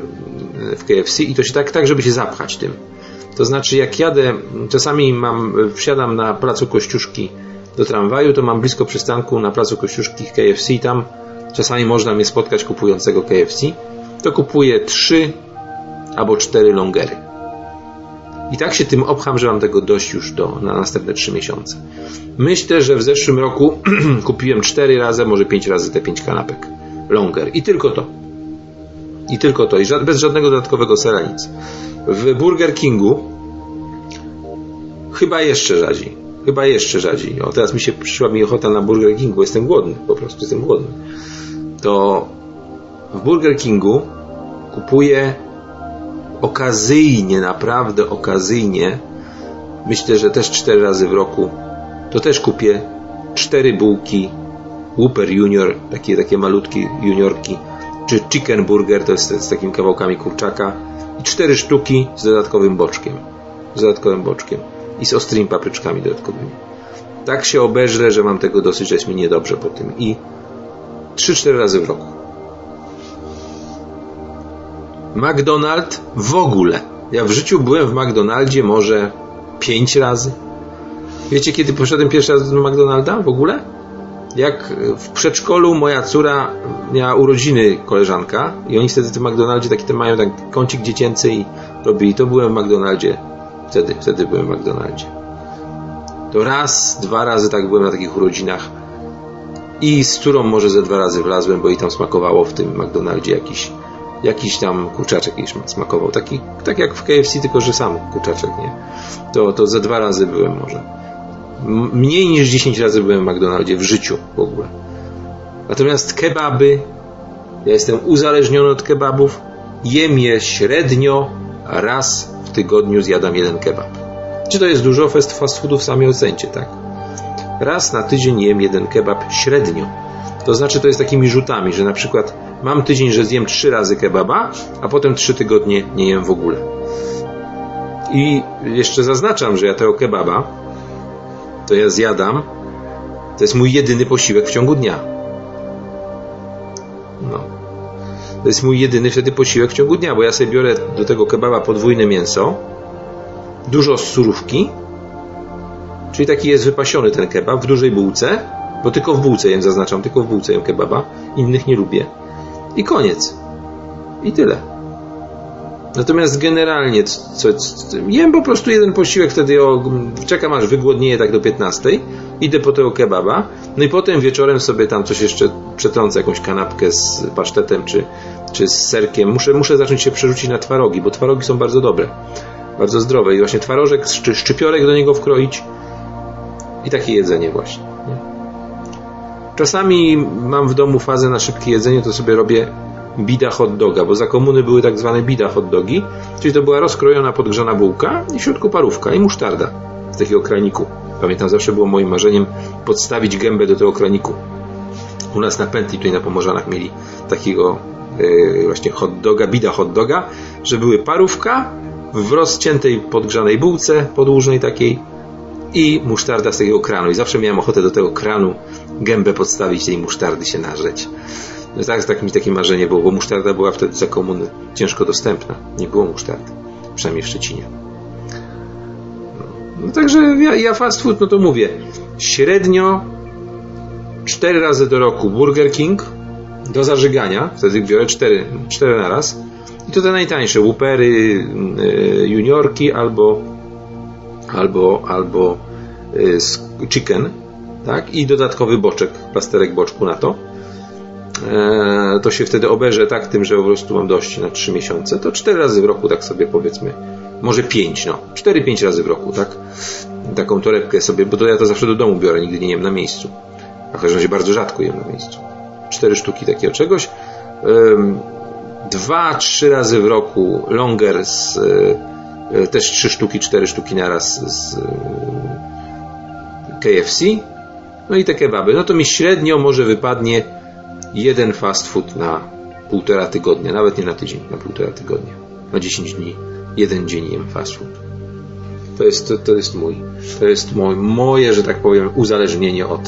w KFC i to się tak, tak żeby się zapchać tym. To znaczy, jak jadę, czasami mam, wsiadam na placu Kościuszki do tramwaju, to mam blisko przystanku na placu Kościuszki KFC, tam czasami można mnie spotkać kupującego KFC, to kupuję trzy albo cztery longery. I tak się tym obcham, że mam tego dość już do, na następne trzy miesiące. Myślę, że w zeszłym roku (clears throat) kupiłem cztery razy, może pięć razy te pięć kanapek. Longer. I tylko to. I tylko to. I bez żadnego dodatkowego sera nic. W Burger Kingu chyba jeszcze rzadziej. Chyba jeszcze rzadziej. O, teraz mi się przyszła mi ochota na Burger Kingu, jestem głodny, po prostu jestem głodny. To w Burger Kingu kupuję okazyjnie, naprawdę okazyjnie, myślę, że też cztery razy w roku, to też kupię cztery bułki Whopper Junior, takie, takie malutkie juniorki, czy Chicken Burger, to jest z takimi kawałkami kurczaka, i cztery sztuki z dodatkowym boczkiem. Z dodatkowym boczkiem. I z ostrymi papryczkami dodatkowymi. Tak się obeżrę, że mam tego dosyć, że jest mi niedobrze po tym. I 3-4 razy w roku. McDonald w ogóle. Ja w życiu byłem w McDonaldzie może 5 razy. Wiecie, kiedy poszedłem pierwszy raz do McDonalda w ogóle? Jak w przedszkolu moja córa miała urodziny koleżanka i oni wtedy w tym McDonaldzie taki ten mają tak kącik dziecięcy i robili. To byłem w McDonaldzie. Wtedy, wtedy byłem w McDonaldzie. To raz, dwa razy tak byłem na takich urodzinach i z córą może ze dwa razy wlazłem, bo i tam smakowało w tym McDonaldzie jakiś jakiś tam kurczaczek jakiś smakował. Taki, tak jak w KFC, tylko że sam kurczaczek, nie? To, to ze dwa razy byłem może. Mniej niż 10 razy byłem w McDonaldzie w życiu w ogóle. Natomiast kebaby Ja jestem uzależniony od kebabów. Jem je średnio raz w tygodniu zjadam jeden kebab. Czy to jest dużo? Fast foodów sami ocencie, tak? Raz na tydzień jem jeden kebab średnio. To znaczy to jest takimi rzutami, że na przykład mam tydzień, że zjem trzy razy kebaba, a potem trzy tygodnie nie jem w ogóle. I jeszcze zaznaczam, że ja tego kebaba to ja zjadam. To jest mój jedyny posiłek w ciągu dnia. No. To jest mój jedyny wtedy posiłek w ciągu dnia, bo ja sobie biorę do tego kebaba podwójne mięso, dużo surówki, czyli taki jest wypasiony ten kebab w dużej bułce, bo tylko w bułce jem, zaznaczam, tylko w bułce jem kebaba, innych nie lubię. I koniec. I tyle. Natomiast generalnie co, co, jem po prostu jeden posiłek, wtedy o, czekam aż wygłodnieję tak do 15, idę po tego kebaba, no i potem wieczorem sobie tam coś jeszcze przetrącę, jakąś kanapkę z pasztetem czy, czy z serkiem. Muszę, muszę zacząć się przerzucić na twarogi, bo twarogi są bardzo dobre, bardzo zdrowe i właśnie twarożek czy szczypiorek do niego wkroić i takie jedzenie właśnie. Nie? Czasami mam w domu fazę na szybkie jedzenie, to sobie robię bida hot doga, bo za komuny były tak zwane bida hot dogi, czyli to była rozkrojona podgrzana bułka i w środku parówka i musztarda z takiego kraniku. Pamiętam, zawsze było moim marzeniem podstawić gębę do tego kraniku. U nas na pętli, tutaj na Pomorzanach mieli takiego yy, właśnie hot doga, bida hot doga, że były parówka w rozciętej podgrzanej bułce podłużnej takiej i musztarda z takiego kranu. I zawsze miałem ochotę do tego kranu gębę podstawić tej musztardy się narzeć. No tak, mi takie marzenie było, bo musztarda była wtedy za komuny ciężko dostępna. Nie było musztardy, przynajmniej w Szczecinie. No, także ja, ja fast food, no to mówię, średnio cztery razy do roku Burger King do zażygania, wtedy biorę cztery, cztery na raz. I to te najtańsze, Whoppery, y, juniorki albo albo, albo y, chicken, tak? I dodatkowy boczek, plasterek boczku na to to się wtedy oberze tak tym, że po prostu mam dość na 3 miesiące, to 4 razy w roku, tak sobie powiedzmy, może 5, no, 4-5 razy w roku, tak? Taką torebkę sobie, bo to ja to zawsze do domu biorę, nigdy nie jem na miejscu. A w każdym razie bardzo rzadko jem na miejscu. 4 sztuki takiego czegoś. Dwa, trzy razy w roku longer z, e, też trzy sztuki, cztery sztuki naraz z e, KFC. No i te kebaby. No to mi średnio może wypadnie jeden fast food na półtora tygodnia, nawet nie na tydzień, na półtora tygodnia. Na 10 dni, jeden dzień jem fast food. To jest, to, to jest mój, to jest moje, że tak powiem, uzależnienie od.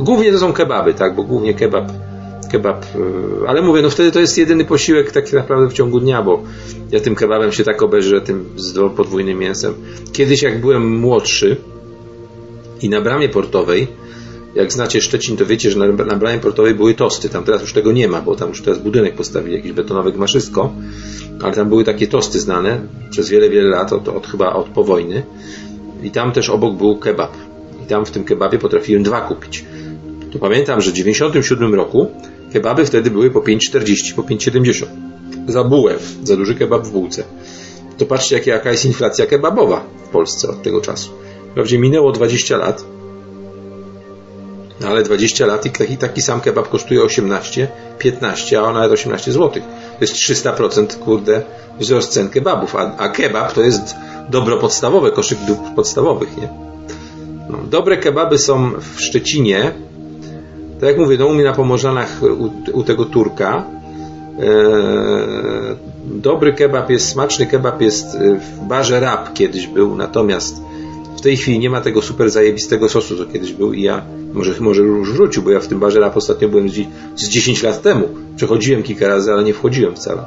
Głównie to są kebaby, tak, bo głównie kebab, kebab, e, ale mówię, no wtedy to jest jedyny posiłek tak naprawdę w ciągu dnia, bo ja tym kebabem się tak obeżę, tym z podwójnym mięsem. Kiedyś jak byłem młodszy i na bramie portowej jak znacie Szczecin, to wiecie, że na, na bramie portowej były tosty. Tam teraz już tego nie ma, bo tam już teraz budynek postawili, jakiś betonowy gmaszysko, ale tam były takie tosty znane przez wiele, wiele lat, od, od chyba od po wojny. I tam też obok był kebab. I tam w tym kebabie potrafiłem dwa kupić. To pamiętam, że w 97 roku kebaby wtedy były po 5,40, po 5,70. Za bułę, za duży kebab w bułce. To patrzcie, jaka jest inflacja kebabowa w Polsce od tego czasu. Wprawdzie minęło 20 lat, no ale 20 lat i taki, taki sam kebab kosztuje 18, 15, a on nawet 18 zł. To jest 300% kurde wzrost cen kebabów, a, a kebab to jest dobro podstawowe, koszyk dóbr podstawowych, nie? No, dobre kebaby są w Szczecinie, tak jak mówię, no u mnie na Pomorzanach u, u tego Turka e, dobry kebab jest, smaczny kebab jest w barze Rab kiedyś był, natomiast tej chwili nie ma tego super zajebistego sosu, co kiedyś był i ja może, może już wrócił, bo ja w tym barze rap ostatnio byłem z, z 10 lat temu. Przechodziłem kilka razy, ale nie wchodziłem wcale.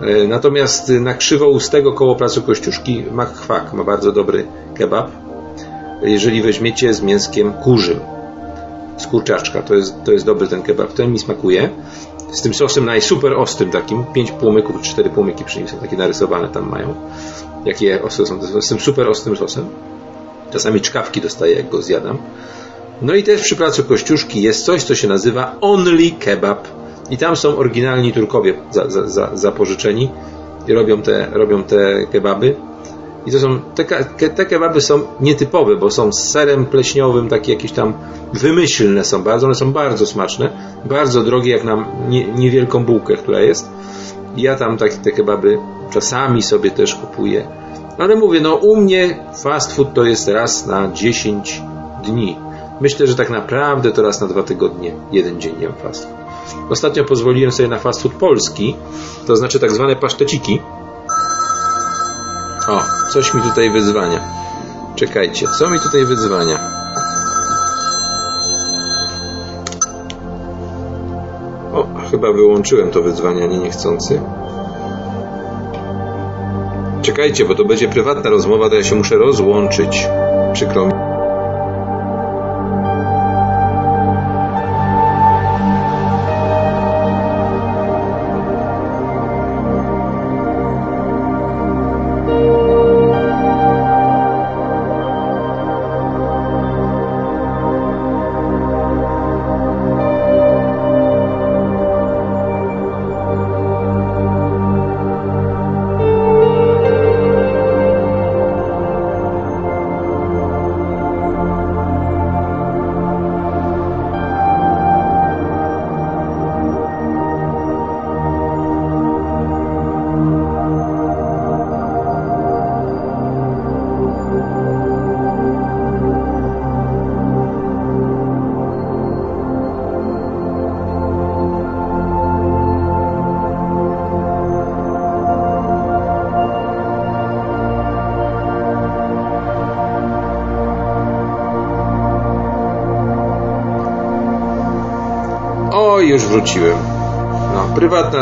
E, natomiast na Krzywoustego koło Placu Kościuszki Makwak ma bardzo dobry kebab. Jeżeli weźmiecie z mięskiem kurzym, z kurczaczka, to jest, to jest dobry ten kebab. Ten mi smakuje. Z tym sosem najsuper ostrym takim, 5 płomyków, 4 płomyki przy nim są takie narysowane tam mają. Jakie ostre są, z tym super ostrym sosem. Czasami czkawki dostaję, jak go zjadam. No i też przy placu Kościuszki jest coś, co się nazywa Only Kebab. I tam są oryginalni Turkowie za, za, za, zapożyczeni i robią te, robią te kebaby. I to są, te, te kebaby są nietypowe, bo są z serem pleśniowym, takie jakieś tam wymyślne są bardzo, one są bardzo smaczne, bardzo drogie jak na nie, niewielką bułkę, która jest. Ja tam tak, te kebaby czasami sobie też kupuję. Ale mówię, no u mnie fast food to jest raz na 10 dni. Myślę, że tak naprawdę to raz na dwa tygodnie, jeden dzień jem fast food. Ostatnio pozwoliłem sobie na fast food polski, to znaczy tak zwane paszteciki. O, coś mi tutaj wyzwania. Czekajcie, co mi tutaj wyzwania? O, chyba wyłączyłem to wyzwanie, nie niechcący. Czekajcie, bo to będzie prywatna rozmowa, to ja się muszę rozłączyć. Przykro mi.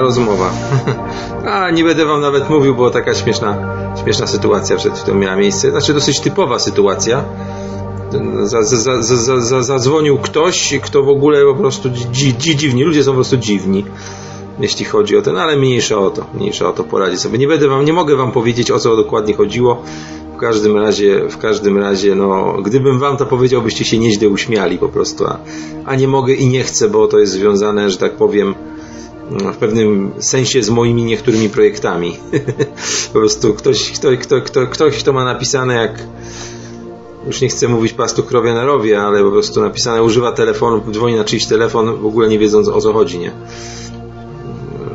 Rozmowa. (laughs) A, nie będę wam nawet mówił, bo taka śmieszna, śmieszna sytuacja przed chwilą miała miejsce. Znaczy, dosyć typowa sytuacja. Za, za, za, zadzwonił ktoś, kto w ogóle po prostu dzi, dzi, dziwni. Ludzie są po prostu dziwni, jeśli chodzi o ten, ale mniejsza o to. Mniejsza o to poradzi sobie. Nie będę wam, nie mogę wam powiedzieć, o co dokładnie chodziło. W każdym razie, w każdym razie, no, gdybym wam to powiedział, byście się nieźle uśmiali po prostu, a, a nie mogę i nie chcę, bo to jest związane, że tak powiem, w pewnym sensie z moimi niektórymi projektami. (laughs) po prostu ktoś, kto, kto, kto, ktoś, kto ma napisane jak już nie chcę mówić pastu krowie na rowie, ale po prostu napisane używa telefonu, dzwoni na czyjś telefon, w ogóle nie wiedząc o co chodzi, nie?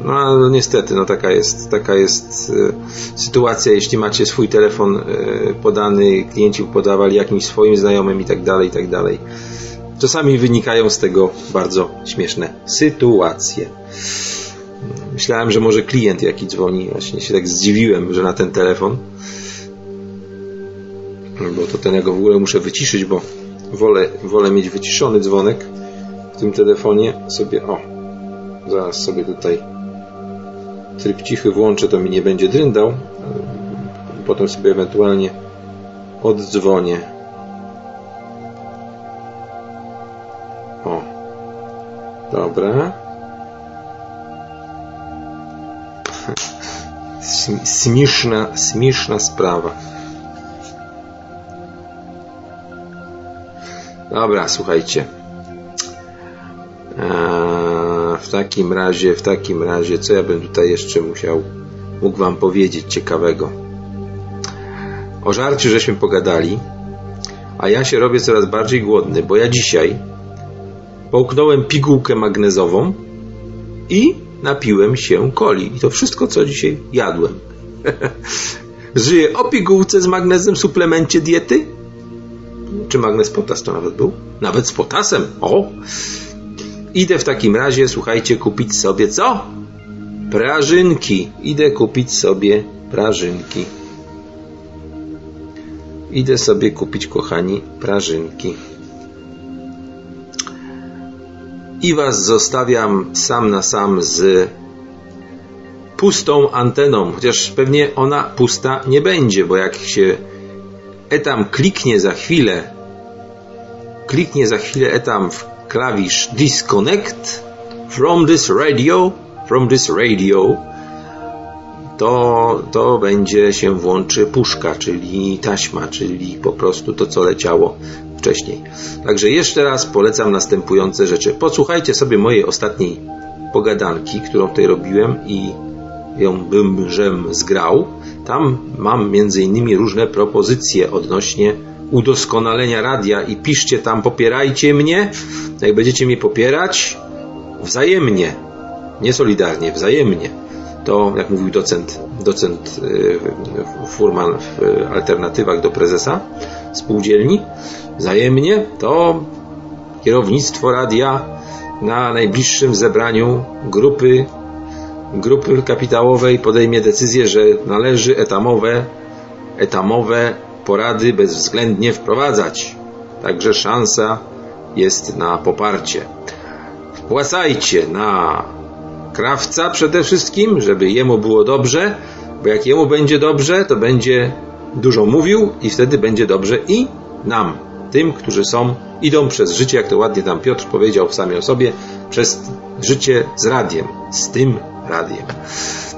No, no niestety, no taka jest, taka jest e, sytuacja, jeśli macie swój telefon e, podany, klienci podawali jakimś swoim znajomym i tak dalej, i tak dalej. Czasami wynikają z tego bardzo śmieszne sytuacje. Myślałem, że może klient jaki dzwoni, właśnie się tak zdziwiłem, że na ten telefon. Bo to ten ja go w ogóle muszę wyciszyć, bo wolę, wolę mieć wyciszony dzwonek w tym telefonie sobie. O, zaraz sobie tutaj tryb cichy włączę, to mi nie będzie dryndał. Potem sobie ewentualnie oddzwonię. O. Dobra. (laughs) Śmieszna, śmieszna sprawa. Dobra, słuchajcie. Eee w takim razie, w takim razie, co ja bym tutaj jeszcze musiał, mógł wam powiedzieć ciekawego? O żarciu żeśmy pogadali, a ja się robię coraz bardziej głodny, bo ja dzisiaj połknąłem pigułkę magnezową i napiłem się coli. I to wszystko, co dzisiaj jadłem. (laughs) Żyję o pigułce z magnezem, suplemencie diety? Czy magnez potas to nawet był? Nawet z potasem. O! Idę w takim razie, słuchajcie, kupić sobie co? Prażynki. Idę kupić sobie prażynki. Idę sobie kupić, kochani, prażynki. I Was zostawiam sam na sam z pustą anteną, chociaż pewnie ona pusta nie będzie, bo jak się etam kliknie za chwilę, kliknie za chwilę etam w klawisz disconnect from this radio, from this radio, to, to będzie się włączy puszka, czyli taśma, czyli po prostu to, co leciało wcześniej. Także jeszcze raz polecam następujące rzeczy. Posłuchajcie sobie mojej ostatniej pogadanki, którą tutaj robiłem i ją bym żem zgrał. Tam mam między innymi różne propozycje odnośnie udoskonalenia radia i piszcie tam, popierajcie mnie. Jak będziecie mnie popierać, wzajemnie, nie solidarnie, wzajemnie. To, jak mówił docent, docent y, Furman w alternatywach do prezesa spółdzielni, wzajemnie, to kierownictwo radia na najbliższym zebraniu grupy, grupy kapitałowej podejmie decyzję, że należy etamowe, etamowe porady bezwzględnie wprowadzać. Także szansa jest na poparcie. Wpłacajcie na krawca przede wszystkim, żeby jemu było dobrze, bo jak jemu będzie dobrze, to będzie dużo mówił i wtedy będzie dobrze i nam, tym, którzy są, idą przez życie, jak to ładnie tam Piotr powiedział w samej osobie, przez życie z radiem, z tym radiem.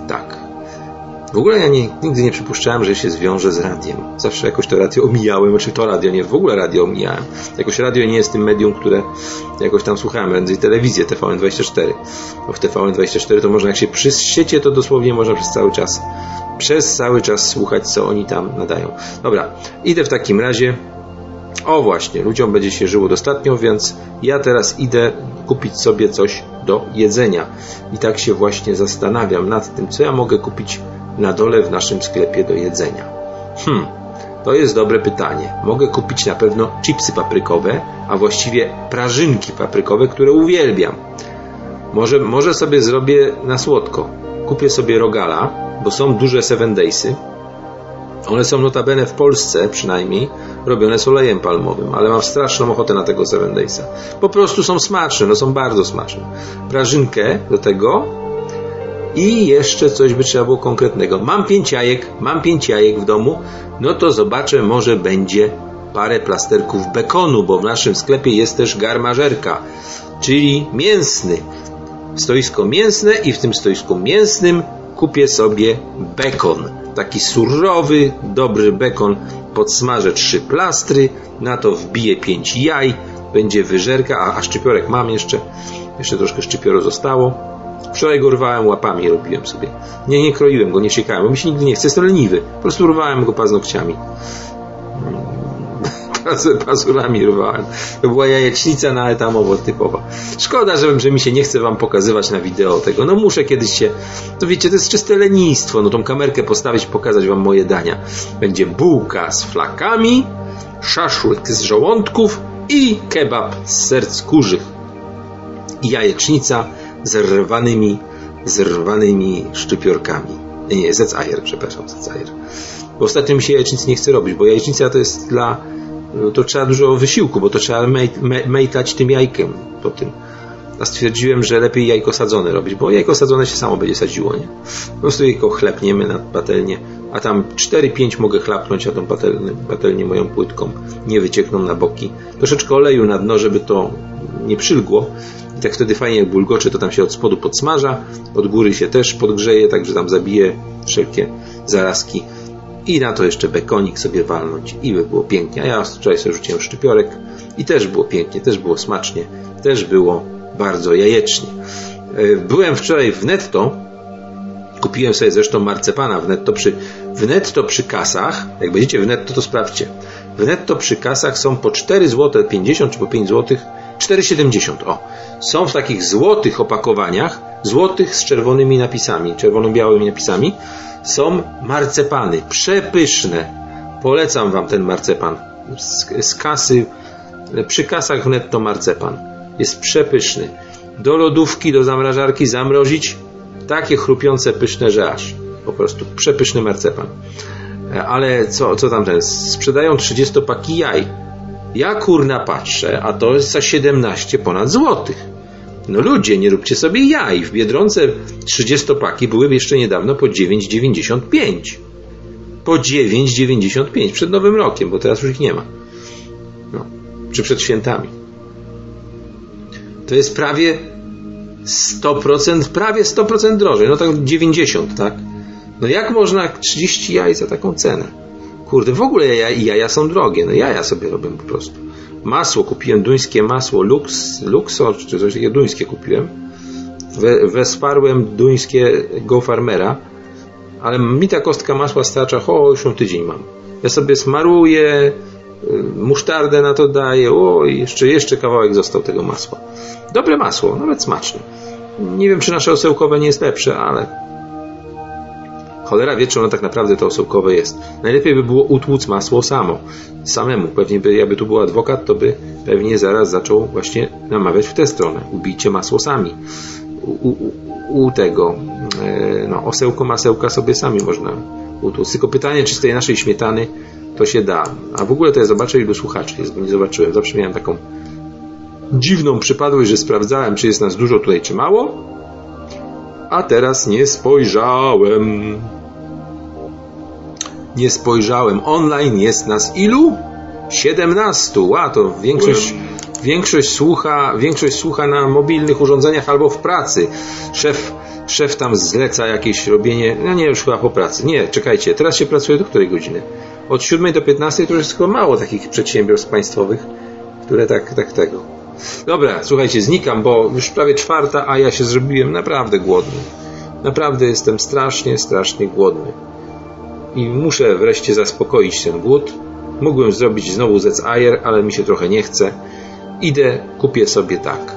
Tak. W ogóle ja nie, nigdy nie przypuszczałem, że się zwiąże z radiem. Zawsze jakoś to radio omijałem, znaczy to radio, nie, w ogóle radio omijałem. Jakoś radio nie jest tym medium, które jakoś tam słuchałem, prędzej telewizję TVN24. Bo w TVN24 to można, jak się przysiecie, to dosłownie można przez cały czas, przez cały czas słuchać, co oni tam nadają. Dobra, idę w takim razie o właśnie, ludziom będzie się żyło dostatnio, więc ja teraz idę kupić sobie coś do jedzenia. I tak się właśnie zastanawiam nad tym, co ja mogę kupić na dole w naszym sklepie do jedzenia. Hmm, to jest dobre pytanie. Mogę kupić na pewno chipsy paprykowe, a właściwie prażynki paprykowe, które uwielbiam. Może, może sobie zrobię na słodko. Kupię sobie rogala, bo są duże Seven Daysy. One są notabene w Polsce przynajmniej robione z olejem palmowym, ale mam straszną ochotę na tego Seven Daysa. Po prostu są smaczne, no są bardzo smaczne. Prażynkę do tego i jeszcze coś by trzeba było konkretnego. Mam pięć jajek, mam pięć jajek w domu, no to zobaczę, może będzie parę plasterków bekonu, bo w naszym sklepie jest też garmażerka, czyli mięsny. Stoisko mięsne i w tym stoisku mięsnym kupię sobie bekon. Taki surowy, dobry bekon. Podsmażę trzy plastry, na to wbiję pięć jaj, będzie wyżerka, a, a szczypiorek mam jeszcze. Jeszcze troszkę szczypioru zostało Wczoraj go rwałem łapami, robiłem sobie. Nie, nie kroiłem go, nie siekałem, bo mi się nigdy nie chce, jestem leniwy. Po prostu rwałem go paznokciami. Pazurami rwałem. To była jajecznica na etamowo typowa. Szkoda, że, że mi się nie chce wam pokazywać na wideo tego. No muszę kiedyś się... To wiecie, to jest czyste lenistwo. No tą kamerkę postawić, pokazać wam moje dania. Będzie bułka z flakami, szaszłyk z żołądków i kebab z serc kurzych. I jajecznica zerwanymi, zerwanymi szczypiorkami. Nie, nie, zecajer, przepraszam, zecajer. Bo ostatnio mi się jajecznicy nie chce robić, bo jajecznica to jest dla, to trzeba dużo wysiłku, bo to trzeba mejtać tym jajkiem po tym. A stwierdziłem, że lepiej jajko sadzone robić, bo jajko sadzone się samo będzie sadziło, nie? Po prostu jajko chlepniemy na patelnię, a tam 4-5 mogę chlapnąć, a tą patelnię, patelnię moją płytką nie wyciekną na boki. Troszeczkę oleju na dno, żeby to nie przylgło, i tak wtedy fajnie jak bulgocze, to tam się od spodu podsmaża, od góry się też podgrzeje, także tam zabije wszelkie zarazki. I na to jeszcze bekonik sobie walnąć i by było pięknie. A ja wczoraj sobie rzuciłem szczypiorek i też było pięknie, też było smacznie, też było bardzo jajecznie. E, byłem wczoraj w netto, kupiłem sobie zresztą marcepana w netto przy, w netto przy kasach. Jak będziecie w netto, to sprawdźcie. W netto przy kasach są po 4 zł 50 czy po 5 zł 4,70. O, są w takich złotych opakowaniach, złotych z czerwonymi napisami, czerwono-białymi napisami, są marcepany, przepyszne. Polecam Wam ten marcepan. Z, z kasy, przy kasach netto marcepan. Jest przepyszny. Do lodówki, do zamrażarki zamrozić takie chrupiące, pyszne, że aż. Po prostu przepyszny marcepan. Ale co, co tam ten? Sprzedają 30 paki jaj ja kurna patrzę, a to jest za 17 ponad złotych. No ludzie, nie róbcie sobie jaj. W Biedronce 30-paki były jeszcze niedawno po 9,95. Po 9,95 przed Nowym Rokiem, bo teraz już ich nie ma. No. Czy przed świętami. To jest prawie 100%, prawie 100% drożej. No tak 90, tak? No jak można 30 jaj za taką cenę? Kurde, w ogóle jaja, jaja są drogie. No jaja sobie robię po prostu. Masło kupiłem, duńskie masło Lux, Luxor, czy coś takiego duńskie kupiłem. We, wesparłem duńskiego farmera, ale mi ta kostka masła starcza, o, już ją tydzień mam. Ja sobie smaruję, y, musztardę na to daję, o, jeszcze, jeszcze kawałek został tego masła. Dobre masło, nawet smaczne. Nie wiem, czy nasze osełkowe nie jest lepsze, ale cholera wie, czy ono tak naprawdę to osełkowe jest. Najlepiej by było utłuc masło samo, samemu. Pewnie by, jakby tu był adwokat, to by pewnie zaraz zaczął właśnie namawiać w tę stronę. Ubijcie masło sami. U, u, u tego, e, no, osełko masełka sobie sami można utłuc. Tylko pytanie, czy z tej naszej śmietany to się da. A w ogóle to ja zobaczę, ilu słuchaczy jest, bo nie zobaczyłem. Zawsze miałem taką dziwną przypadłość, że sprawdzałem, czy jest nas dużo tutaj, czy mało. A teraz nie spojrzałem. Nie spojrzałem. Online jest nas ilu? 17. Ła, to większość, większość, słucha, większość słucha na mobilnych urządzeniach albo w pracy. Szef, szef tam zleca jakieś robienie. No nie, już chyba po pracy. Nie, czekajcie, teraz się pracuje do której godziny? Od 7 do 15 to już jest tylko mało takich przedsiębiorstw państwowych, które tak, tak tego. Dobra, słuchajcie, znikam, bo już prawie czwarta, a ja się zrobiłem naprawdę głodny. Naprawdę jestem strasznie, strasznie głodny. I muszę wreszcie zaspokoić ten głód. Mógłbym zrobić znowu zec ajer, ale mi się trochę nie chce. Idę, kupię sobie tak.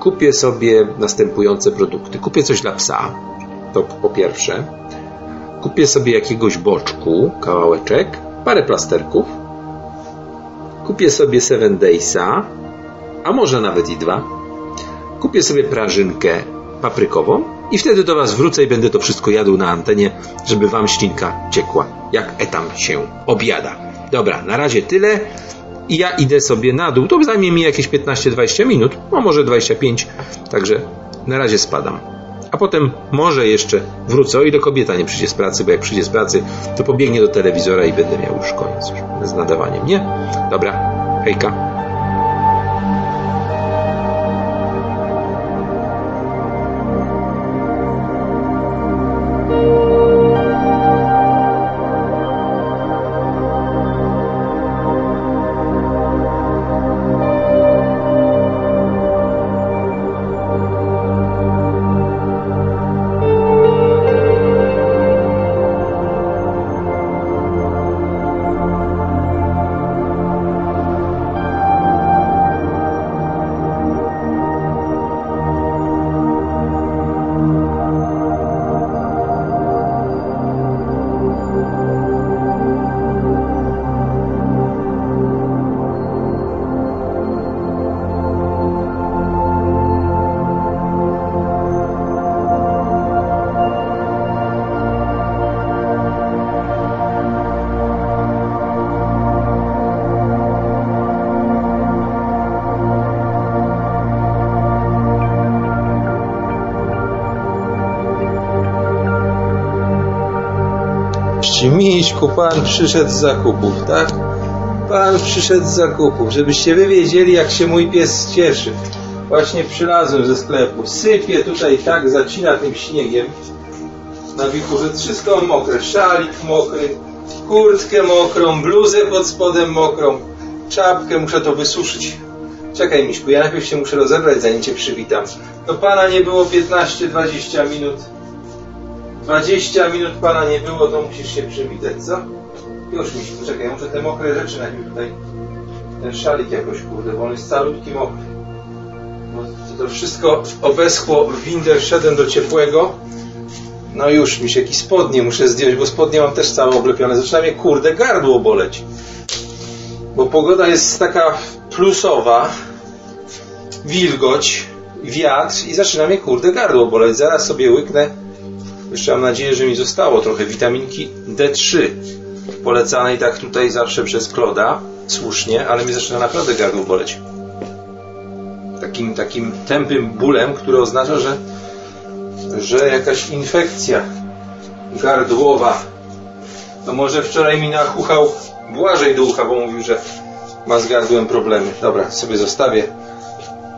Kupię sobie następujące produkty. Kupię coś dla psa. To po pierwsze. Kupię sobie jakiegoś boczku, kawałeczek, parę plasterków. Kupię sobie Seven Daysa, a może nawet i dwa. Kupię sobie prażynkę paprykową i wtedy do Was wrócę i będę to wszystko jadł na antenie, żeby Wam ślinka ciekła, jak etam się obiada. Dobra, na razie tyle i ja idę sobie na dół. To zajmie mi jakieś 15-20 minut, a może 25, także na razie spadam. A potem może jeszcze wrócę, o ile kobieta nie przyjdzie z pracy, bo jak przyjdzie z pracy, to pobiegnie do telewizora i będę miał już koniec już z nadawaniem, nie? Dobra, hejka. Miśku, pan przyszedł z zakupów, tak? Pan przyszedł z zakupów, żebyście wy wiedzieli, jak się mój pies cieszy. Właśnie przylazłem ze sklepu. Sypie tutaj tak, zacina tym śniegiem na że Wszystko mokre. Szalik mokry, kurtkę mokrą, bluzę pod spodem mokrą, czapkę, muszę to wysuszyć. Czekaj, Miśku, ja najpierw się muszę rozebrać, zanim cię przywitam. To pana nie było 15-20 minut. 20 minut pana nie było, to musisz się przywitać, co? Już mi się, poczekaj, muszę te mokre rzeczy najpierw tutaj, ten szalik jakoś, kurde, bo on jest calutki mokry. No, to wszystko obeschło w windę, wszedłem do ciepłego. No już, mi się jakieś spodnie muszę zdjąć, bo spodnie mam też całe oblepione. Zaczyna mnie, kurde, gardło boleć. Bo pogoda jest taka plusowa, wilgoć, wiatr i zaczyna mnie, kurde, gardło boleć. Zaraz sobie łyknę jeszcze mam nadzieję, że mi zostało trochę witaminki D3 polecanej tak tutaj zawsze przez Kloda, słusznie, ale mi zaczyna naprawdę gardło boleć. Takim, takim tępym bólem, który oznacza, że, że jakaś infekcja gardłowa. To może wczoraj mi nachuchał Błażej do ucha, bo mówił, że ma z gardłem problemy. Dobra, sobie zostawię.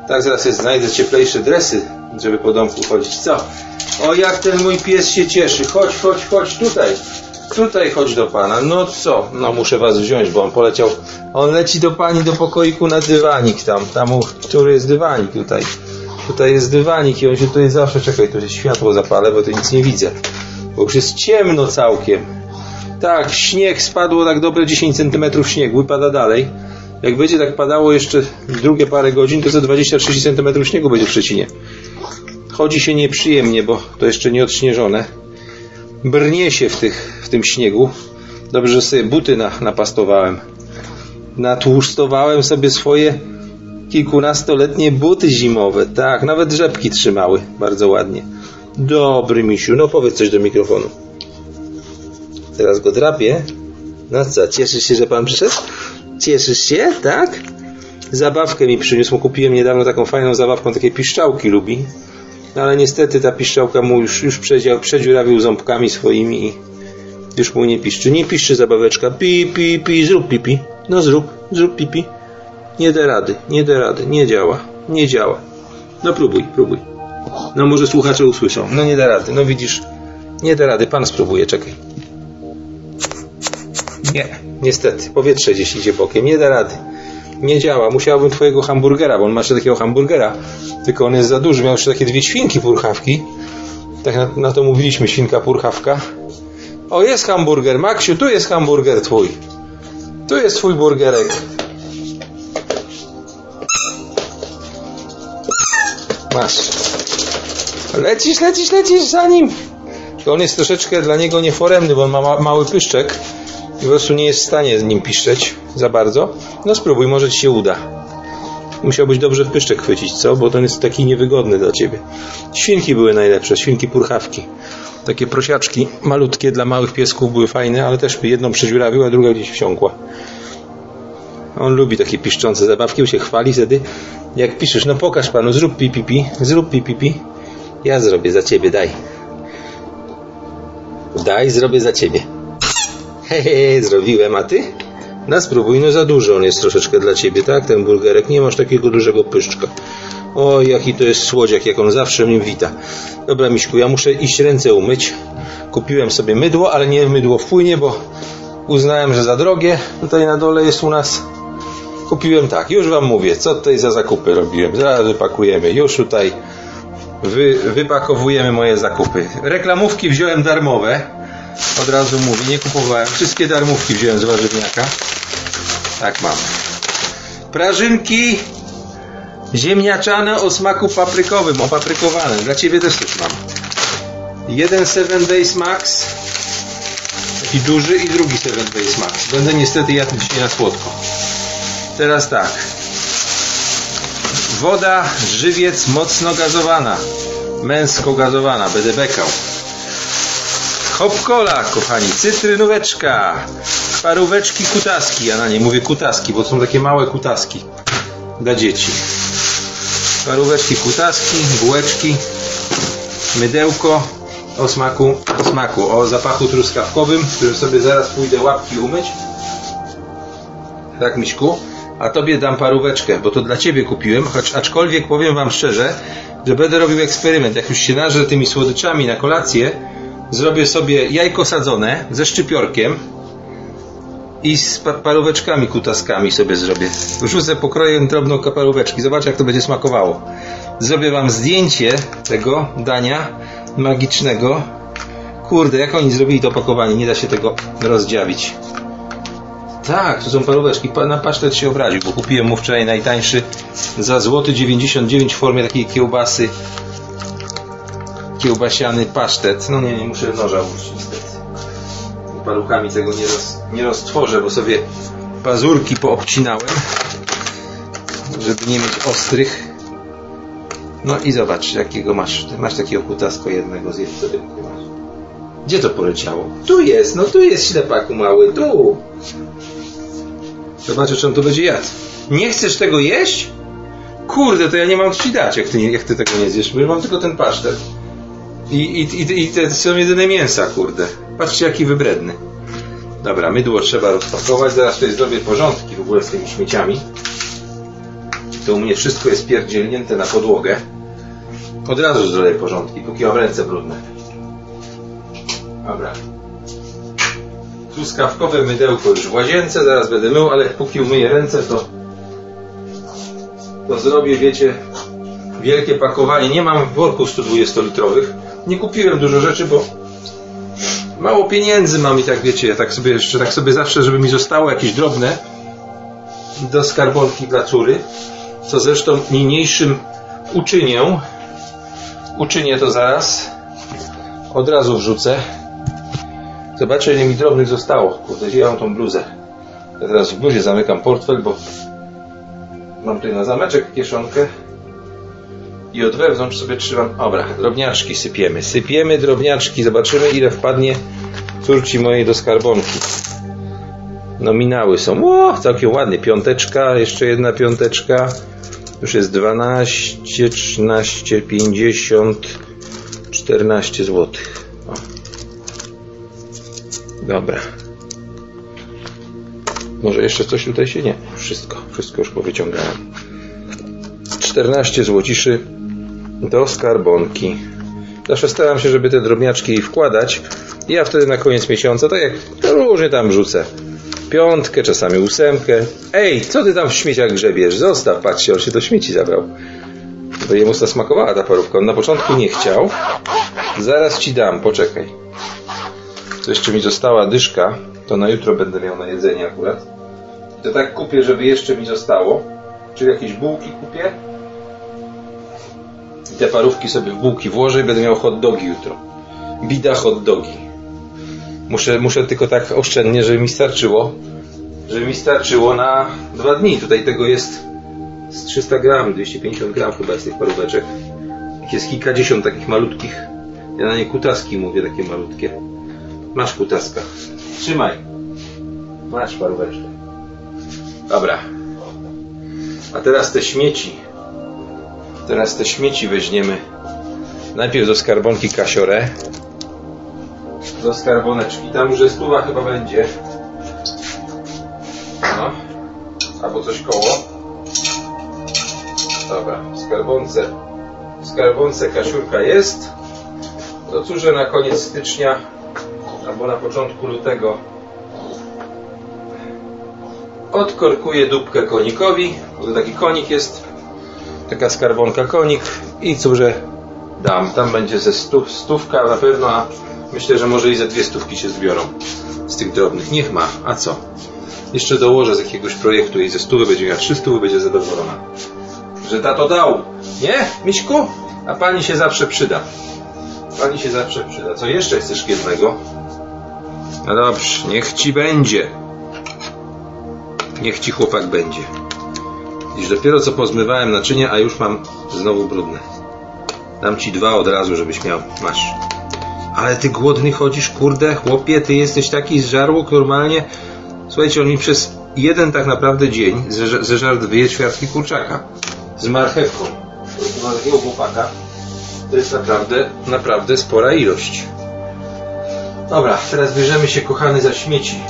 Tak, zaraz znajdę cieplejsze dresy, żeby po domku chodzić. Co? O, jak ten mój pies się cieszy. Chodź, chodź, chodź tutaj. Tutaj chodź do pana. No co? No muszę was wziąć, bo on poleciał. On leci do pani do pokoiku na dywanik tam. Tam, który jest dywanik tutaj. Tutaj jest dywanik i on się tutaj zawsze, czekaj, tu jest światło zapalę, bo tu nic nie widzę. Bo już jest ciemno całkiem. Tak, śnieg spadło tak dobre 10 cm śniegu i pada dalej. Jak będzie tak padało jeszcze drugie parę godzin, to za 20-30 cm śniegu będzie w Szczecinie. Chodzi się nieprzyjemnie, bo to jeszcze nie odśnieżone. Brnie się w, tych, w tym śniegu. Dobrze, że sobie buty na, napastowałem. Natłusztowałem sobie swoje kilkunastoletnie buty zimowe. Tak, nawet rzepki trzymały bardzo ładnie. Dobry misiu, no powiedz coś do mikrofonu. Teraz go drapię. No co, cieszysz się, że pan przyszedł? Cieszysz się, tak? Zabawkę mi przyniósł, kupiłem niedawno taką fajną zabawkę, takie piszczałki lubi. No ale niestety ta piszczałka mu już, już przedział, przedziurawił ząbkami swoimi i już mu nie piszczy. Nie piszczy zabaweczka. Pi, pi, pi, zrób pipi. No zrób, zrób pipi. Nie da rady, nie da rady, nie działa, nie działa. No próbuj, próbuj. No może słuchacze usłyszą. No nie da rady, no widzisz, nie da rady. Pan spróbuje, czekaj. Nie, niestety, powietrze gdzieś idzie bokiem, nie da rady. Nie działa, musiałbym twojego hamburgera, bo on ma jeszcze takiego hamburgera, tylko on jest za duży, miał jeszcze takie dwie świnki purchawki. Tak na, na to mówiliśmy, świnka purchawka. O, jest hamburger, Maksiu, tu jest hamburger twój. Tu jest twój burgerek. Masz. Lecisz, lecisz, lecisz za nim. On jest troszeczkę dla niego nieforemny, bo on ma ma mały pyszczek po prostu nie jest w stanie z nim piszczeć za bardzo. No spróbuj, może ci się uda. Musiałbyś dobrze w pyszczek chwycić, co? Bo ten jest taki niewygodny dla ciebie. Świnki były najlepsze, świnki purchawki. Takie prosiaczki malutkie dla małych piesków były fajne, ale też jedną przedziurawił, a druga gdzieś wsiąkła. On lubi takie piszczące zabawki, bo się chwali wtedy. Jak piszesz, no pokaż panu, zrób pi, pi, pi, zrób pi, pi, pi. Ja zrobię za ciebie, daj. Daj, zrobię za ciebie. Hehe, zrobiłem, a ty? No spróbuj, no za dużo on jest troszeczkę dla ciebie, tak? Ten burgerek, nie masz takiego dużego pyszczka. O, jaki to jest słodziak, jak on zawsze mnie wita. Dobra, Miśku, ja muszę iść ręce umyć. Kupiłem sobie mydło, ale nie mydło w płynie, bo uznałem, że za drogie. Tutaj na dole jest u nas. Kupiłem tak, już wam mówię, co tutaj za zakupy robiłem. Zaraz wypakujemy, już tutaj wy, wypakowujemy moje zakupy. Reklamówki wziąłem darmowe. Od razu mówię, nie kupowałem. Wszystkie darmówki wziąłem z warzywniaka. Tak mam. Prażynki ziemniaczane o smaku paprykowym, opaprykowane. Dla Ciebie też coś mam. Jeden 7 Days Max, taki duży i drugi 7 Days Max. Będę niestety jadł dzisiaj na słodko. Teraz tak. Woda, żywiec mocno gazowana. Męsko gazowana, będę bekał. Hop cola, kochani, cytrynóweczka, paróweczki kutaski, ja na nie mówię kutaski, bo są takie małe kutaski dla dzieci. Paróweczki kutaski, bułeczki, mydełko o smaku, o smaku, o zapachu truskawkowym, którym sobie zaraz pójdę łapki umyć. Tak, Miśku? A tobie dam paróweczkę, bo to dla ciebie kupiłem, choć aczkolwiek powiem wam szczerze, że będę robił eksperyment. Jak już się nażrę tymi słodyczami na kolację, zrobię sobie jajko sadzone ze szczypiorkiem i z pa paróweczkami kutaskami sobie zrobię. Wrzucę pokroję drobną paróweczki. Zobaczę jak to będzie smakowało. Zrobię wam zdjęcie tego dania magicznego. Kurde, jak oni zrobili to opakowanie, nie da się tego rozdziawić. Tak, to są paróweczki. Na pasztet się obraził, bo kupiłem mu wczoraj najtańszy za złoty 99 w formie takiej kiełbasy kiełbasiany pasztet. No nie, nie muszę noża użyć niestety. Paluchami tego nie, roz, nie roztworzę, bo sobie pazurki poobcinałem, żeby nie mieć ostrych. No i zobacz, jakiego masz. Masz takiego kutasko jednego, zjedz sobie. Gdzie to poleciało? Tu jest, no tu jest ślepaku mały, tu. Zobaczę, czy on tu będzie jadł. Nie chcesz tego jeść? Kurde, to ja nie mam ci dać, jak ty, jak ty tego nie zjesz, mam tylko ten pasztet. I, i, i, i te są jedyne mięsa, kurde. Patrzcie, jaki wybredny. Dobra, mydło trzeba rozpakować. Zaraz tutaj zrobię porządki w ogóle z tymi śmieciami. To u mnie wszystko jest pierdzielnięte na podłogę. Od razu zrobię porządki, póki mam ręce brudne. Dobra. Truskawkowe mydełko już w łazience, zaraz będę mył, ale póki umyję ręce, to to zrobię, wiecie, wielkie pakowanie. Nie mam worków 120 litrowych. Nie kupiłem dużo rzeczy, bo Mało pieniędzy mam i tak wiecie, ja tak sobie jeszcze tak sobie zawsze, żeby mi zostało jakieś drobne do skarbonki dla córy, co zresztą niniejszym uczynię. Uczynię to zaraz. Od razu wrzucę. Zobaczę ile mi drobnych zostało. Kurde, ja mam tą bluzę? Ja teraz w bluzie zamykam portfel, bo mam tutaj na zameczek kieszonkę i od wewnątrz sobie trzymam. Dobra, drobniaczki sypiemy. Sypiemy drobniaczki, zobaczymy ile wpadnie córci mojej do skarbonki. Nominały są. O, całkiem ładnie. Piąteczka, jeszcze jedna piąteczka. Już jest 12, 13, 50, 14 zł. O. Dobra. Może jeszcze coś tutaj się nie. Wszystko, wszystko już powyciągałem. 14 złociszy do skarbonki. Zawsze staram się, żeby te drobniaczki wkładać. I ja wtedy na koniec miesiąca, tak jak różnie tam rzucę. Piątkę, czasami ósemkę. Ej, co ty tam w śmieciach grzebiesz? Zostaw, patrzcie, on się do śmieci zabrał. To jemu smakowała ta parówka. On na początku nie chciał. Zaraz ci dam, poczekaj. To jeszcze mi została dyszka. To na jutro będę miał na jedzenie akurat. To tak kupię, żeby jeszcze mi zostało. Czyli jakieś bułki kupię. Te parówki sobie w bułki włożę i będę miał hot dogi jutro. Bida hot dogi. Muszę, muszę tylko tak oszczędnie, żeby mi starczyło. Żeby mi starczyło na dwa dni. Tutaj tego jest z 300 gram, 250 gram chyba z tych paróweczek. Jest kilkadziesiąt takich malutkich. Ja na nie kutaski mówię, takie malutkie. Masz kutaska. Trzymaj. Masz paróweczkę. Dobra. A teraz te śmieci. Teraz te śmieci weźmiemy. Najpierw do skarbonki kasiorę. Do skarboneczki. Tam już stuwa chyba będzie. No. Albo coś koło. Dobra. W skarbonce. W skarbonce kasiurka jest. To cóż, że na koniec stycznia albo na początku lutego odkorkuję dupkę konikowi. To taki konik jest. Taka skarbonka konik. I cóż, że dam. Tam będzie ze stów, stówka na pewno, a myślę, że może i ze dwie stówki się zbiorą z tych drobnych. Niech ma. A co? Jeszcze dołożę z jakiegoś projektu i ze stówy będzie miała trzy stówy, będzie zadowolona. Że tato dał. Nie, Miśku? A pani się zawsze przyda. Pani się zawsze przyda. Co jeszcze chcesz jednego? No dobrze, niech ci będzie. Niech ci chłopak będzie. Dziś dopiero co pozmywałem naczynia, a już mam znowu brudne. Dam ci dwa od razu, żebyś miał. Masz. Ale ty głodny chodzisz, kurde, chłopie, ty jesteś taki zżarłok normalnie. Słuchajcie, on mi przez jeden tak naprawdę dzień zeżarł dwie ćwiartki kurczaka. Z marchewką. Jest takiego chłopaka. To jest naprawdę, naprawdę spora ilość. Dobra, teraz bierzemy się, kochany, za śmieci.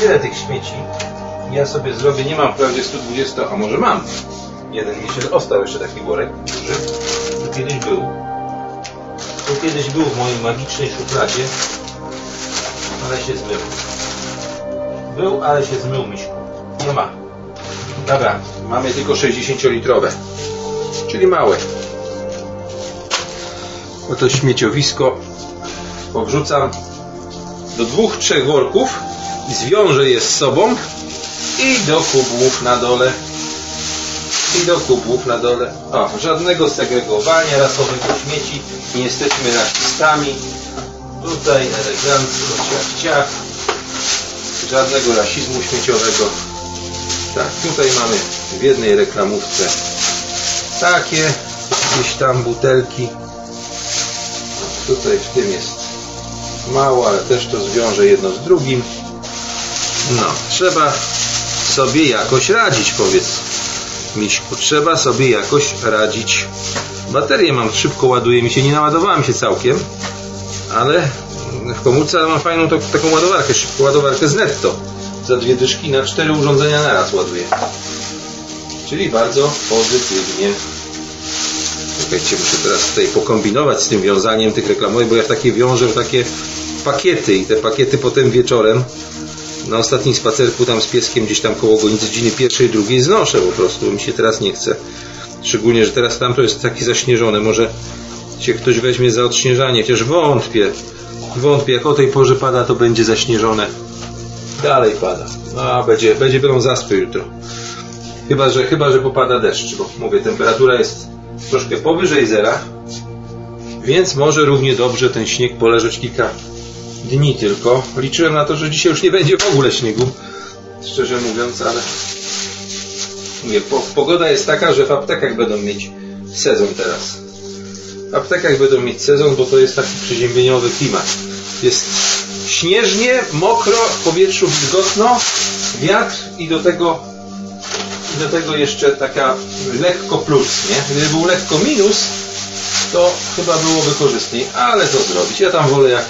Tyle tych śmieci. Ja sobie zrobię, nie mam wprawdzie 120, a może mam. Jeden mi się ostał jeszcze taki worek duży. Tu kiedyś był. Tu kiedyś był w mojej magicznej szufladzie. Ale się zmył. Był, ale się zmył, miśku. Nie ma. Dobra, mamy tylko 60-litrowe. Czyli małe. Oto śmieciowisko powrzucam do dwóch, trzech worków i zwiążę je z sobą i do kubłów na dole. I do kubłów na dole. O, żadnego segregowania rasowego śmieci. Nie jesteśmy rasistami. Tutaj elegancko, ciach, ciach. Żadnego rasizmu śmieciowego. Tak, tutaj mamy w jednej reklamówce takie jakieś tam butelki. Tutaj w tym jest mało, ale też to zwiąże jedno z drugim. No, trzeba sobie jakoś radzić, powiedz Miśku. Trzeba sobie jakoś radzić. Baterię mam, szybko ładuje mi się, nie naładowałem się całkiem, ale w komórce mam fajną to, taką ładowarkę, szybką ładowarkę z netto. Za dwie dyszki na cztery urządzenia naraz ładuje. Czyli bardzo pozytywnie. Czekajcie, muszę teraz tutaj pokombinować z tym wiązaniem tych reklamowych, bo ja takie wiążę takie pakiety i te pakiety potem wieczorem na ostatnim spacerku tam z pieskiem gdzieś tam koło gonicy dziny pierwszej, drugiej znoszę po prostu, mi się teraz nie chce. Szczególnie, że teraz tam to jest takie zaśnieżone, może się ktoś weźmie za odśnieżanie, chociaż wątpię. Wątpię, jak o tej porze pada, to będzie zaśnieżone. Dalej pada. No, a będzie, będzie będą zaspy jutro. Chyba, że, chyba, że popada deszcz, bo mówię, temperatura jest troszkę powyżej zera, więc może równie dobrze ten śnieg poleżeć kilka dni tylko. Liczyłem na to, że dzisiaj już nie będzie w ogóle śniegu, szczerze mówiąc, ale mówię, po, pogoda jest taka, że w aptekach będą mieć sezon teraz. W aptekach będą mieć sezon, bo to jest taki przeziębieniowy klimat. Jest śnieżnie, mokro, w powietrzu wilgotno, wiatr i do tego i do tego jeszcze taka lekko plus, nie? Gdyby był lekko minus, to chyba byłoby korzystniej, ale co zrobić? Ja tam wolę jak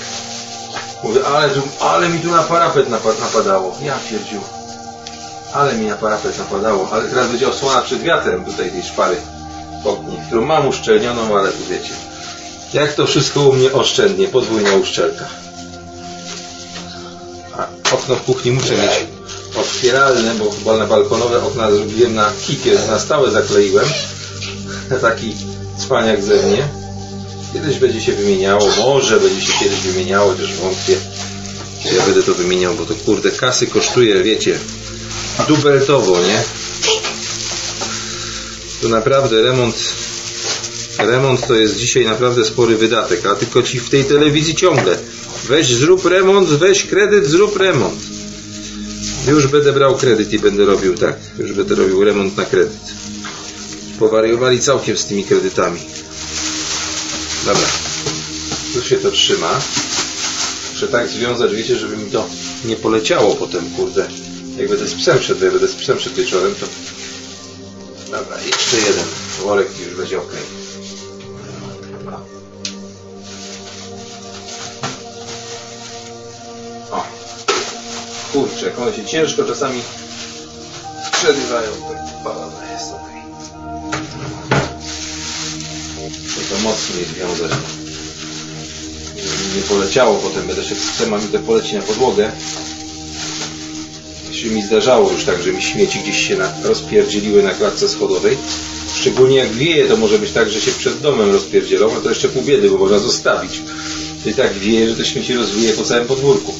mówię, ale, ale mi tu na parapet napadało. Ja pierdziu. Ale mi na parapet napadało, ale teraz będzie osłona przed wiatrem tutaj tej szpary oknie, którą mam uszczelnioną, ale tu wiecie. Jak to wszystko u mnie oszczędnie, podwójna uszczelka. A okno w kuchni muszę mieć otwieralne, bo chyba na balkonowe okna zrobiłem na kikier, na stałe zakleiłem. (laughs) Taki cwaniak ze mnie. Kiedyś będzie się wymieniało, może będzie się kiedyś wymieniało, chociaż wątpię, ja będę to wymieniał, bo to kurde kasy kosztuje, wiecie, dubeltowo, nie? To naprawdę remont remont to jest dzisiaj naprawdę spory wydatek, a tylko ci w tej telewizji ciągle weź zrób remont, weź kredyt, zrób remont. Już będę brał kredyt i będę robił tak, już będę robił remont na kredyt. Powariowali całkiem z tymi kredytami. Dobra, tu się to trzyma. Muszę tak związać, wiecie, żeby mi to nie poleciało potem, kurde. Jak będę z psem szedł, jak będę z psem wieczorem, to... Dobra, jeszcze jeden worek i już będzie ok. O. Kurczę, one się ciężko czasami przerywają, to to mocniej związać. Żeby nie poleciało, potem będę szedł z psem, a mi to poleci na podłogę się mi zdarzało już tak, że mi śmieci gdzieś się na, rozpierdzieliły na klatce schodowej. Szczególnie jak wieje, to może być tak, że się przed domem rozpierdzielą, a to jeszcze pół biedy, bo można zostawić. I tak wieje, że te śmieci rozwije po całym podwórku.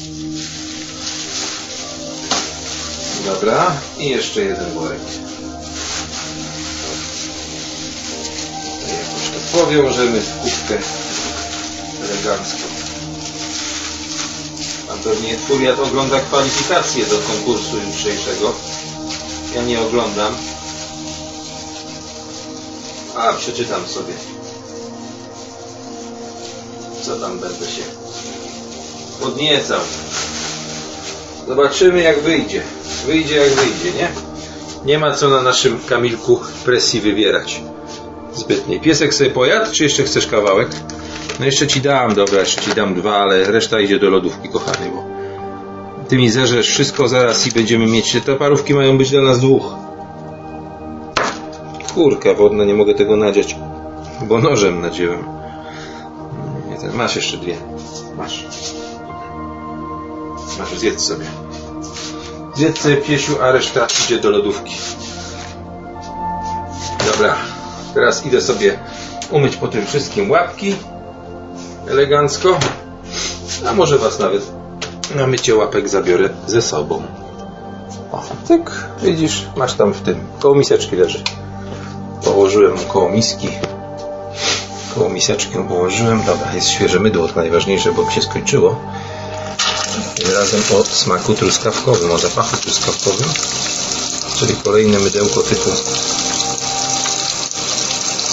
Dobra, i jeszcze jeden worek. Powiążemy w kubkę elegancko. Pan pewnie Furiat ogląda kwalifikacje do konkursu jutrzejszego. Ja nie oglądam. A, przeczytam sobie. Co tam będę się podniecał. Zobaczymy jak wyjdzie. Wyjdzie jak wyjdzie, nie? Nie ma co na naszym Kamilku presji wywierać. Zbytniej. Piesek sobie pojadł, czy jeszcze chcesz kawałek? No jeszcze ci dam, dobra, jeszcze ci dam dwa, ale reszta idzie do lodówki, kochany, bo ty mi zerzesz wszystko zaraz i będziemy mieć, te parówki mają być dla nas dwóch. Kurka wodna, nie mogę tego nadziać, bo nożem nadziałem. Masz jeszcze dwie. Masz. Masz, zjedz sobie. Zjedz sobie piesiu, a reszta idzie do lodówki. Dobra, teraz idę sobie umyć po tym wszystkim łapki elegancko. A może Was nawet na mycie łapek zabiorę ze sobą. O, tyk, widzisz, masz tam w tym, koło miseczki leży. Położyłem koło miski. Koło miseczkę położyłem. Dobra, jest świeże mydło, to najważniejsze, bo mi się skończyło. Razem o smaku truskawkowym, o zapachu truskawkowym. Czyli kolejne mydełko typu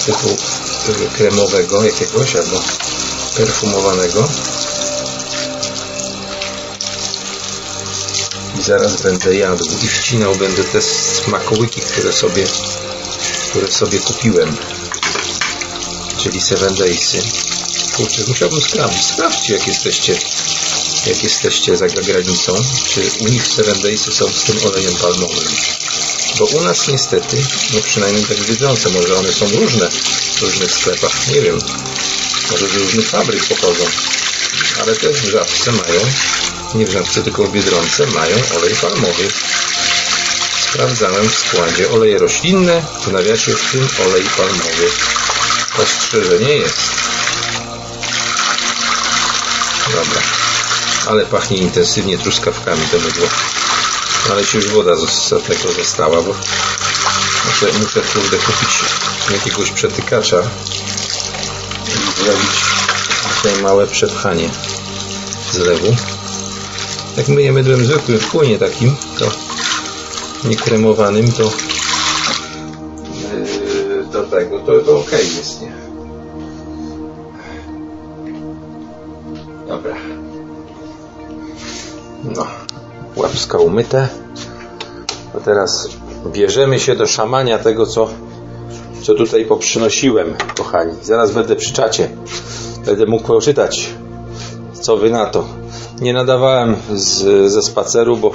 typu kremowego jakiegoś albo perfumowanego. I zaraz będę jadł i wcinał będę te smakołyki, które sobie, które sobie kupiłem. Czyli Seven Daysy. Kurczę, musiałbym sprawdzić. Sprawdźcie, jak jesteście, jak jesteście za granicą, czy u nich Seven Daysy są z tym olejem palmowym. Bo u nas niestety, no przynajmniej tak wiedzące, może one są różne w różnych sklepach, nie wiem, może z różnych fabryk pochodzą, ale też w Żabce mają, nie w Żabce, tylko w Biedronce mają olej palmowy. Sprawdzałem w składzie oleje roślinne, w nawiasie w tym olej palmowy. Ostrzeżenie jest. Dobra. Ale pachnie intensywnie truskawkami to bydło. Ale ci już woda z tego została, bo muszę, muszę kurde kupić jakiegoś przetykacza i zrobić tutaj małe przepchanie zlewu. Jak myję mydłem zwykłym w płynie takim, to niekremowanym, to yy, do tego, to, to ok jest, nie? Łapska umyte. A teraz bierzemy się do szamania tego, co, co tutaj poprzynosiłem, kochani. Zaraz będę przy czacie. Będę mógł poczytać, co wy na to. Nie nadawałem z, ze spaceru, bo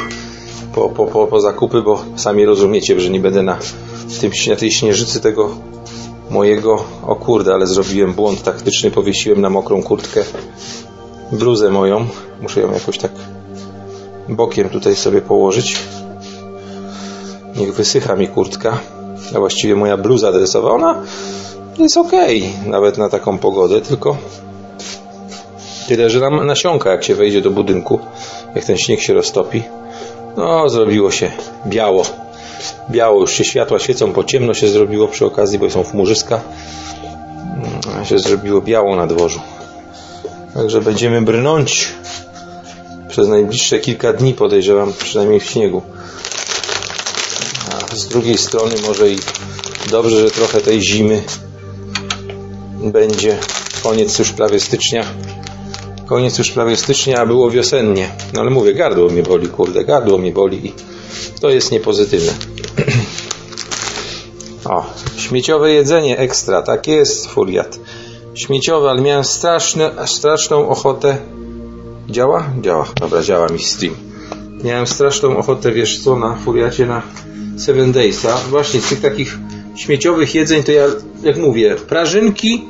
po, po, po, po zakupy, bo sami rozumiecie, że nie będę na, tym, na tej śnieżycy tego mojego, o kurde, ale zrobiłem błąd taktyczny, powiesiłem na mokrą kurtkę bluzę moją. Muszę ją jakoś tak bokiem tutaj sobie położyć. Niech wysycha mi kurtka. A właściwie moja bluza dresowa, ona jest ok, nawet na taką pogodę, tylko tyle, że nam nasiąka, jak się wejdzie do budynku, jak ten śnieg się roztopi. No, zrobiło się biało. Biało, już się światła świecą, po ciemno się zrobiło przy okazji, bo są chmurzyska. Mm, się zrobiło biało na dworzu. Także będziemy brnąć przez najbliższe kilka dni, podejrzewam, przynajmniej w śniegu. A z drugiej strony może i dobrze, że trochę tej zimy będzie. Koniec już prawie stycznia. Koniec już prawie stycznia, a było wiosennie. No ale mówię, gardło mnie boli, kurde, gardło mnie boli i to jest niepozytywne. (clears throat) O, śmieciowe jedzenie ekstra, tak jest, furiat. Śmieciowe, ale miałem straszne, straszną ochotę. Działa? Działa. Dobra, działa mi stream. Miałem straszną ochotę, wiesz co, na furiacie na Seven Daysa. Właśnie z tych takich śmieciowych jedzeń to ja, jak mówię, prażynki,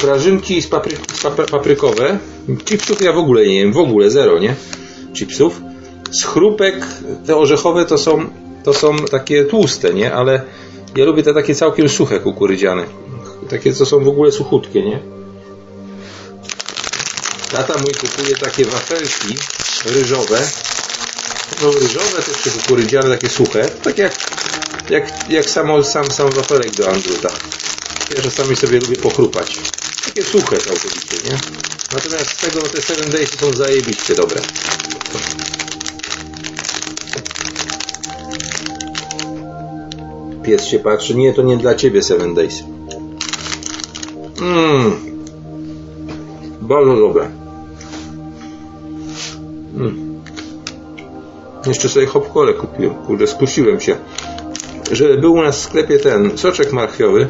prażynki z, papry, papry, paprykowe. Chipsów ja w ogóle nie jem, w ogóle zero, nie? Chipsów. Z chrupek, te orzechowe to są, to są takie tłuste, nie? Ale ja lubię te takie całkiem suche kukurydziane. Takie, co są w ogóle suchutkie, nie? Tata mój kupuje takie wafelki ryżowe. No ryżowe też czy kukurydziane, takie suche. Tak jak, jak, jak samo, sam, sam wafelek do Andruta. Ja czasami sobie lubię pochrupać. Takie suche całkowicie, nie? Natomiast z tego te 7 Days są zajebiście dobre. Pies się patrzy. Nie, to nie dla ciebie 7 Days. Mmm. Bardzo dobre. Mm. Jeszcze sobie hopkole kupiłem. Kurde, skusiłem się. Że był u nas w sklepie ten soczek marchwiowy.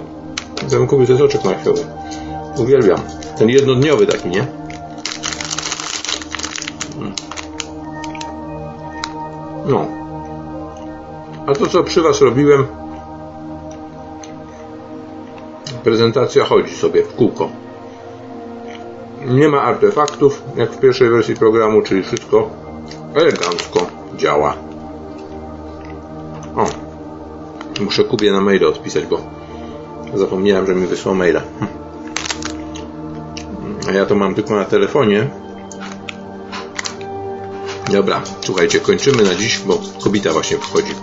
Ja bym kupił ten soczek marchwiowy. Uwielbiam. Ten jednodniowy taki, nie? Mm. No. A to co przy was robiłem prezentacja chodzi sobie w kółko. Nie ma artefaktów, jak w pierwszej wersji programu, czyli wszystko elegancko działa. O, muszę Kubie na maila odpisać, bo zapomniałem, że mi wysłał maila. Hm. A ja to mam tylko na telefonie. Dobra, słuchajcie, kończymy na dziś, bo kobita właśnie wchodzi.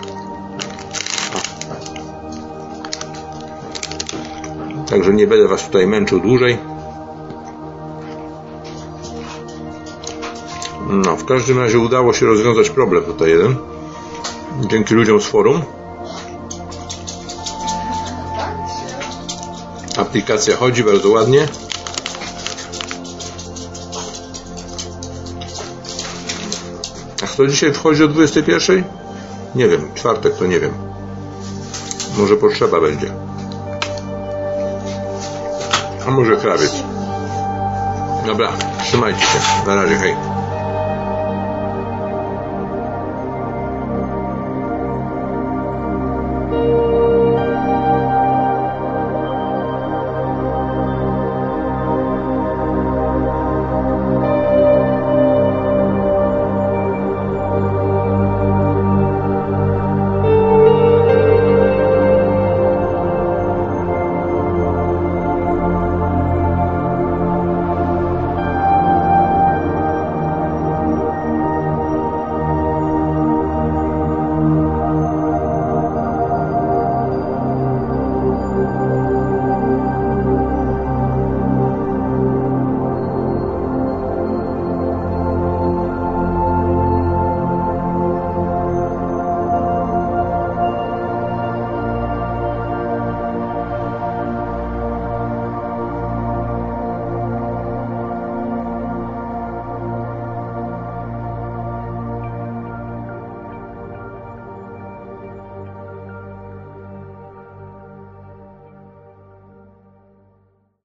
Także nie będę Was tutaj męczył dłużej. No, w każdym razie udało się rozwiązać problem tutaj jeden. Dzięki ludziom z forum. Aplikacja chodzi bardzo ładnie. A kto dzisiaj wchodzi o 21? Nie wiem, czwartek to nie wiem. Może potrzeba będzie. A może krawiec. Dobra, trzymajcie się. Na razie, hej.